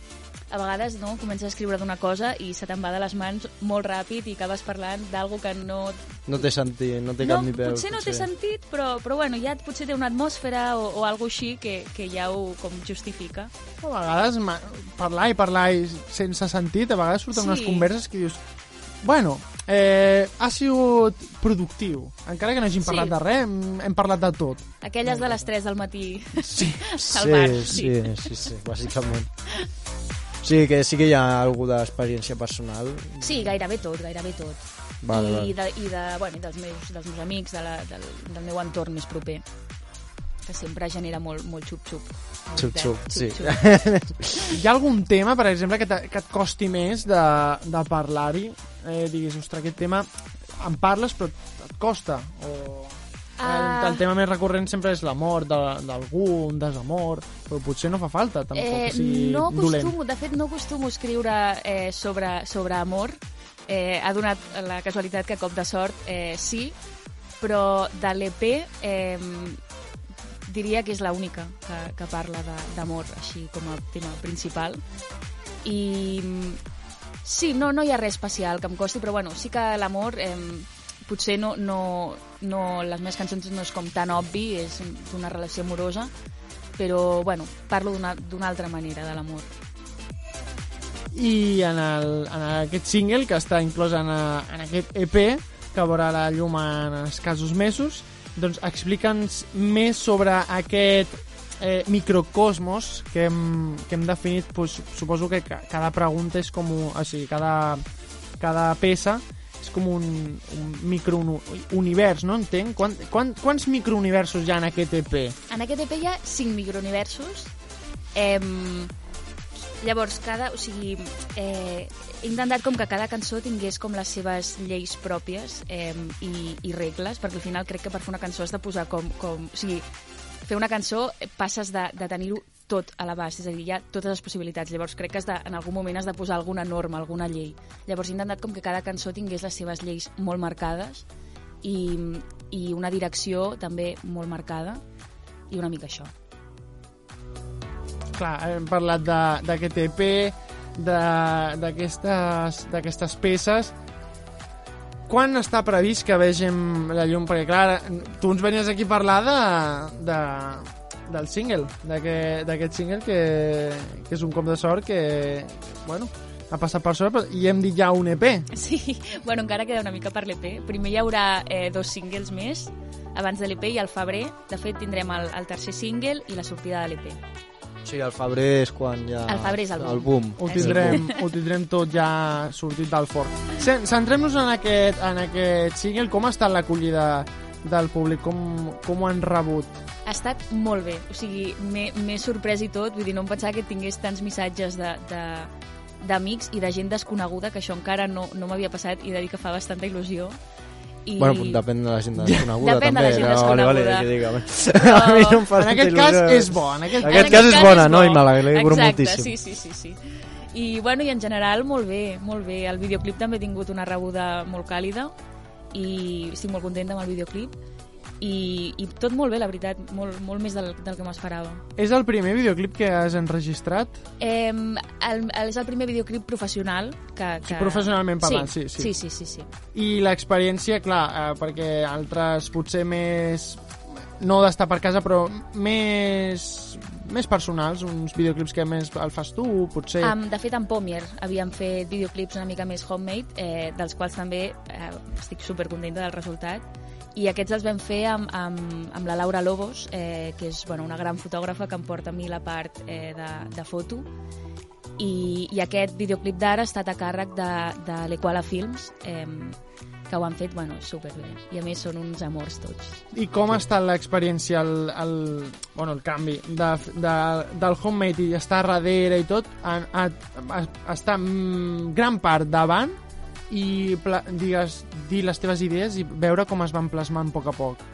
a vegades no, comences a escriure d'una cosa i se te'n va de les mans molt ràpid i acabes parlant d'algo que no... no té sentit, no té no, cap ni peus potser no té sentit, però, però bueno, ja potser té una atmosfera o, o algo així que, que ja ho com justifica. A vegades parlar i parlar i sense sentit, a vegades surten Sí. unes converses que dius bueno, eh, ha sigut productiu. Encara que no hàgim Sí. parlat de res, hem, hem parlat de tot. Aquelles de les 3 del matí sí. sí, bar. sí, sí, sí, bàsicament sí que sí que hi ha alguna d'experiència personal Sí, gairebé tot, gairebé tot. Vale, I, vale. De, i de, bueno, i dels, meus, dels meus amics, de la, del, del meu entorn més proper que sempre genera molt, molt xup-xup. Xup-xup, sí. xup-xup. Hi ha algun tema, per exemple, que, te- que et costi més de, de parlar-hi? Eh, diguis, ostres, aquest tema en parles però et costa? O... El, Ah. el tema més recurrent sempre és l'amor de- d'algú, un desamor, però potser no fa falta tampoc Eh, que sigui no dolent. acostumo, de fet, no acostumo a escriure eh, sobre, sobre amor. Eh, ha donat la casualitat que, cop de sort, eh, sí, però de l'EP eh, diria que és l'única que, que parla d'amor, així com a tema principal. I mm, sí, no, no hi ha res especial que em costi, però bueno, sí que l'amor... Eh, potser no, no, no, les meves cançons no és com tan obvi, és d'una relació amorosa, però bueno, parlo d'una altra manera de l'amor. I en, el, en aquest single, que està inclòs en, en aquest EP, que veurà la llum en escassos mesos, doncs explica'ns més sobre aquest eh, microcosmos que hem, que hem definit. Pues, suposo que ca- cada pregunta és com... O sigui, cada, cada peça és com un, un microunivers, no entenc? Quan, quan, quants microuniversos hi ha en aquest EP? En aquest EP hi ha 5 microuniversos. Eh, llavors, cada, o sigui, eh, he intentat com que cada cançó tingués com les seves lleis pròpies eh, i, i regles, perquè al final crec que per fer una cançó has de posar com... com o sigui, fer una cançó eh, passes de, de tenir-ho tot a l'abast, és a dir, hi ha totes les possibilitats. Llavors crec que has de, en algun moment has de posar alguna norma, alguna llei. Llavors he intentat com que cada cançó tingués les seves lleis molt marcades i, i una direcció també molt marcada i una mica això. Clar, hem parlat d'aquest EP, d'aquestes peces. Quan està previst que vegem la llum? Perquè, clar, tu ens venies aquí a parlar de, de, del single, d'aquest d'aquest single que, que és un cop de sort que, bueno, ha passat per però- i hem dit ja un EP. Sí, bueno, encara queda una mica per l'EP. Primer hi haurà eh, dos singles més abans de l'EP i al febrer, de fet, tindrem el, el tercer single i la sortida de l'EP. o sigui, el febrer és quan ja El febrer és el boom. el boom. Ho tindrem, ho tindrem tot ja sortit del forn. Cen- Centrem-nos en, aquest, en aquest single. Com ha estat l'acollida del públic? Com, com ho han rebut? Ha estat molt bé, o sigui, m'he sorprès i tot, vull dir, no em pensava que tingués tants missatges de, de, d'amics i de gent desconeguda, que això encara no, no m'havia passat i he de dir que fa bastanta il·lusió. I... Bueno, pues depèn de la gent desconeguda, Depèn de també. la gent no, vale, vale, desconeguda. que Però- a mi no em fa En aquest cas és bo, en aquest- en aquest cas és bona, no? I me l'alegro Exacte, moltíssim. sí, sí, sí, sí. I, bueno, i en general, molt bé, molt bé. El videoclip també ha tingut una rebuda molt càlida i estic molt contenta amb el videoclip i, i tot molt bé, la veritat, molt, molt més del, del que m'esperava. És el primer videoclip que has enregistrat? Eh, el, el, és el primer videoclip professional que... que... Sí, professionalment parlant, sí, Sí, sí. sí, sí, sí. I l'experiència, clar, eh, perquè altres potser més... No d'estar per casa, però més, més personals, uns videoclips que més el fas tu, potser... Um, de fet, amb Pomier havíem fet videoclips una mica més homemade, eh, dels quals també eh, estic supercontenta del resultat. I aquests els vam fer amb, amb, amb la Laura Lobos, eh, que és bueno, una gran fotògrafa que em porta a mi la part eh, de, de foto. I, I aquest videoclip d'ara ha estat a càrrec de, de l'Equala Films, eh, que ho han fet bueno, superbé. I a més són uns amors tots. I com ha estat l'experiència, el, el, bueno, el canvi de, de, del homemade i estar darrere i tot, a, a, a, a estar mm, gran part davant i pla, digues, dir les teves idees i veure com es van plasmant a poc a poc?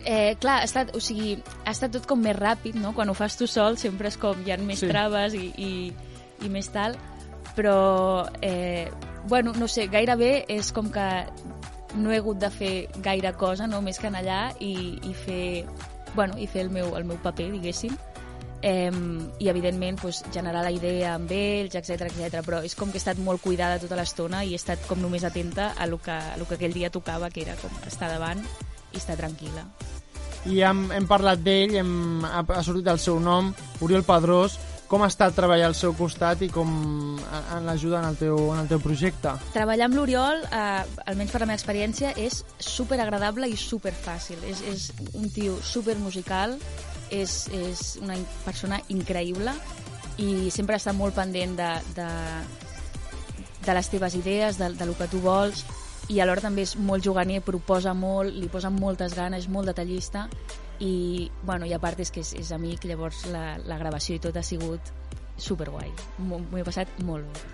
Eh, clar, ha estat, o sigui, ha estat tot com més ràpid, no? Quan ho fas tu sol sempre és com hi ha més Sí. sí. traves i, i, i més tal, però, eh, bueno, no sé, gairebé és com que no he hagut de fer gaire cosa, no? més que anar allà i, i fer, bueno, i fer el, meu, el meu paper, diguéssim. Eh, i evidentment pues, generar la idea amb ells, etc etc. però és com que he estat molt cuidada tota l'estona i he estat com només atenta a lo que, a lo que aquell dia tocava, que era com estar davant i estar tranquil·la. I hem, hem parlat d'ell, hem, ha sortit el seu nom, Oriol Pedrós. Com ha estat treballar al seu costat i com l'ajuda en, teu, en el teu projecte? Treballar amb l'Oriol, eh, almenys per la meva experiència, és super agradable i super fàcil. És, és un tio super musical, és, és una persona increïble i sempre està molt pendent de, de, de les teves idees, de, de lo que tu vols i alhora també és molt juganer, proposa molt, li posa moltes ganes, és molt detallista i, bueno, i a part és que és, és amic, llavors la, la gravació i tot ha sigut superguai. M'ho he passat molt bé.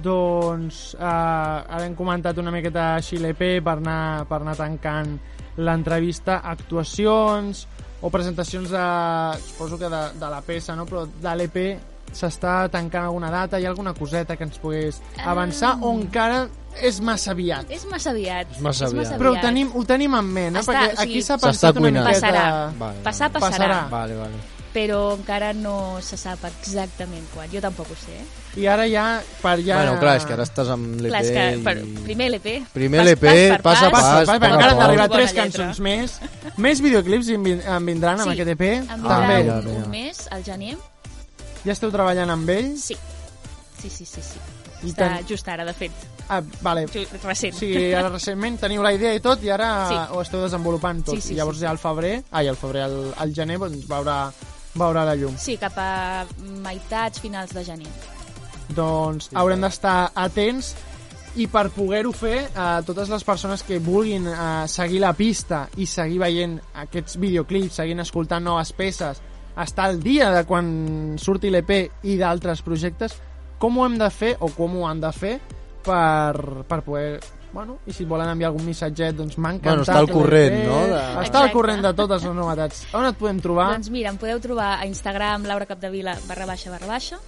Doncs eh, hem comentat una miqueta així l'EP per anar, per anar tancant l'entrevista, actuacions o presentacions de, suposo que de, de la peça, no? però de l'EP s'està tancant alguna data, hi ha alguna coseta que ens pogués avançar o encara és massa aviat? És massa aviat. És massa aviat. Però ho tenim, ho tenim en ment, eh? Està, perquè o sigui, aquí s'ha pensat una miqueta... Passarà. Vale. Passar, passarà. Vale, vale. Però encara no se sap exactament quan. Jo tampoc ho sé. eh? I ara ja, per ja... Bueno, clar, és que ara estàs amb l'EP Clar, és que i... per, primer l'EP. Primer pas- l'EP, pas per pas Pas, pas, pas, pas, encara han pas. d'arribar tres lletra. cançons més. Més videoclips en, vin- en vindran amb Sí, aquest EP? Em vindrà També. Un mes, al gener. Ja esteu treballant amb ells? Sí. Sí, sí, sí. sí. I Està ten- just ara, de fet. Ah, vale. Recent. Sigui, ara recentment teniu la idea i tot i ara Sí. ho esteu desenvolupant tot. Sí, sí, I llavors sí, ja al febrer, ai, al febrer, al, al gener, doncs veurà, veurà la llum. Sí, cap a meitats, finals de gener. Doncs haurem d'estar atents i per poder-ho fer, eh, totes les persones que vulguin eh, seguir la pista i seguir veient aquests videoclips, seguint escoltant noves peces, estar al dia de quan surti l'EP i d'altres projectes, com ho hem de fer o com ho han de fer per, per poder... Bueno, i si volen enviar algun missatget, doncs m'ha encantat. Bueno, està al corrent, no, de- Està al corrent de totes les novetats. On et podem trobar? Doncs mira, em podeu trobar a Instagram Laura Capdevila barra baixa barra baixa.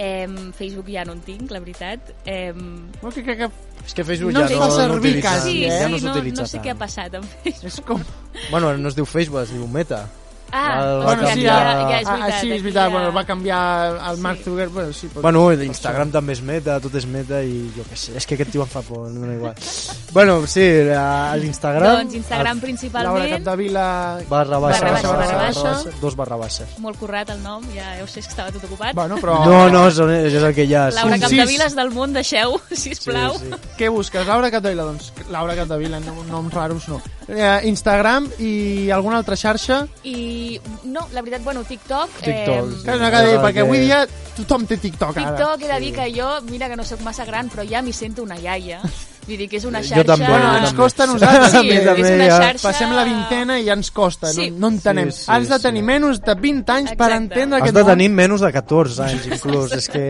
Em, Facebook ja no en tinc, la veritat. Em, No, que, que, que... És que Facebook No ja no, no servir utilitza, quasi, sí, eh? ja sí, no no, s'utilitza no sé tant. què ha passat amb Facebook. És com... Bueno, no es diu Facebook, es diu Meta. Ah, El va Bueno, sí, canviar- ja, ja, és ah, veritat. sí, és veritat, ja- bueno, el va canviar el Mark Sí. Zuckerberg, bueno, sí, però, Bueno, Instagram també és meta, tot és meta i jo què sé, és que aquest tio em fa por, no igual. bueno, sí, l'Instagram... Doncs Instagram Laura principalment, Capdevila... Barra baixa, Barra baixa, barra baixa. dos barra baixes. molt currat el nom, ja heu sé que estava tot ocupat. Bueno, però... No, no, són, és el que hi ha. Laura un sis. Capdeviles del món, deixeu, sisplau. Sí, sí. Què busques? Laura Capdevila? Doncs Laura Capdevila, no, noms raros no. Eh, Instagram i alguna altra xarxa? I no, la veritat, bueno, TikTok... TikTok, sí. Que no dir, Ja, perquè que- avui dia tothom té TikTok ara. TikTok he de dir que jo, mira que no sóc massa gran, però ja m'hi sento una iaia. Vull dir que és una Jo xarxa... també, Bueno, jo ens costa a nosaltres. Sí, és una xarxa... Passem la vintena i ja ens costa, Sí. no, no entenem. Sí, sí, Has de sí. tenir menys de 20 anys per Exacte. entendre Has aquest de món. tenir menys de 14 anys, inclús. és que...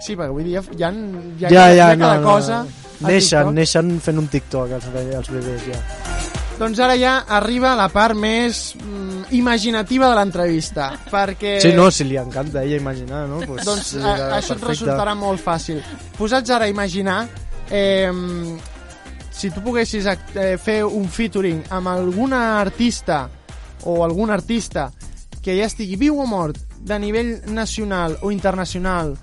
Sí, perquè avui dia hi ha, hi ha, Ja, hi ja, ha no, cada no. cosa... a Neixen, neixen fent un TikTok, els, els bebès, ja. Doncs ara ja arriba la part més mm, imaginativa de l'entrevista, perquè... Sí, no, si li encanta a ella imaginar, no? Pues, Doncs eh, a, això et resultarà molt fàcil. Posats ara a imaginar, eh, si tu poguessis eh, fer un featuring amb alguna artista o algun artista que ja estigui viu o mort de nivell nacional o internacional,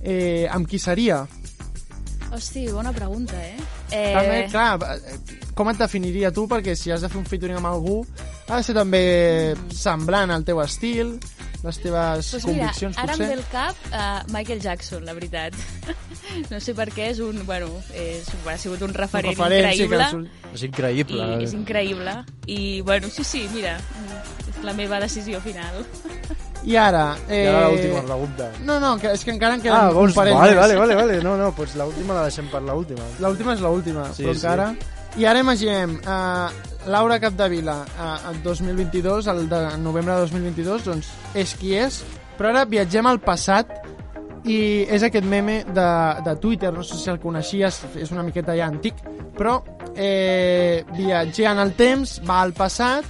eh, amb qui seria? Hosti, bona pregunta, eh? eh... També, clar, eh, com et definiria tu? Perquè si has de fer un featuring amb algú, ha de ser també semblant al teu estil, les teves Pues mira, conviccions, ara em potser. ve el cap uh, Michael Jackson, la veritat. no sé per què, és un, bueno, és, ha sigut un referent, referent, sí, que increïble. surt- És increïble. I és increïble. I, bueno, sí, sí, mira, és la meva decisió final. I ara... Eh... I ara l'última pregunta. No, no, que és que encara en queden Ah, un vols... parell Vale, més. vale, vale, vale. No, no, pues l'última la deixem per l'última. L'última és l'última, Sí, però sí. encara... I ara imaginem, uh, Laura Capdevila, uh, el 2022, el de novembre de 2022, doncs és qui és, però ara viatgem al passat i és aquest meme de, de Twitter, no sé si el coneixies, és una miqueta ja antic, però eh, viatjar en el temps, va al passat,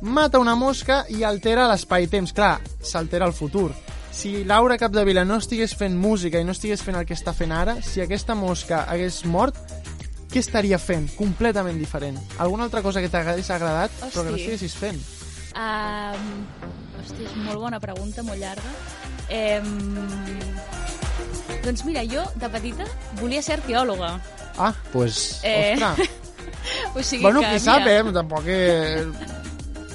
mata una mosca i altera l'espai-temps. Clar, s'altera el futur. Si Laura Capdevila no estigués fent música i no estigués fent el que està fent ara, si aquesta mosca hagués mort, què estaria fent? Completament diferent. Alguna altra cosa que t'hagués agradat, però que no Hosti. estiguessis fent? Um, hòstia, és molt bona pregunta, molt llarga. Um, doncs mira, jo de petita volia ser arqueòloga. Ah, pues, Eh, ostres. o sigui bueno, que, qui sap, eh? Tampoc eh,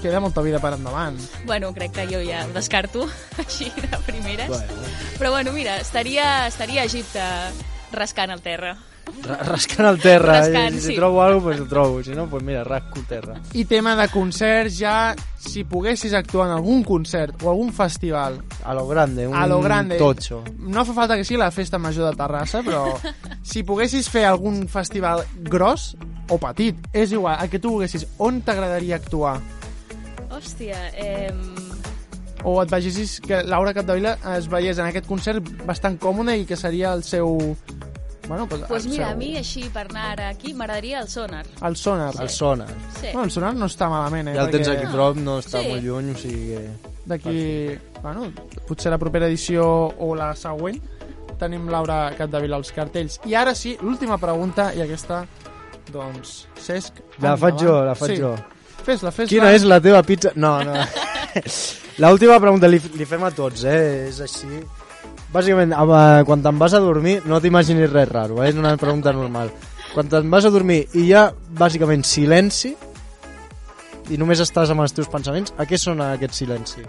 queda molta vida per endavant. Bueno, crec que jo ja ho descarto així de primeres. Bueno. Però bueno, mira, estaria, estaria a Egipte rascant el terra. Ra- rascant el terra. Rascant, eh? si sí. trobo alguna cosa, pues ho trobo. Si no, pues mira, rasco el terra. I tema de concerts, ja, si poguessis actuar en algun concert o algun festival... A lo grande, un a lo grande, totxo. No fa falta que sigui la festa major de Terrassa, però si poguessis fer algun festival gros o petit, és igual, el que tu volguessis, on t'agradaria actuar? Hòstia, eh, O et vegessis que Laura Capdevila es veiés en aquest concert bastant còmode i que seria el seu... Bueno, pues, pues mira, seu... a mi així per anar ara aquí m'agradaria el sonar. El sonar. Sí. El sonar. Sí. Bueno, el sonar no està malament, eh? Ja el tens perquè aquí prop, no està Sí. molt lluny, o sigui que... D'aquí, bueno, potser la propera edició o la següent tenim Laura Capdevila als cartells. I ara sí, l'última pregunta, i aquesta, doncs, Cesc... La faig jo, la faig sí. jo. Fes-la, fes-la. Quina és la teva pizza? No, no. L'última pregunta li, li fem a tots, eh? És així. Bàsicament, eh, quan te'n vas a dormir, no t'imaginis res raro, eh? És una pregunta normal. Quan te'n vas a dormir i hi ha, bàsicament, silenci, i només estàs amb els teus pensaments, a què sona aquest silenci?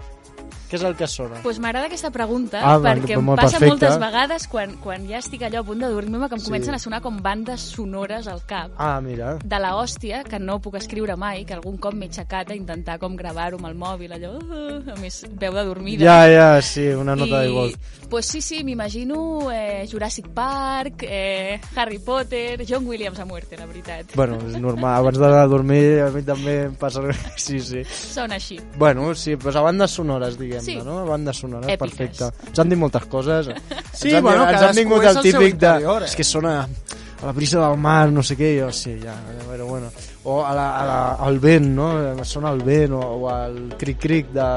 Què és el que sona? Pues m'agrada aquesta pregunta Ah, perquè em passa perfecte. moltes vegades quan, quan ja estic allò a punt de dormir-me que em Sí. comencen a sonar com bandes sonores al cap Ah, mira. de la hòstia, que no puc escriure mai, que algun cop m'he aixecat a intentar com gravar-ho amb el mòbil, allò, uh, a més, veu de dormida. Ja, ja, sí, una nota I, d'igual. pues sí, sí, m'imagino eh, Jurassic Park, eh, Harry Potter, John Williams a muerte, la veritat. Bueno, és normal, abans de dormir a mi també em passa... Sí, sí. Sona així. Bueno, sí, doncs a bandes sonores, diguem-ne, Sí. no? A bandes sonores, Èpiques. perfecte. Ens han dit moltes coses. Sí, ens han, bueno, ens han vingut el el típic de... eh? És que sona a la brisa del mar, no sé què, jo sí, ja, però bueno. O a la, a la, al vent, no? Sona al vent, o, o al cric-cric de...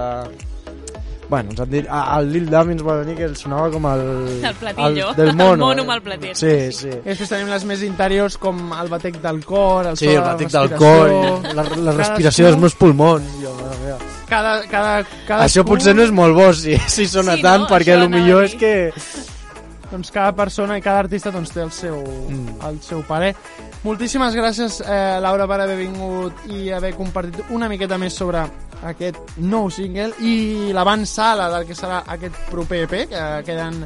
Bueno, ens han dit... Al Lil Dami ens va venir que sonava com el... El platillo. el del mono. El mono amb el platet. Sí, sí. I després tenim les més interiors com el batec del cor, el Sí, so el batec del cor, la, la respiració dels meus pulmons. Jo, meva. Cada, cada, cadascú... Això potser no és molt bo si, si sona Sí, tant, no? perquè el millor a és que... Doncs cada persona i cada artista doncs, té el seu, Mm. el seu parer. Moltíssimes gràcies, eh, Laura, per haver vingut i haver compartit una miqueta més sobre aquest nou single i l'avançada del que serà aquest proper EP, que queden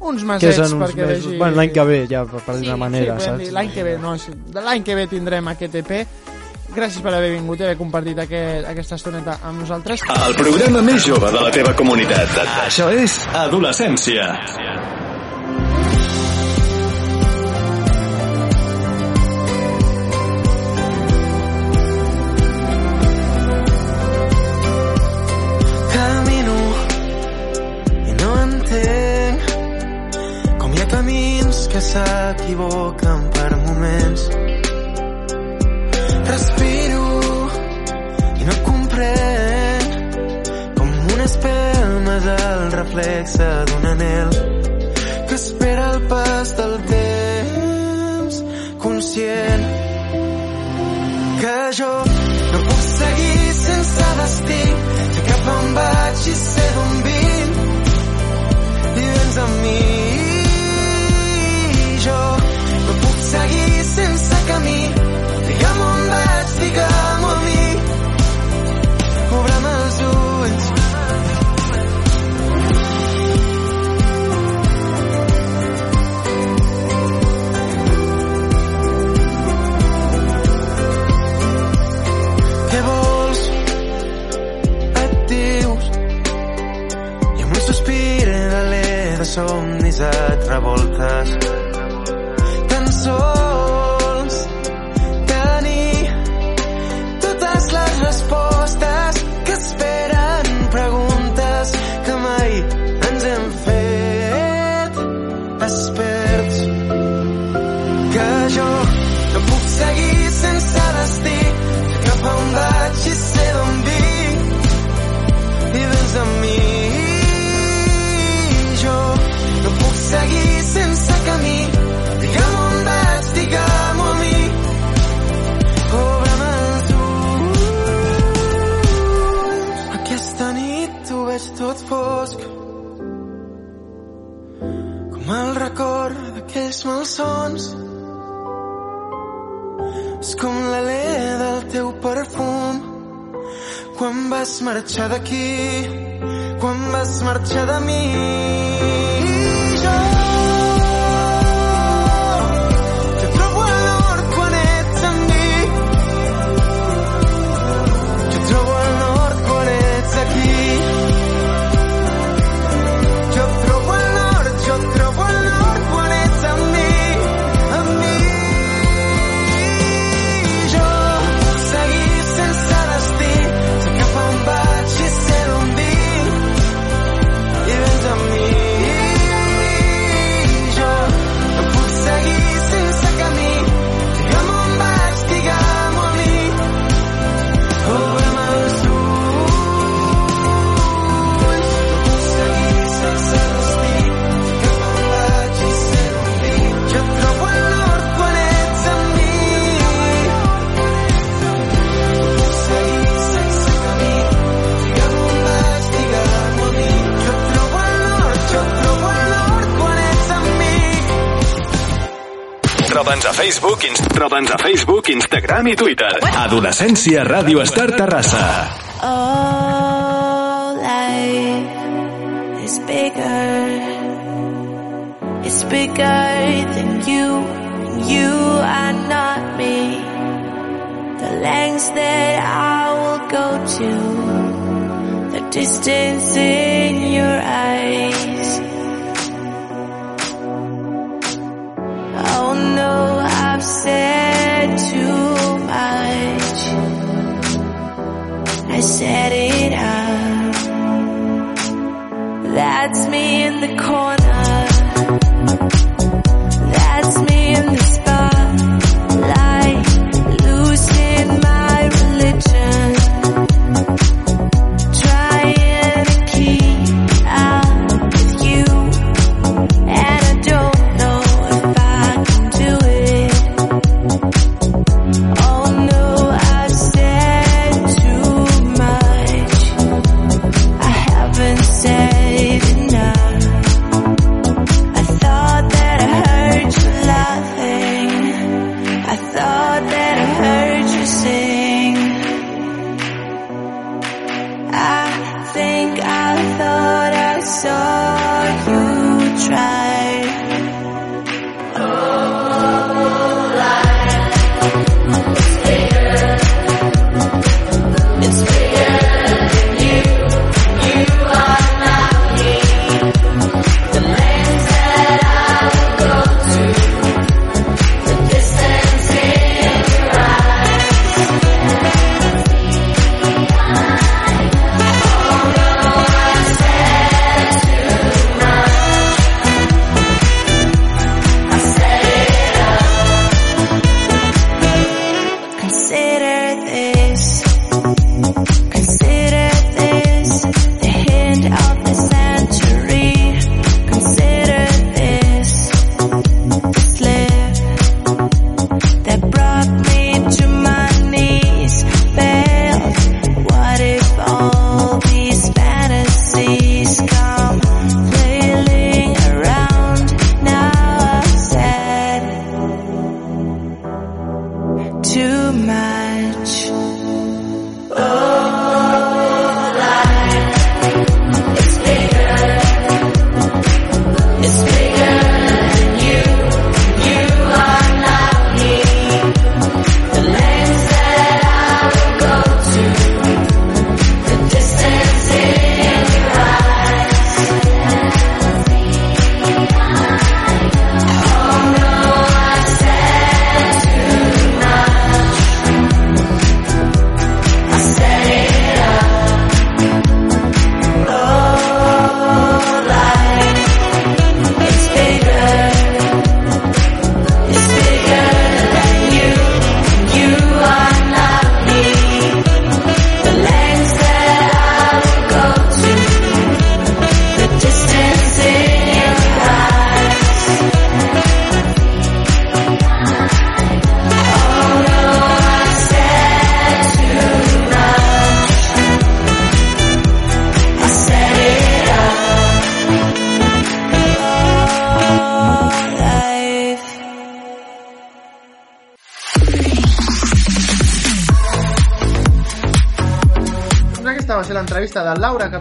uns que mesets són uns perquè mesos... vegi... Bueno, l'any que ve, ja, per, per dir una manera, sí, saps? L'any que ve, no, sí, l'any que ve tindrem aquest EP. Gràcies per haver vingut i haver compartit aquest, aquesta estoneta amb nosaltres. El programa més jove de la teva comunitat. Això és Adolescència. Entenc com hi ha camins que s'equivoquen per moments. Respiro i no comprenc com una espelma del reflexe d'un anel que espera el pas del temps conscient que jo no puc seguir sense destí. Sé cap on vaig i sé d'on vinc jo no puc seguir sense camí somnis marxar d'aquí? Quan vas marxar de mi? Troba'ns a Facebook, Troba'ns a Facebook, Instagram i Twitter. Adolescència Ràdio Estar Terrassa. Oh, life is bigger. It's bigger than you. You are not me. The lengths that I will go to. The distance in your eyes. said too much. I said it out. That's me in the corner. think I thought I saw you try.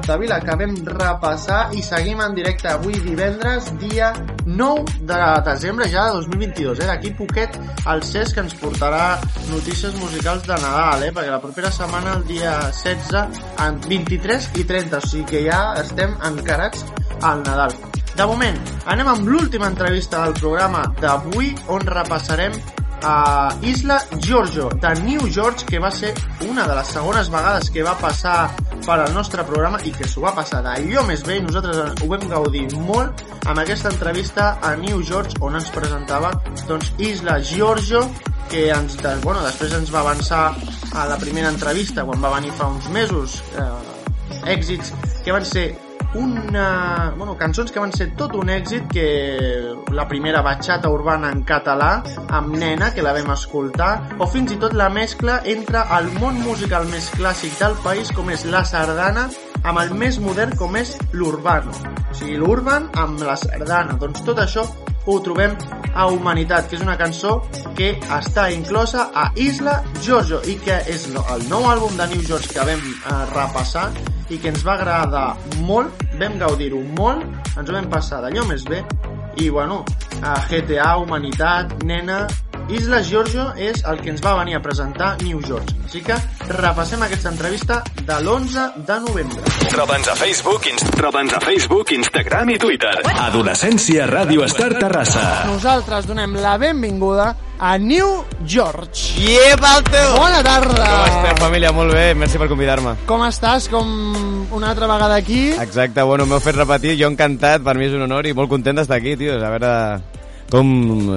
Capdevila que vam repassar i seguim en directe avui divendres, dia 9 de desembre ja de 2022. Eh? D'aquí poquet el Cesc ens portarà notícies musicals de Nadal, eh? perquè la propera setmana, el dia 16, en 23 i 30, o sigui que ja estem encarats al Nadal. De moment, anem amb l'última entrevista del programa d'avui on repassarem a Isla Giorgio de New George que va ser una de les segones vegades que va passar per al nostre programa i que s'ho va passar d'allò més bé. I nosaltres ho vam gaudir molt amb aquesta entrevista a New George on ens presentava doncs Isla Giorgio que ens, bueno, després ens va avançar a la primera entrevista quan va venir fa uns mesos eh, èxits que van ser una, bueno, cançons que van ser tot un èxit que la primera batxata urbana en català amb Nena, que la vam escoltar o fins i tot la mescla entre el món musical més clàssic del país com és la sardana amb el més modern com és l'urbano. O sigui, l'urban amb la sardana. Doncs tot això ho trobem a Humanitat, que és una cançó que està inclosa a Isla Giorgio i que és el nou àlbum de New George que vam eh, repassar i que ens va agradar molt, vam gaudir-ho molt, ens ho vam passar d'allò més bé i bueno, a GTA, Humanitat, Nena, Isla Giorgio és el que ens va venir a presentar New George. Així que repassem aquesta entrevista de l'11 de novembre. Troba'ns a Facebook, troba'ns a Facebook, Instagram i Twitter. Adolescència Ràdio Estar Terrassa. Nosaltres donem la benvinguda a New George. Iep, Alto! Bona tarda! Com esteu, família? Molt bé, merci per convidar-me. Com estàs? Com una altra vegada aquí? Exacte, bueno, m'heu fet repetir, jo encantat, per mi és un honor i molt content d'estar aquí, tio, a veure com,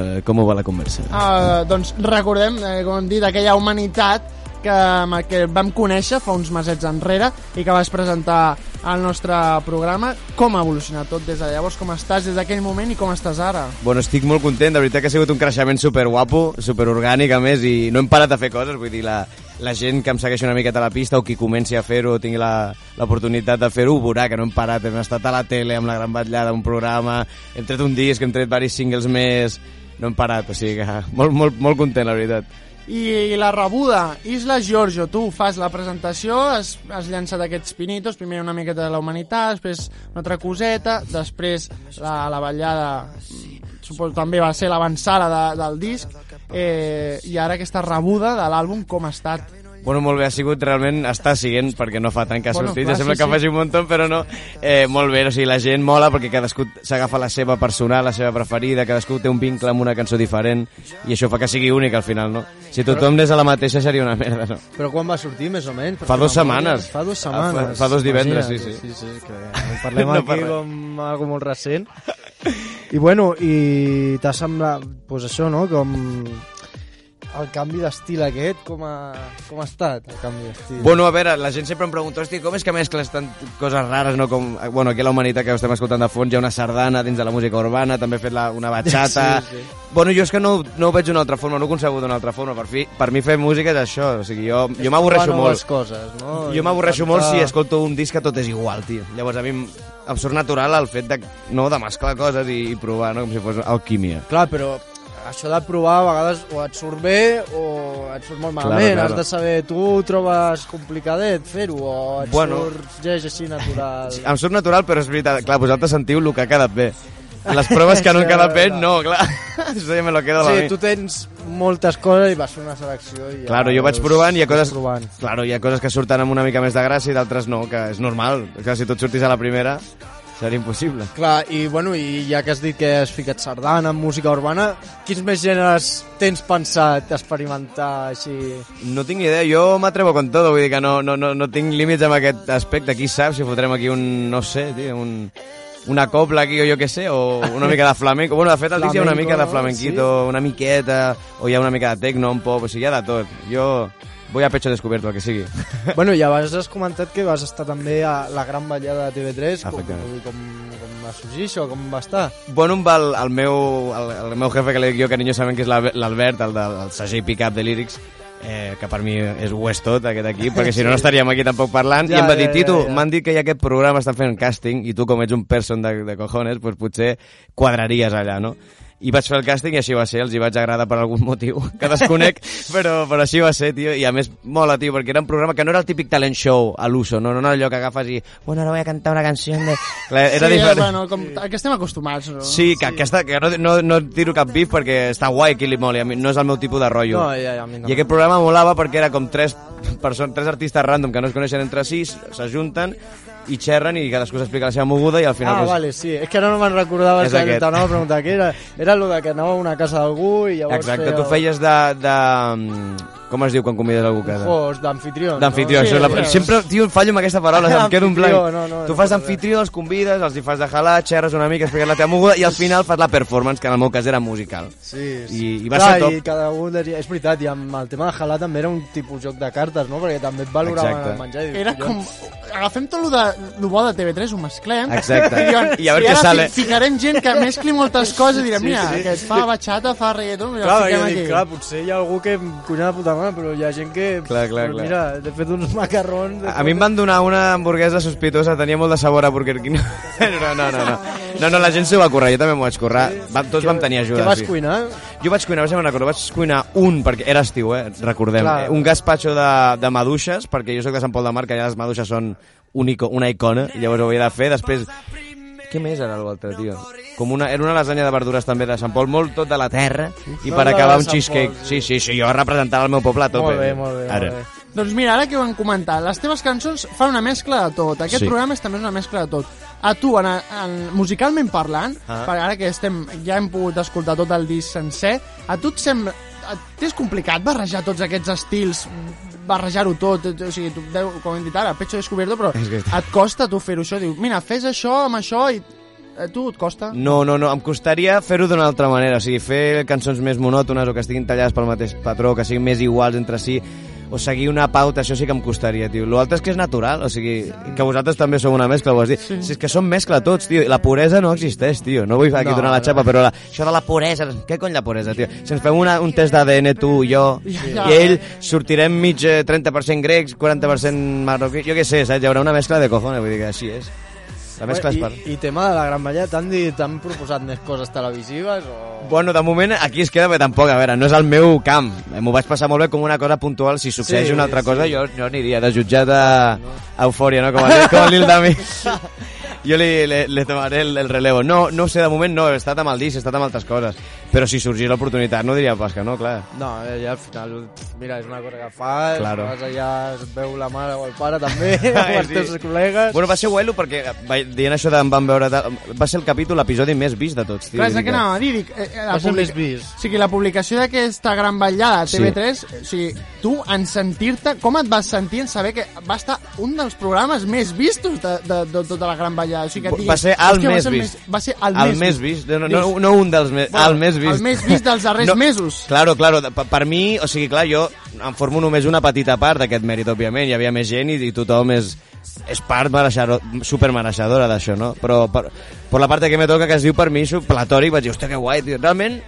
eh, com ho va la conversa. Uh, doncs recordem, eh, com hem dit, aquella humanitat que, que vam conèixer fa uns mesets enrere i que vas presentar al nostre programa. Com ha evolucionat tot des de llavors? Com estàs des d'aquell moment i com estàs ara? Bueno, estic molt content, de veritat que ha sigut un creixement super guapo, super orgànic a més i no hem parat de fer coses, vull dir, la, la gent que em segueix una miqueta a la pista o qui comenci a fer-ho o tingui l'oportunitat de fer-ho ho veurà que no hem parat, hem estat a la tele amb la gran batllada, un programa, hem tret un disc, hem tret diversos singles més, no hem parat, o sigui que molt, molt, molt content, la veritat. I, la rebuda, Isla Giorgio, tu fas la presentació, has, has llançat aquests pinitos, primer una miqueta de la humanitat, després una altra coseta, després la, la ballada, mm, suposo també va ser l'avançada de, del disc, eh, i ara aquesta rebuda de l'àlbum com ha estat? Bueno, molt bé, ha sigut realment, està siguent, perquè no fa tant que ha Bueno, sortit, clar, ja sembla sí, que sí. faci un muntó, però no. Eh, molt bé, o sigui, la gent mola perquè cadascú s'agafa la seva personal, la seva preferida, cadascú té un vincle amb una cançó diferent, i això fa que sigui únic al final, no? Si tothom anés a la mateixa seria una merda, no? Però quan va sortir, més o menys? Fa memòria? setmanes. Fa Fa- setmanes. fa dos divendres, sí, sí. sí, sí que ho parlem No aquí per res. com algo molt recent. I bueno, i t'ha semblat, pues això, no?, com el canvi d'estil aquest, com ha, com ha estat el canvi d'estil? Bueno, a veure, la gent sempre em pregunta, hosti, com és que mescles tant coses rares, no? Com, bueno, aquí a la Humanitat que estem escoltant de fons hi ha una sardana dins de la música urbana, també he fet la, una batxata... Sí, sí. Bueno, jo és que no, no ho veig d'una altra forma, no ho concebo d'una altra forma. Per, fi, per mi fer música és això, o sigui, jo, És jo m'avorreixo molt. noves coses, no? Jo m'avorreixo molt si escolto un disc que tot és igual, tio. Llavors a mi em, em surt natural el fet de, no, de mesclar coses i, i provar, no? com si fos alquímia. Clar, però això de provar a vegades o et surt bé o et surt molt Claro, malament. claro. Has de saber, tu ho trobes complicadet fer-ho o et Bueno. surt lleig així natural? Em surt natural, però és veritat, clar, vosaltres sentiu el que ha quedat bé. Les proves que no han quedat bé, no, clar. Això ja me lo quedo a Sí, mi. tu tens moltes coses i vas fer una selecció i ja Claro, jo vaig provant i hi ha coses, Provant. claro, hi ha coses que surten amb una mica més de gràcia i d'altres no, que és normal. Que si tot sortís a la primera seria impossible. Clar, i, bueno, i ja que has dit que has ficat sardana, música urbana, quins més gèneres tens pensat experimentar així? No tinc idea, jo m'atrevo con todo, vull dir que no, no, no, no tinc límits amb aquest aspecte. Qui sap si fotrem aquí un, no sé, tio, un, una copla aquí o jo què sé, o una mica de flamenco. Bueno, de fet, al disc hi ha una mica de flamenquito, una miqueta, o hi ha una mica de tecno, un pop, o sigui, hi ha de tot. Jo voy a pecho descubierto, el que sigui. bueno, ja abans has comentat que vas estar també a la gran ballada de TV3, com, com, com va sorgir això, com va estar? Bueno, amb el, el, meu, el, el meu jefe, que li dic jo carinyosament, que és l'Albe- l'Albert, el del el segell pick-up de Lyrics, eh, que per mi és, ho és tot, aquest equip, perquè si no, no estaríem aquí tampoc parlant, Ja, i em va dir, ja, ja, Tito, ja. m'han dit que hi ha aquest programa, estan fent càsting, i tu com ets un person de, de cojones, pues potser quadraries allà, no? I vaig fer el càsting i així va ser, els hi vaig agradar per algun motiu que desconec, però, però així va ser, tio, i a més mola, tio, perquè era un programa que no era el típic talent show a l'uso, no, no era allò que agafes i, bueno, ara voy a cantar una canció de... Clar, era sí, diferent. bueno, com, a què estem acostumats, no? Sí, que, aquesta, que no, no, no tiro cap bif perquè està guai que li moli, a mi no és el meu tipus de rotllo. No, ja, ja, no. I aquest programa molava perquè era com tres, persones, tres artistes random que no es coneixen entre si, s'ajunten i xerren i cadascú s'explica la seva moguda i al final... Ah, pues, vale, sí. És que ara no me'n recordava És que t'anava a preguntar què era. Era el que anava a una casa d'algú i llavors Exacte, feia... tu feies de, de... Com es diu quan convides algú a casa? Host, d'anfitrió. D'anfitrió, no? això és la... sí. Sempre, tio, fallo amb aquesta paraula, em quedo en blanc. No, no, tu fas d'anfitrió, els convides, els hi fas de jalar, xerres una mica, expliques la teva moguda i al final fas la performance, que en el meu cas era musical. Sí, sí. I, i va Clar, ser top. I cada un deia, és veritat, i amb el tema de Halà també era un tipus joc de cartes, no? Perquè també et valoraven Exacte. el menjar. I dius, Era com... Agafem tot lo, de, lo bo de TV3, ho mesclem. Exacte. I, diuen, I a veure i què ara sale. fi- ficarem gent que mescli moltes coses i direm, Sí, mira, sí. aquest fa bachata, fa reggaeton, mira, Clar, el fiquem dic, aquí. clar, potser hi ha algú que cuina de puta mare, però hi ha gent que... Clar, clar, pues clar. Mira, he fet uns macarrons... A mi em van donar una hamburguesa sospitosa, tenia molt de sabor a Burger King. No, no, no, no. No, no, la gent s'ho va currar, jo també m'ho vaig currar. Vam, tots vam tenir ajuda. Què vas sí. cuinar? Jo vaig cuinar, vaig recordo, vaig cuinar un, perquè era estiu, eh, recordem, Clar. un gazpacho de, de maduixes, perquè jo sóc de Sant Pol de Mar, que allà les maduixes són un ico, una icona, i llavors ho havia de fer, després... Què més era l'altre, tio? Com una, era una lasanya de verdures també de Sant Pol, molt tot de la terra, i per acabar un cheesecake. Sí, sí, sí, jo representava el meu poble a tope. Molt bé, molt bé, Ara. molt bé. Doncs mira, ara que ho hem comentat, les teves cançons fan una mescla de tot. Aquest Sí. programa és també una mescla de tot. A tu, en, en, musicalment parlant, Ah. ara que estem, ja hem pogut escoltar tot el disc sencer, a tu et sembla... T'és complicat barrejar tots aquests estils, barrejar-ho tot, o sigui, tu, com hem dit ara, pecho descobierto, però et costa tu fer-ho això, diu, mira, fes això amb això i a tu et costa? No, no, no, em costaria fer-ho d'una altra manera, o sigui, fer cançons més monòtones o que estiguin tallades pel mateix patró, que siguin més iguals entre si, o seguir una pauta, això sí que em costaria, tio. L'altre és que és natural, o sigui, que vosaltres també sou una mescla, ho has dit. Sí. Si és que som mescla tots, tio, la puresa no existeix, tio. No vull aquí No, donar la no. xapa, però la, això de la puresa, què cony la puresa, tio? Si ens fem una, un test d'ADN, tu, jo, Ja. i ell, sortirem mig eh, 30% grecs, 40% marroquí, jo què sé, saps? Hi haurà una mescla de cojones, vull dir que així és. La mescla és I, per... I tema de la Gran Vallada, t'han dit, t'han proposat més coses televisives o... Bueno, de moment aquí es queda, però tampoc, a veure, no és el meu camp. M'ho vaig passar molt bé com una cosa puntual. Si succeeix Sí, una altra sí. cosa, jo, jo aniria de jutjat a, a Eufòria, no? Com el, com el Lil Dami. jo li, le, le tomaré el, el relevo. No, no sé, de moment no, he estat amb el disc, he estat amb altres coses. Però si sorgís l'oportunitat no diria pas que no, clar. No, eh, ja al final, mira, és una cosa que fas, Claro. vas allà, es veu la mare o el pare també, amb els Sí. teus col·legues... Bueno, va ser guai perquè va- dient això de em van veure... tal, Va ser el capítol, l'episodi més vist de tots, tio. Clar, és que anava a dir, dic, eh, eh, la més vist. O sigui, la publicació d'aquesta gran ballada a Sí. TV3, o sigui, tu en sentir-te, com et vas sentir en saber que va estar un dels programes més vistos de, de, de, tota la gran ballada? O sigui, que et Va diguis, ser el "Hòstia, va més ser vist. Va ser el, el més vist. No, no, no, no un dels més, Bueno, el més vist. El més vist dels darrers mesos. Claro, claro, per, per mi, o sigui, clar, jo em formo només una petita part d'aquest mèrit, òbviament, hi havia més gent i, i tothom és, és part mereixedor, supermereixedora d'això, no? Però per, per la part que me toca, que es diu per mi, platòric, vaig dir, hòstia, que guai, tio. Realment,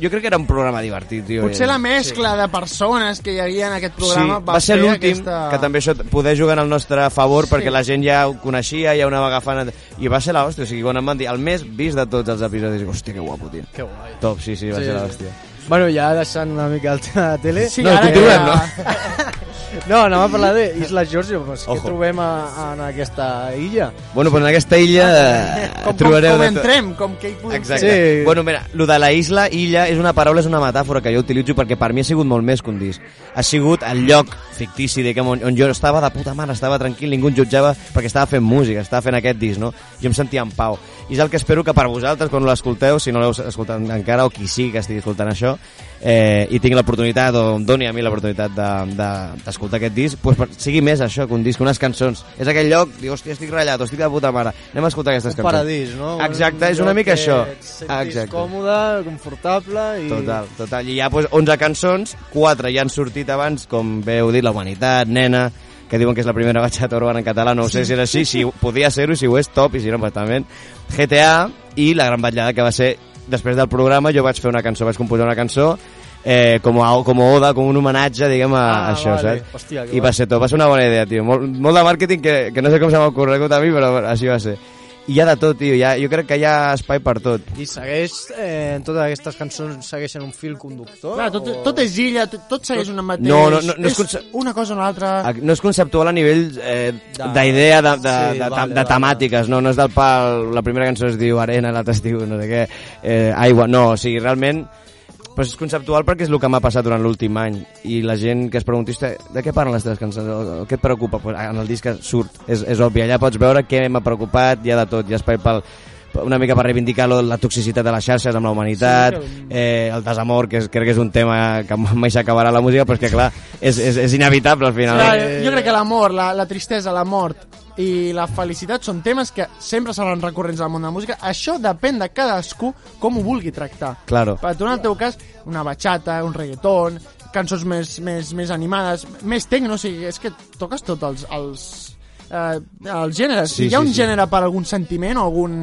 jo crec que era un programa divertit, tio. Potser la mescla de persones que hi havia en aquest programa sí, va ser fer l'últim, aquesta... que també això poder jugar en el nostre favor Sí. perquè la gent ja ho coneixia, ja ho anava agafant i va ser l'hòstia, o sigui, quan em van dir el més vist de tots els episodis, hòstia, que guapo, tio. Que guai. Top, sí, sí, va Sí, ser sí. Bueno, ja deixant una mica el tema de tele... Sí, No, ara continuem, no? No, anem a parlar d'Isla Giorgio, pues, què trobem a, en aquesta illa? Bueno, pues en aquesta illa eh, Com, com, trobareu... com tot. entrem, com que hi podem Exacte. fer. Sí. Bueno, mira, lo de la isla, illa, és una paraula, és una metàfora que jo utilitzo perquè per mi ha sigut molt més que un disc. Ha sigut el lloc fictici diguem, on, on jo estava de puta mare, estava tranquil, ningú em jutjava perquè estava fent música, estava fent aquest disc, no? Jo em sentia en pau. I és el que espero que per vosaltres, quan l'escolteu, si no l'heu escoltat encara, o qui sí que estigui escoltant això, eh, i tinc l'oportunitat, o em doni a mi l'oportunitat d'escoltar de, d'escoltar aquest disc, pues, per, sigui més això que un disc, unes cançons. És aquell lloc, dius, hòstia, estic ratllat, estic de puta mare, anem a escoltar aquestes Un cançons. paradís, no? Exacte, és una mica això. Exacte. còmode, confortable i... Total, total. I hi ha pues, 11 cançons, 4 ja han sortit abans, com bé heu dit, La Humanitat, Nena, que diuen que és la primera batxata urbana en català, no sé si és així, si podia ser-ho, si ho és, top, i si no, pues, també. GTA i La Gran Batllada, que va ser, després del programa, jo vaig fer una cançó, vaig composar una cançó, eh, com, a, com a oda, com un homenatge, diguem, a, Ah, a això, vale. saps? Hòstia, I va ser top, va ser una bona idea, tio. Molt, molt de màrqueting que, que no sé com se m'ha ocorregut a mi, però així va ser. I hi ha de tot, tio, hi ha, jo crec que hi ha espai per tot. I segueix, eh, en totes aquestes cançons segueixen un fil conductor? Clar, tot, o- tot és illa, tot, tot segueix una mateix... No, no, no, no és és conce- una cosa o una altra... No és conceptual a nivell eh, De- d'idea, de, de, Sí, de, de, vale, de vale. temàtiques, no, no és del pal... La primera cançó es diu Arena, l'altra es diu no sé què, eh, Aigua, no, o sigui, realment però és conceptual perquè és el que m'ha passat durant l'últim any. I la gent que es pregunta "Hosti, de què parlen les teves cançons, què et preocupa? Pues, en el disc surt, és, és obvi. Allà pots veure què m'ha preocupat, hi ha de tot. Hi ha espai pel, una mica per reivindicar lo- la toxicitat de les xarxes amb la humanitat, Sí, eh, el desamor, que és, crec que és un tema que mai s'acabarà la música, però és que clar, és, és, és inevitable al final. Clar, jo crec que l'amor, la, la tristesa, la mort i la felicitat són temes que sempre seran recurrents al món de la música. Això depèn de cadascú com ho vulgui tractar. Claro. Per tu, en el teu cas, una bachata, un reggaeton, cançons més, més, més animades, més tecno, o sigui, és que toques tots els, els, eh, els gèneres. Sí, Hi ha sí, un sí. gènere per algun sentiment o algun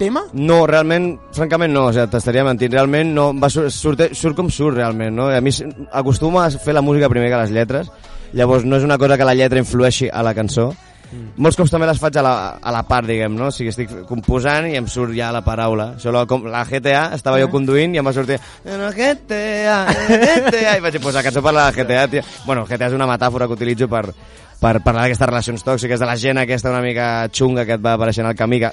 tema? No, realment, francament no, o sigui, t'estaria mentint, realment no, va sur, surt, surt com surt realment, no? A mi acostumo a fer la música primer que les lletres, llavors no és una cosa que la lletra influeixi a la cançó, Mm. molts cops també les faig a la, a la part, diguem, no? O sigui, estic composant i em surt ja la paraula. Això, la, com, la GTA, estava jo conduint i em va sortir la GTA, GTA, i vaig dir, pues la cançó parla de GTA, tia. Bueno, GTA és una metàfora que utilitzo per, per parlar d'aquestes relacions tòxiques, de la gent aquesta una mica xunga que et va apareixent al camí, que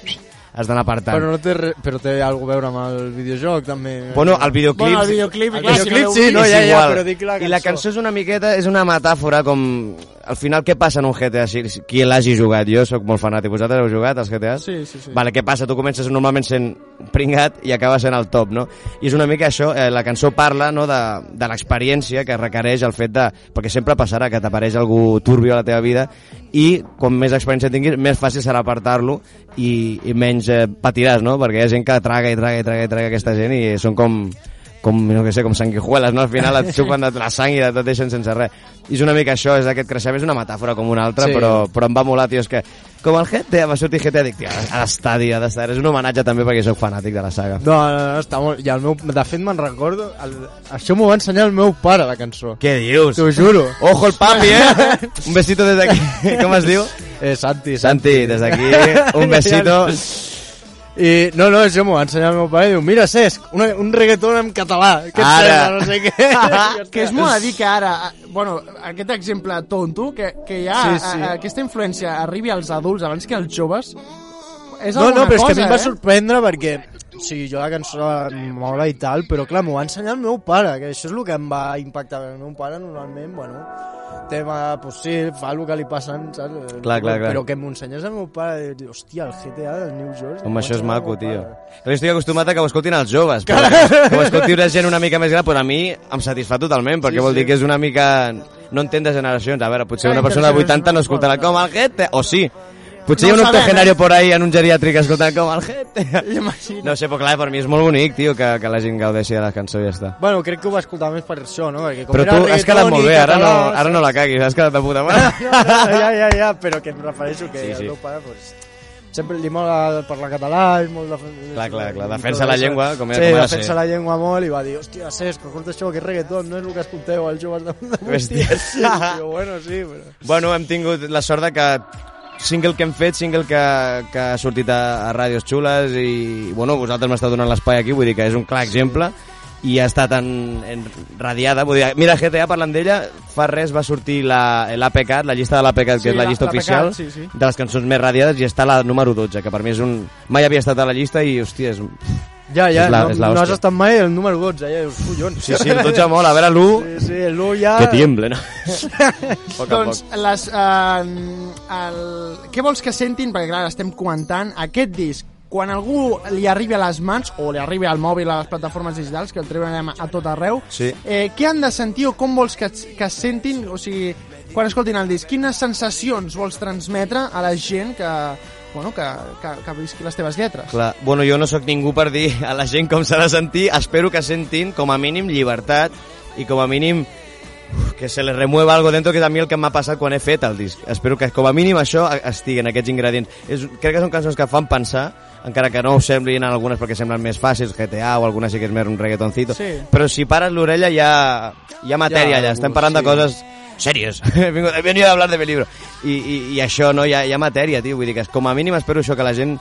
has d'anar apartant. Però, no té, re- però té alguna a veure amb el videojoc, també. Bueno, el videoclip... Bueno, el videoclip, el clar, si videoclip no sí, no, ja, ja, però dic la cançó. I la cançó és una miqueta, és una metàfora com... Al final, què passa en un GTA? Si, si- qui l'hagi jugat? Jo sóc molt fanàtic. Vosaltres heu jugat als GTAs? Sí, sí, sí. Vale, què passa? Tu comences normalment sent pringat i acabes sent el top, no? I és una mica això, eh, la cançó parla no, de, de l'experiència que requereix el fet de... Perquè sempre passarà que t'apareix algú turbio a la teva vida i com més experiència tinguis, més fàcil serà apartar-lo i, i menys eh, patiràs, no? Perquè hi ha gent que traga i traga i traga i traga aquesta gent i són com com, no que sé, com sanguijueles, no? Al final et xupen de la sang i de tot deixen sense res. I és una mica això, és aquest creixement, és una metàfora com una altra, Sí. però, però em va molar, tio, és que com el GTA, va sortir GTA, dic, tio, ha d'estar, tio, ha d'estar. És un homenatge també perquè sóc fanàtic de la saga. No, no, no, està molt... I el meu... De fet, me'n recordo... El... Això m'ho va ensenyar el meu pare, la cançó. Què dius? T'ho juro. Ojo el papi, eh? Un besito des d'aquí. Com es diu? Eh, Santi, Santi, des d'aquí, un besito. I no, no, això m'ho va ensenyar el meu pare i diu, mira Cesc, una, un reggaeton en català, què et Ara. sembla, no sé què. que és molt a dir que ara, bueno, aquest exemple tonto, que, que ja Sí, sí, sí. sí. aquesta influència arribi als adults abans que als joves, és No, alguna no, però és cosa, que a mi em va eh? sorprendre perquè o sigui, jo la cançó mola i tal, però clar, m'ho va ensenyar el meu pare, que això és el que em va impactar. El meu pare normalment, bueno, tema, pues sí, fa el que li passen, saps? Clar, clar, clar. Però que m'ho ensenyés el meu pare, hòstia, el GTA del New George... Home, això és maco, tio. Però jo estic acostumat a que ho escoltin els joves. Però que, que ho escolti una gent una mica més gran, però a mi em satisfà totalment, perquè Sí, vol dir sí. que és una mica... No entenc de generacions. A veure, potser una persona de 80 no escoltarà com el GTA, o sí. Potser No hi ha un sabem, octogenario eh? por ahí en un geriàtric escoltant com el. Imagina. No sé, però clar, per mi és molt bonic, tio, que, que la gent gaudeixi de la cançó i ja està. Bueno, crec que ho va escoltar més per això, no? Perquè com Però era tu has quedat molt bé, ara no, ara no la caguis, has quedat de puta mare. no, no, ja, ja, ja, però que em refereixo que Sí, sí, sí. el meu pare, pues, sempre li mola parlar català i molt de... Clar, clar, clar, defensa la llengua com, sí, com ha de defensa ser. la llengua molt i va dir, hòstia, Cesc, escolta això, que és reggaeton, no és el que escolteu els joves de, Hòstia. Diu, bueno, sí, però... Bueno, hem tingut la sort de que single que hem fet, single que, que ha sortit a, a ràdios xules i, bueno, vosaltres m'esteu donant l'espai aquí, vull dir que és un clar exemple i ha estat en, en radiada. Vull dir, mira, GTA, parlant d'ella, fa res va sortir la- l'APCAT, la, la llista de l'APCAT, que Sí, és la la- llista oficial sí, sí. de les cançons més radiades, i està la número 12, que per mi és un... Mai havia estat a la llista i, hòstia, és... Ja, ja, és la, no, és la no has estat mai el número 12, ja dius, collons. Sí, sí, el 12 mola, a veure l'1... Sí, sí, l'1 ja... Que tiemble, no? poc a doncs, poc. les, uh, el... què vols que sentin? Perquè, clar, estem comentant aquest disc. Quan algú li arribi a les mans, o li arribi al mòbil a les plataformes digitals, que el treballarem a tot arreu, Sí. eh, què han de sentir o com vols que, que es sentin? O sigui, quan escoltin el disc, quines sensacions vols transmetre a la gent que, bueno, que, que, que visqui les teves lletres? Clar, bueno, jo no sóc ningú per dir a la gent com s'ha de sentir, espero que sentin com a mínim llibertat i com a mínim que se les remueva algo dentro, que és a mi el que m'ha passat quan he fet el disc. Espero que com a mínim això estiguen aquests ingredients. És, crec que són cançons que fan pensar, encara que no ho semblin algunes perquè semblen més fàcils, GTA o alguna sí que és més un reggaetoncito, Sí. però si pares l'orella hi ha, hi ha matèria Ja, allà, estem parlant de sí. coses serios. he vingut- he venido a hablar de mi libro. I, i, i això, no? Hi ha, hi ha matèria, tio. Vull dir que com a mínim espero això, que la gent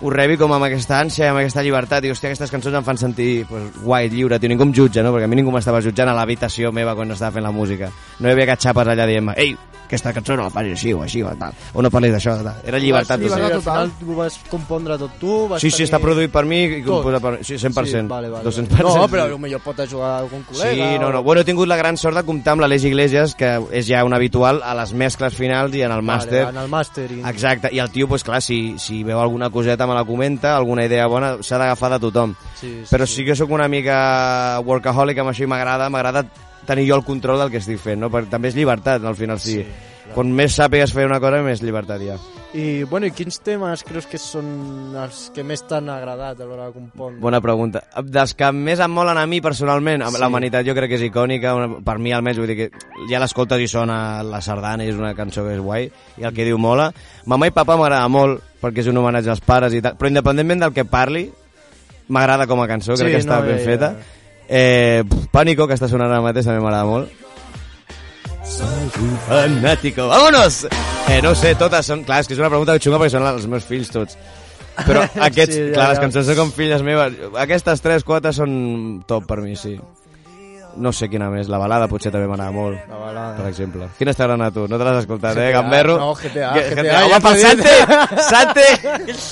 ho rebi com amb aquesta ànsia i amb aquesta llibertat i hòstia, aquestes cançons em fan sentir pues, guai, lliure, tio, ningú em jutja, no? perquè a mi ningú m'estava jutjant a l'habitació meva quan estava fent la música no hi havia cap xapes allà dient ei, aquesta cançó no la facis així o així o tal, o no parlis d'això tal. era llibertat, Sí, total. al final tu vas compondre tot tu, vas Sí, sí, tenir... està produït per mi i composat per mi. Sí, 100%. Sí, vale, vale, 200%. No, però potser pot ajudar algun col·lega. Sí, no, no. o- Bueno, he tingut la gran sort de comptar amb l'Aleix Iglesias, que és ja un habitual a les mescles finals i en el màster. Vale, en el màster. I... Exacte, i el tio, pues, clar, si, si veu alguna coseta me la comenta, alguna idea bona, s'ha d'agafar de tothom. Sí, sí, Però sí que sóc una mica workaholic amb això i m'agrada, m'agrada tenir jo el control del que estic fent, no? Perquè també és llibertat, no? al final, sí. Sí, Quan més sàpigues fer una cosa, més llibertat hi ha. I, bueno, i quins temes creus que són els que més t'han agradat a l'hora de compondre? Bona pregunta. Dels que més em molen a mi personalment, sí. La humanitat jo crec que és icònica, una, per mi almenys, vull dir que ja l'escoltes i sona la sardana i és una cançó que és guai, i el que diu mola. Mamà i papa m'agrada molt, perquè és un homenatge als pares i tal, però independentment del que parli, m'agrada com a cançó, Sí, crec que està no, ben ja, ja. feta. Eh, pf, Pànico, que està sonant ara mateix, també m'agrada molt. Fanático, vámonos! Eh, no sé, totes són... Clar, és que és una pregunta xunga perquè són els meus fills tots. Però aquests, Sí, ja, clar, les cançons són com filles meves. Aquestes tres, quatre són top per mi, sí. No sé quina més, la balada potser també m'agrada molt. La balada. Per exemple. Quines t'agraden a tu? No te l'has escoltat, eh, GTA, Gamberro? no, GTA, Que- GTA, Home, dit. Sante! Sante!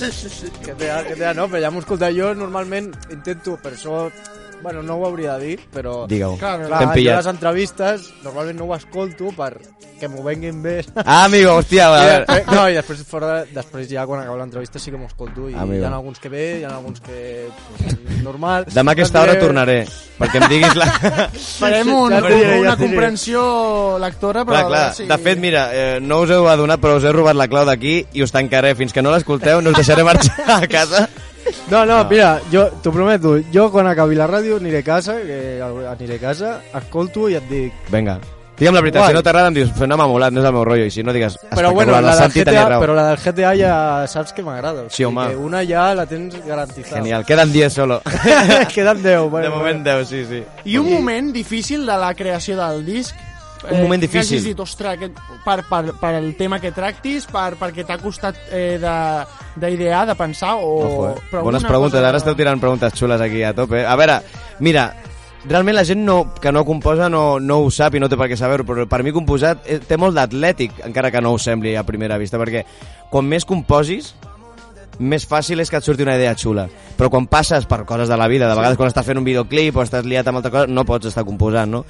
GTA, GTA, no, però ja m'ho escoltat jo, normalment intento, per això, bueno, no ho hauria de dir, però... Digue-ho. Clar, T'hem clar, jo pillat. les entrevistes, normalment no ho escolto per que m'ho venguin bé. Ah, amigo, hòstia, a I veure. després, no, i després, fora, després ja quan acabo l'entrevista sí que m'ho escolto i Amigo. hi ha alguns que bé, hi ha alguns que pues, normal. Demà a aquesta hora tornaré, perquè em diguis la... Farem un, Ja diré, ja una diré. comprensió lectora, però... Clar, clar. a veure si... De fet, mira, eh, no us heu adonat, però us he robat la clau d'aquí i us tancaré. Fins que no l'escolteu, no us deixaré marxar a casa. No, no, mira, jo t'ho prometo, jo quan acabi la ràdio aniré a casa, que aniré a casa, escolto i et dic... Vinga. Digue'm la veritat, Guai. si no t'agrada em dius, "Fe, no m'ha molat, no és el meu rotllo, i si no digues, Però bueno, la el del GTA, raó. però la del GTA ja saps que m'agrada. o Sí, sigui home. Que una ja la tens garantitzada. Genial, queden 10 solo. Queden 10. Bueno, De moment 10, sí, sí. I un moment difícil de la creació del disc Un moment que difícil. hagis dit, ostres, aquest, per, per, per el tema que tractis, per, perquè t'ha costat eh, de- d'idear, de, de pensar, o... Ojo, eh? però Bones preguntes, cosa- ara esteu tirant preguntes xules aquí a tope. A veure, mira, realment la gent no, que no composa no, no ho sap i no té per què saber-ho, però per mi composar eh, té molt d'atlètic, encara que no ho sembli a primera vista, perquè quan més composis, més fàcil és que et surti una idea xula. Però quan passes per coses de la vida, de vegades quan estàs fent un videoclip o estàs liat amb altra cosa, no pots estar composant, no?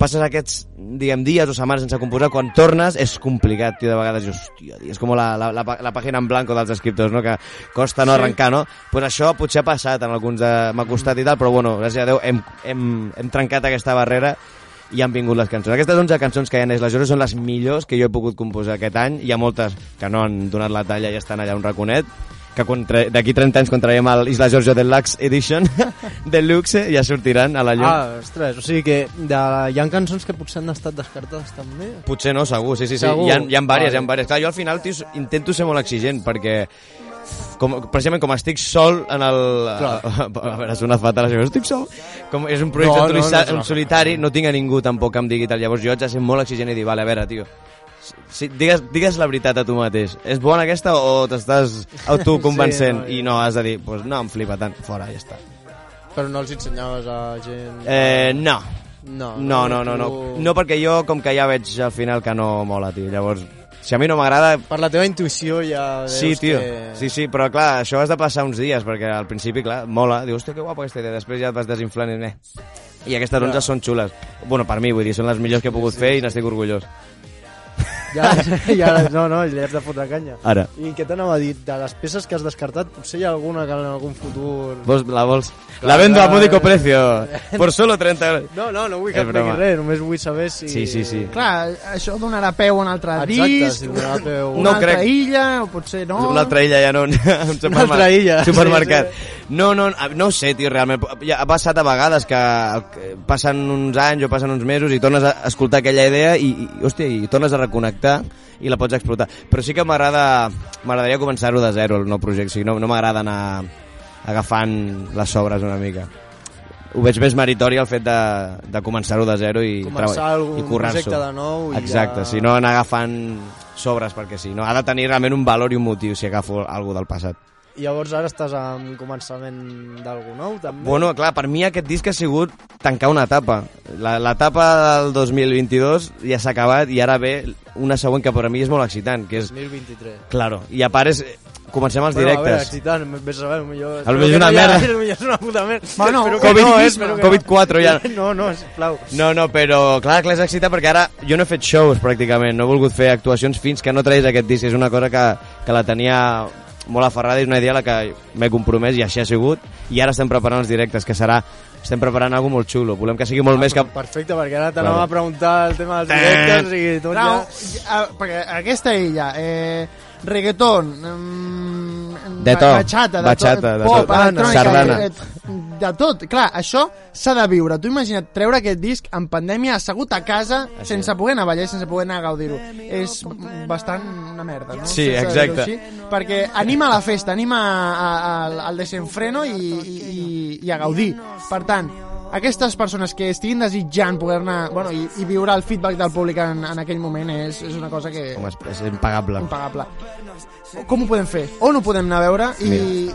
Passes aquests, diguem, dies o setmanes sense composar, quan tornes és complicat, tio, de vegades, dius, hòstia, és com la, la, la, la pàgina en blanco dels escriptors, no?, que costa no Sí. arrencar, no? Pues això potser ha passat en alguns de... m'ha costat i tal, però bueno, gràcies a Déu hem, hem, hem trencat aquesta barrera i han vingut les cançons. Aquestes 11 cançons que hi ha les Jores són les millors que jo he pogut composar aquest any. Hi ha moltes que no han donat la talla i estan allà un raconet que quan tra- d'aquí 30 anys quan traiem el Isla Giorgio Deluxe Edition Deluxe ja sortiran a la llum. Ah, ostres, o sigui que de, hi ha cançons que potser han estat descartades també. Potser no, segur, sí, sí, sí. Segur? Hi ha, hi ha vàries, hi ha vàries. Clar, jo al final, tio, intento ser molt exigent, perquè com, precisament com estic sol en el... Clar. A veure, sona fatal, això, estic sol. Com és un projecte No, no, no, no. solitari, no tinc a ningú tampoc que em digui tal. Llavors jo haig de ser molt exigent i dir, vale, a veure, tio, si, digues, digues la veritat a tu mateix. És bona aquesta o t'estàs autoconvencent? Sí, no, I no, has de dir, pues no em flipa tant, fora, ja està. Però no els ensenyaves a gent... Eh, no. No, No, no, no, no. tu- No, perquè jo, com que ja veig al final que no mola, tio. Llavors, si a mi no m'agrada, Per la teva intuïció ja veus Sí, tio, que... sí, sí, però clar, això has de passar uns dies, perquè al principi, clar, mola, dius, hòstia, que guapa aquesta idea, després ja et vas desinflant i, eh. I aquestes 11 Ja. són xules. Bueno, per mi, vull dir, són les millors que he pogut fer i n'estic orgullós. Ja, ja, no, no, ja has de fotre canya. Ara. I què t'anava a dir? De les peces que has descartat, potser hi ha alguna que en algun futur... Vols, la vols? Clar, la vendo a módico precio, por solo 30 euros. No, no, no vull que És et pegui res, només vull saber si... Sí, sí, sí. Clar, això donarà peu a un altre Exacte, disc, si donarà peu- una No altra crec. illa, o potser no. Una altra illa ja no, un supermer- altra illa, supermercat. sí, No, no, no ho sé, tio, realment. Ja ha passat a vegades que que passen uns anys o passen uns mesos i tornes a escoltar aquella idea i, i, hòstia, i tornes a reconnectar i la pots explotar. Però sí que m'agrada m'agradaria començar-ho de zero, el nou projecte. O sigui, no, no m'agrada anar agafant les sobres una mica. Ho veig més meritori el fet de, de començar-ho de zero i, Començar i currar-s'ho. projecte de nou i Exacte, ja- si no anar agafant sobres perquè sí. No, ha de tenir realment un valor i un motiu si agafo alguna del passat. Llavors ara estàs en començament d'algú nou, també? Bueno, clar, per mi aquest disc ha sigut tancar una etapa. La- L'etapa del 2022 ja s'ha acabat i ara ve una següent que per a mi és molt excitant, que és... 2023. Claro, i a part és... Comencem els Bueno, a veure, directes. excitant, vés a saber, millor... A lo millor és una merda. Potser és una puta merda. Bueno, Espero que Covid- no, eh, espero que Covid 4 ja. No, no, sisplau. No, no, però clar, clar, és excitant perquè ara jo no he fet shows pràcticament, no he volgut fer actuacions fins que no tragués aquest disc, és una cosa que, que la tenia molt aferrada, és una idea a la que m'he compromès i així ha sigut, i ara estem preparant els directes, que serà, estem preparant alguna molt xulo, volem que sigui molt més que... Perfecte, perquè ara Claro. a preguntar el tema dels directes i tot Bravo, ja... ja, perquè aquesta illa, eh, reggaeton, mm, De ba- tot. bachata, de Bachata, tot, de pop, tot. electrònica, Sardana. eh, de tot. Clar, això s'ha de viure. Tu imagina't treure aquest disc en pandèmia, assegut a casa, sense poder anar a ballar sense poder anar a gaudir-ho. És bastant una merda, no? Sí, Sense exacte. així, perquè anima a la festa, anima a, a, al- al desenfreno i, i, i, i a gaudir. Per tant, aquestes persones que estiguin desitjant poder-ne... Bueno, i, i viure el feedback del públic en, en aquell moment és, és una cosa que... Home, és, impagable. Impagable. Com ho podem fer? On ho podem anar a veure i,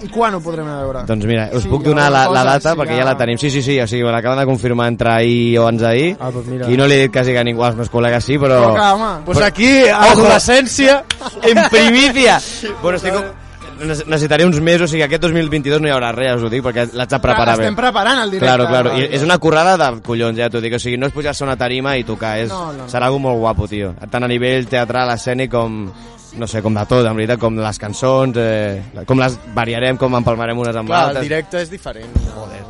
i quan ho podrem anar a veure? Doncs mira, us Sí, puc donar la, la data sí, perquè ja- ja la tenim. Sí, sí, sí, o sigui, l'acaben de confirmar entre ahir o abans d'ahir Ah, doncs mira. i no li he dit quasi a ningú, als meus col·legues sí, però... Però clar, home. Pues Però- aquí, a l'adolescència... En primícia! bueno, estic... nece- Necessitaré uns mesos, o sigui, aquest 2022 no hi haurà res, us ho dic, perquè l'haig de preparar bé. Estem preparant el directe. Claro, claro. I és una currada de collons, ja t'ho dic. O sigui, no és pujar-se una tarima i tocar, és, No, no, no. serà algo molt guapo, tio. Tant a nivell teatral, escènic, com, no sé, com de tot, en veritat, com les cançons, eh, com les variarem, com empalmarem unes amb Clar, el altres. directe és diferent. Joder.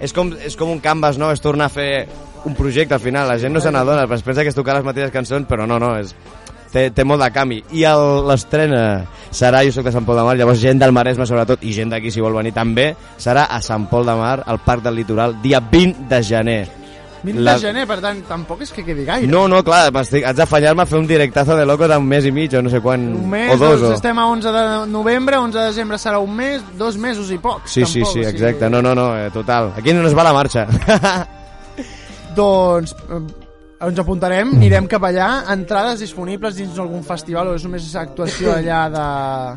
És com, és com un canvas, no? És tornar a fer un projecte al final. La gent no se n'adona, es pensa que és tocar les mateixes cançons, però no, no, és, té, té molt de canvi. I l'estrena serà, jo soc de Sant Pol de Mar, llavors gent del Maresme sobretot, i gent d'aquí si vol venir també, serà a Sant Pol de Mar, al Parc del Litoral, dia 20 de gener. 20 La- de gener, per tant, tampoc és que quedi gaire. No, no, clar, m'estic- haig d'afanyar-me a fer un directazo de loco d'un mes i mig, o no sé quan, Un mes, o dos. doncs O... estem a 11 de novembre, 11 de desembre serà un mes, dos mesos i pocs. Sí, sí, tampoc, sí, sigui, exacte. No, no, no, eh, total. Aquí no es va la marxa. Doncs eh, ens apuntarem, anirem cap allà, entrades disponibles dins d'algun festival o és només actuació allà de...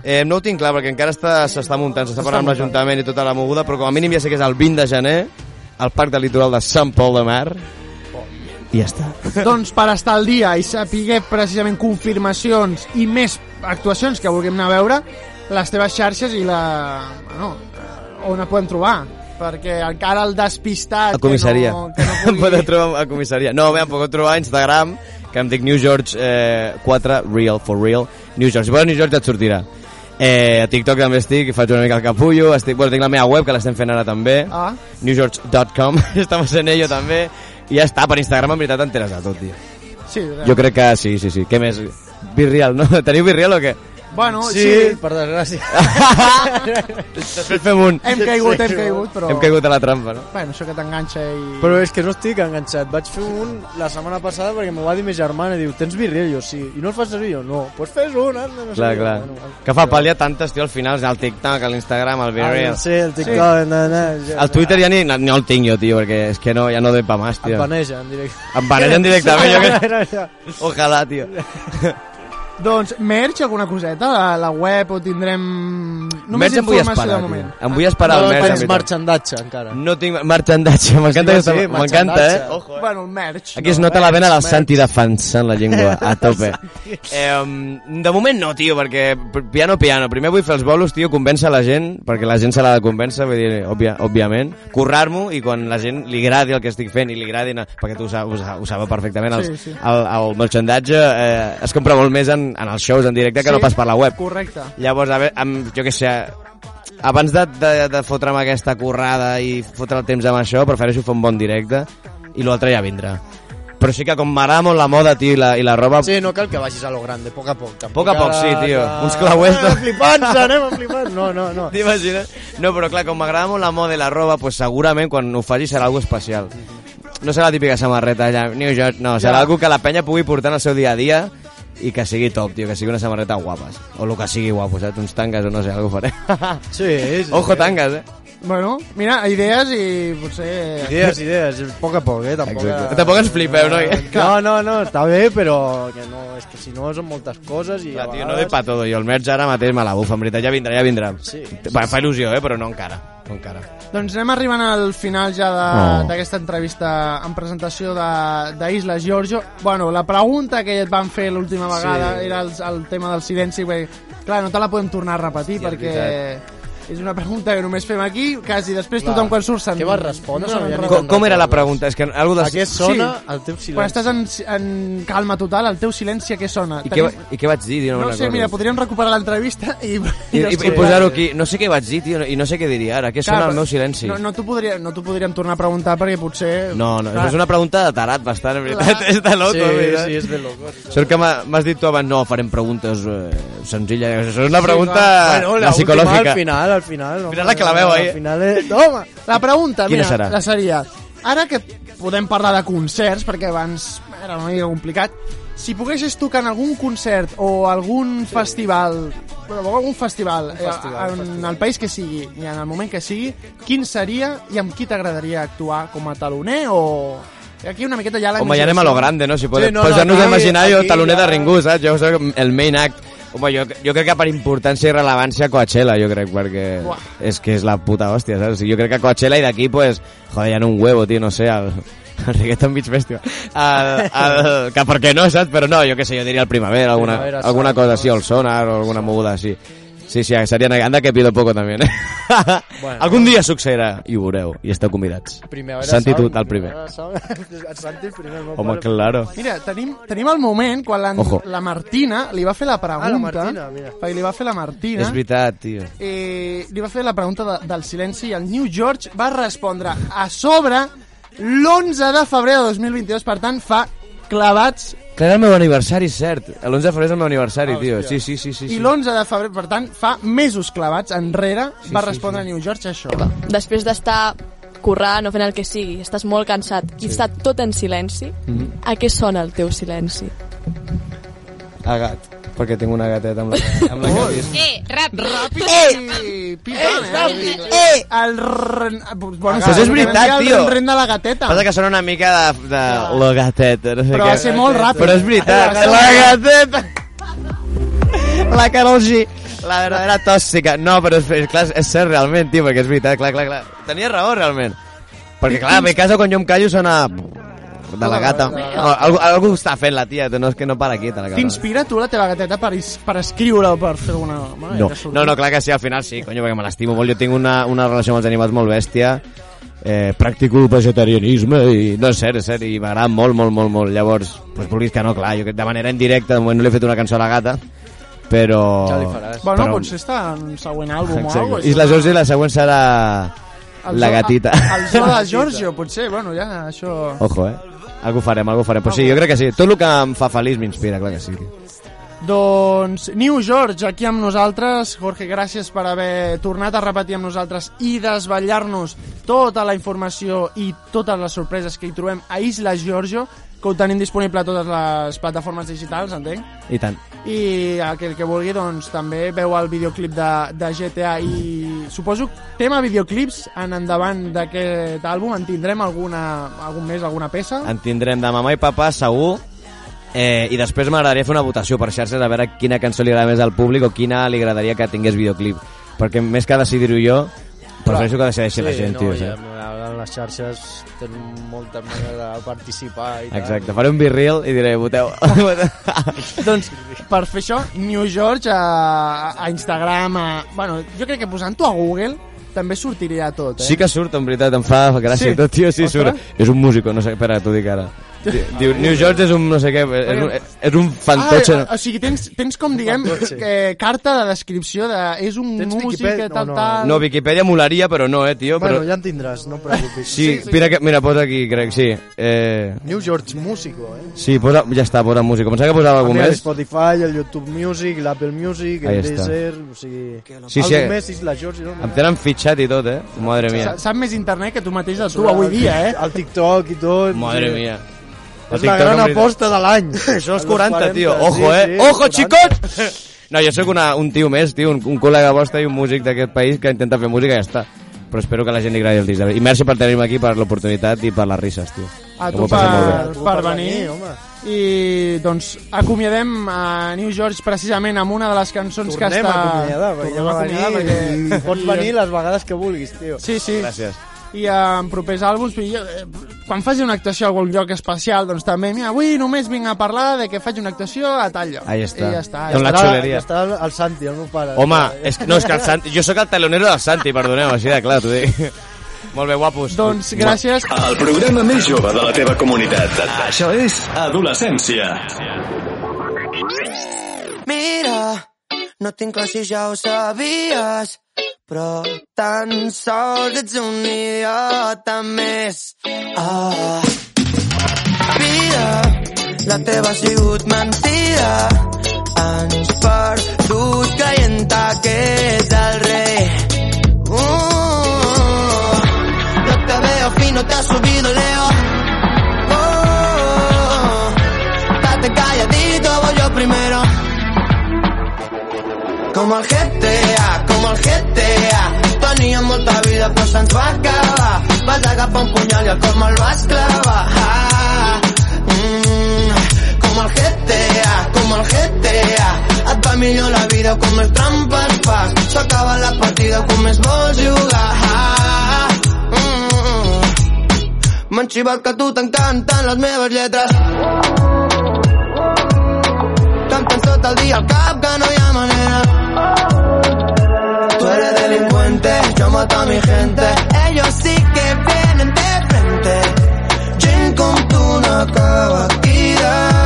Eh, no ho tinc clar, perquè encara està- s'està muntant, s'està parlant amb l'Ajuntament i tota la moguda, però com a mínim ja sé que és el 20 de gener, al Parc del Litoral de Sant Pol de Mar, i ja està. doncs per estar al dia i saber precisament confirmacions i més actuacions que vulguem anar a veure, les teves xarxes i la... Bueno, eh, on et podem trobar? Perquè encara el despistat... A comissaria. Que no, que no pugui... trobar a comissaria. No, bé, em podeu trobar a Instagram, que em dic New George eh, 4, real, for real, New George. Si vols New George ja et sortirà. Eh, a TikTok també estic, faig una mica el capullo, estic, bueno, tinc la meva web, que l'estem fent ara també, Ah. newgeorge.com, estamos en ello també, i ja està, per Instagram en veritat enteres de tot, tio. Sí, Jo crec que sí, sí, sí. Què més? Virreal, no? Teniu Virreal o què? Bueno, Sí, sí. per desgràcia. Després fem un... Hem caigut, hem caigut, però... Hem caigut a la trampa, no? Bueno, això que t'enganxa i... Però és que no estic enganxat. Vaig fer un la setmana passada perquè m'ho va dir ma germana diu, tens birria? I jo, sí. I no el fas servir? Jo, no. Doncs pues fes un, anda, no sé Clar, clar. Bueno, Que fa ha tantes, tio, al final, el TikTok, l'Instagram, el Virreal. Ah, sí, el TikTok, no, no, ja- El Twitter ja ni, no el tinc jo, tio, perquè és que no, ja no doy pa más, Em tio. banegen directe. Em banegen directament, jo que... Ojalà, tio. Doncs, merch, alguna coseta? La, la web o tindrem... Només Merch em vull informació esperar, de tio. moment. Em vull esperar no el merch. tens en veritat. marxandatge, encara. No tinc marxandatge, m'encanta Sí, sí, M'encanta, eh? Ojo, eh? Bueno, el merch. Aquí es no? nota la vena del Merch. Santi defensant la llengua a tope. Eh, de moment no, tio, perquè piano, piano. Primer vull fer els bolos, tio, convèncer la gent, perquè la gent se l'ha de convèncer, vull dir, òbvia, òbviament. Currar-m'ho i quan la gent li agradi el que estic fent i li agradi, no, perquè tu ho, ho, sa- ho sabeu perfectament, els, Sí, sí. El, el merchandatge eh, es compra molt més en, en els shows en directe que Sí, no pas per la web. Correcte. Llavors, a veure, amb, jo què sé, abans de, de, de fotre'm aquesta currada i fotre el temps amb això, prefereixo fer un bon directe i l'altre ja vindrà. Però sí que com m'agrada molt la moda, tio, i la, i la roba... Sí, no cal que vagis a lo grande, poc a poc. A poc a poc, sí, tio. Ara- Uns clauers... Ah, flipants, anem a flipar. No, no, no. T'imagines? No, però clar, com m'agrada molt la moda i la roba, pues segurament quan ho faci serà algo especial. No serà la típica samarreta allà, New York, no, serà Ja. algo que la penya pugui portar en el seu dia a dia i que sigui top, tio, que sigui una samarreta guapes. O el que sigui guapo, saps? Uns tangues o no sé, algo faré. Sí, sí. Ojo tangues, eh? Bueno, mira, idees i potser... Idees, idees, a poc a poc, eh? Tampoc, Exacte. Tampoc ens flipeu, no? No, no, no, està bé, però que no, és que si no són moltes coses i Clar, a tio, no vegades... ve pa todo. Jo el merch ara mateix me la bufa, en veritat. Ja vindrà, ja vindrà. Sí. Va, fa il·lusió, eh? Però no encara. Encara. Doncs anem arribant al final ja Oh. de- d'aquesta entrevista en presentació de- d'Isla Giorgio. Bueno, la pregunta que et van fer l'última vegada Sí. era el, el tema del silenci, perquè, clar, no te la podem tornar a repetir, és perquè és una pregunta que només fem aquí, quasi després Clar. tothom quan surt se'n... Què vas respondre? No No ni Com, com era la pregunta? És que algú de... A què sona Sí. el teu silenci? Quan estàs en, en calma total, el teu silenci a què sona? I què, va- I què vaig dir, tio? No, No sé, mira, podríem recuperar l'entrevista i... I, i, i posar-ho aquí. No sé què vaig dir, tio, i no sé què diria ara. Què sona el meu silenci? No, no t'ho podria, no podríem tornar a preguntar perquè potser... No, no, Clar. és una pregunta de tarat bastant, en veritat. Clar. És de loco, Sí, en veritat. sí, és de loco. Sort que m'ha- m'has dit tu abans, no, farem preguntes eh, senzilles. Això és una Sí, pregunta va. Bueno, la la psicològica. última al final, al final. Mira la claveu, eh? Al final, eh? Toma! La pregunta, Quina mira, serà? la seria... Ara que podem parlar de concerts, perquè abans era una mica complicat, si poguessis tocar en algun concert o algun festival, bueno, algun festival, eh, festival, en festival. el país que sigui i en el moment que sigui, quin seria i amb qui t'agradaria actuar com a taloner o... Aquí una miqueta ja la Home, ja anem a lo grande, no? Si Sí, no, sí, no, posar-nos aquí- a imaginar jo taloner ja- de Ringu, saps? Jo soc el main act. Home, jo, jo crec que per importància i rellevància Coachella, jo crec, perquè Buah. és que és la puta hòstia, saps? Jo crec que Coachella i d'aquí, pues, joder, hi ha un huevo, tio, no sé, el, el Reggaeton Beach Festival. El, el, que per què no, saps? Però no, jo què sé, jo diria el Primavera, alguna, Primavera alguna cosa així, o el Sonar, o alguna moguda així. Sí, sí, serían... Anda que pido poco también, eh? Bueno. Algun dia succeirà, i ho veureu, i esteu convidats. Primavera Santi, tu, el primer. Santi el primer. Home, claro. Mira, tenim, tenim el moment quan la, Ojo. la Martina li va fer la pregunta... Ah, la Martina, mira. Perquè li va fer la Martina... És veritat, tio. eh, li va fer la pregunta de, del silenci i el New George va respondre a sobre l'11 de febrer de 2022, per tant fa clavats Clar, era el meu aniversari, cert. L'11 de febrer és el meu aniversari, tio. Sí, sí, sí. sí, i sí. l'11 de febrer, per tant, fa mesos clavats enrere Sí, va sí, respondre New George això. després d'estar currant o fent el que sigui, estàs molt cansat i està tot en silenci, Mhm. a què sona el teu silenci? A gat. Perquè tinc una gateta amb la, amb la que visc. Eh, ràpid. Ràpid i piton, eh? ràpid. Eh! El ren... Bueno, Això és veritat, el tio. ren, ren de la gateta. Passa que sona una mica de, de la gateta. No sé Però què. va ser molt ràpid. Però és veritat. La La gateta. La Carol G. La verdadera tòxica. No, però és, és, clar, és cert realment, tio, perquè és veritat, clar, clar, clar. Tenia raó, realment. Perquè, clar, a mi casa, quan jo em callo, sona de la gata. No, algú, algú està fent la tia, no és que no para quieta la gata. T'inspira tu la teva gateta per, is- per escriure o per fer alguna... No, no, no, clar que sí, al final sí, conyo, perquè me l'estimo molt. Jo tinc una, una relació amb els animals molt bèstia, eh, practico el vegetarianisme i no és cert, és cert, i m'agrada molt, molt, molt, molt. Llavors, pues, vulguis que no, clar, jo que de manera indirecta, de moment no li he fet una cançó a la gata, però... Ja li faràs. Bueno, però- potser està en un següent àlbum o Exacte. alguna cosa. I la Georgie la següent serà El la gatita. El zoo de Giorgio, potser, bueno, ja, això... Ojo, eh? Algú farem, algú farem. Però sí, jo crec que sí. Tot el que em fa feliç m'inspira, clar que sí. Doncs New George aquí amb nosaltres. Jorge, gràcies per haver tornat a repetir amb nosaltres i desvetllar-nos tota la informació i totes les sorpreses que hi trobem a Isla Giorgio, que ho tenim disponible a totes les plataformes digitals, entenc? I tant. I aquell que vulgui, doncs, també veu el videoclip de, de GTA i suposo tema videoclips en endavant d'aquest àlbum en tindrem alguna, algun més, alguna peça? En tindrem de mamà i papà, segur, eh, i després m'agradaria fer una votació per xarxes a veure quina cançó li agrada més al públic o quina li agradaria que tingués videoclip. Perquè més que decidir-ho jo, prefereixo que decideixi la gent, no, tio. ja, saps? ara les xarxes tenen molta manera de participar i tal. Exacte, faré un virreel i diré, voteu. doncs per fer això, New George a, a Instagram, a... Bueno, jo crec que posant-ho a Google també sortiria tot, eh? Sí que surt, en veritat, em fa gràcia Sí? sí. tot, tio, sí, Ostres. surt. És un músico, no sé, espera, t'ho dic ara. Di- Diu, New George és un no sé què, és un, és un fantotxe. Ah, o sigui, tens, tens com, diguem, que, carta de descripció de... És un Tens músic Wikipedia? que tal, No, no. tal... No, Wikipedia molaria, però no, eh, tio. Bueno, però... ja en tindràs, no preocupis. Sí, mira, que, mira, posa aquí, crec, sí. Eh, New George Músico, eh? sí, posa, ja està, posa música. Pensava que posava algú més. Spotify, el YouTube Music, l'Apple Music, Ahí el. Deezer, o sigui... Sí, sí, eh. més, Isla George, no? Em tenen fitxat i tot, eh? Madre mia. Sa- Sap més internet que tu mateix de tu avui dia, eh? El TikTok i tot. Madre sí. mia. És la gran aposta de l'any. Això és A los 40, tio. 40, Ojo, sí, eh? sí, Ojo, 40. xicots! No, jo sóc una, un tio més, tio, un, un col·lega vostre i un músic d'aquest país que intenta fer música i ja està. però espero que a la gent li agradi el disc. I merci per tenir-me aquí, per l'oportunitat i per les risses, tio. A Que tu per, bé. per venir. I doncs acomiadem a New George precisament amb una de les cançons que Tornem està... a acomiadar, perquè ja Tornem a va acomiadar venir, perquè... pots venir les vegades que vulguis, tio. Sí, sí. Gràcies. I en propers àlbums, i jo, eh, quan faci una actuació a algun lloc especial, doncs també, mira, avui només vinc a parlar de que faig una actuació a tal lloc. Ahí està. I ja està. Amb la Estarà- xuleria. Estarà el Santi, el meu pare. Home, és, no, és que el Santi, jo sóc el talonero del Santi, perdoneu, així de clar, t'ho dic. Molt bé, guapos. Doncs gràcies. El programa més jove de la teva comunitat. Això és Adolescència. Mira, no tinc clar si ja ho sabies, però tan sols ets un idiota més. Ah. Vida, la teva ha sigut mentida. Anys perdut caient que és el rei. Uh, no te veo fino, te ha subido Leo. Oh, estate calladito, voy yo primero. Com el GTA, però se'ns va acabar. Vas agafar un punyal i el cor me'l vas clavar. Ah, mm, com el GTA, com el GTA. Et va millor la vida com més trampes fas. S'acaba la partida com més vols jugar. Ah, mm, M'han xivat que a tu t'encanten les meves lletres. Canten tot el dia al cap yo mato a mi gente. Ellos sí que vienen de frente. Gent com tu no acaba aquí de...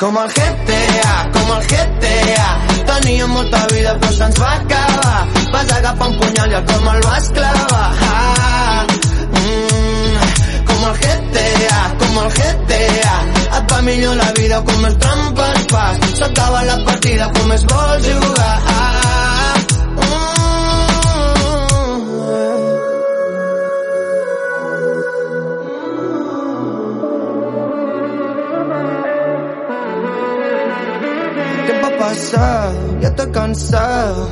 Com el GTA, com el GTA. Teníem molta vida però se'ns va acabar. Vas agafar un punyal i el cor me'l vas clavar. Ah, mm, com el GTA, com el GTA. Et va millor la vida com més trampes fas. S'acaba la partida com més vols jugar. Ah, Pasado, ya estoy cansado.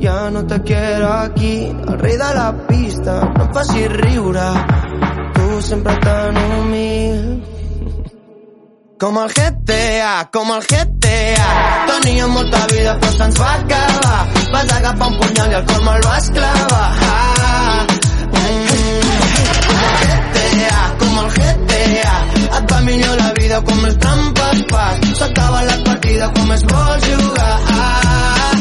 Ya no te quiero aquí, el rei de la pista. No em facis riure, tu sempre tan humil. Com el GTA, com el GTA. Teníem molta vida però se'ns va acabar. Vas agafar un punyal i el cor me'l vas clavar. Ah, mm, com el GTA, com el GTA. Et va millor la vida com més trampes fas. S'acaba la partida com més vols jugar. Ah,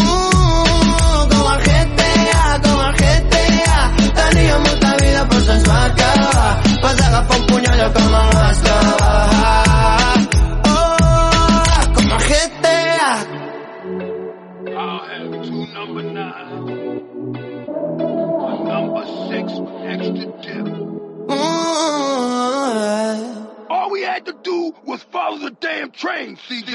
mm, com el GTA, com el GTA. Teníem molta vida però se'ns va acabar. Vas agafar un punyal i el cor me'l vas clavar. Oh, com el GTA. I'll have two number nine. A number six with extra dip. All we had to do was follow the damn train, CJ.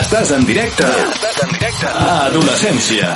Estàs en directe. Estàs en directe. A Adolescència.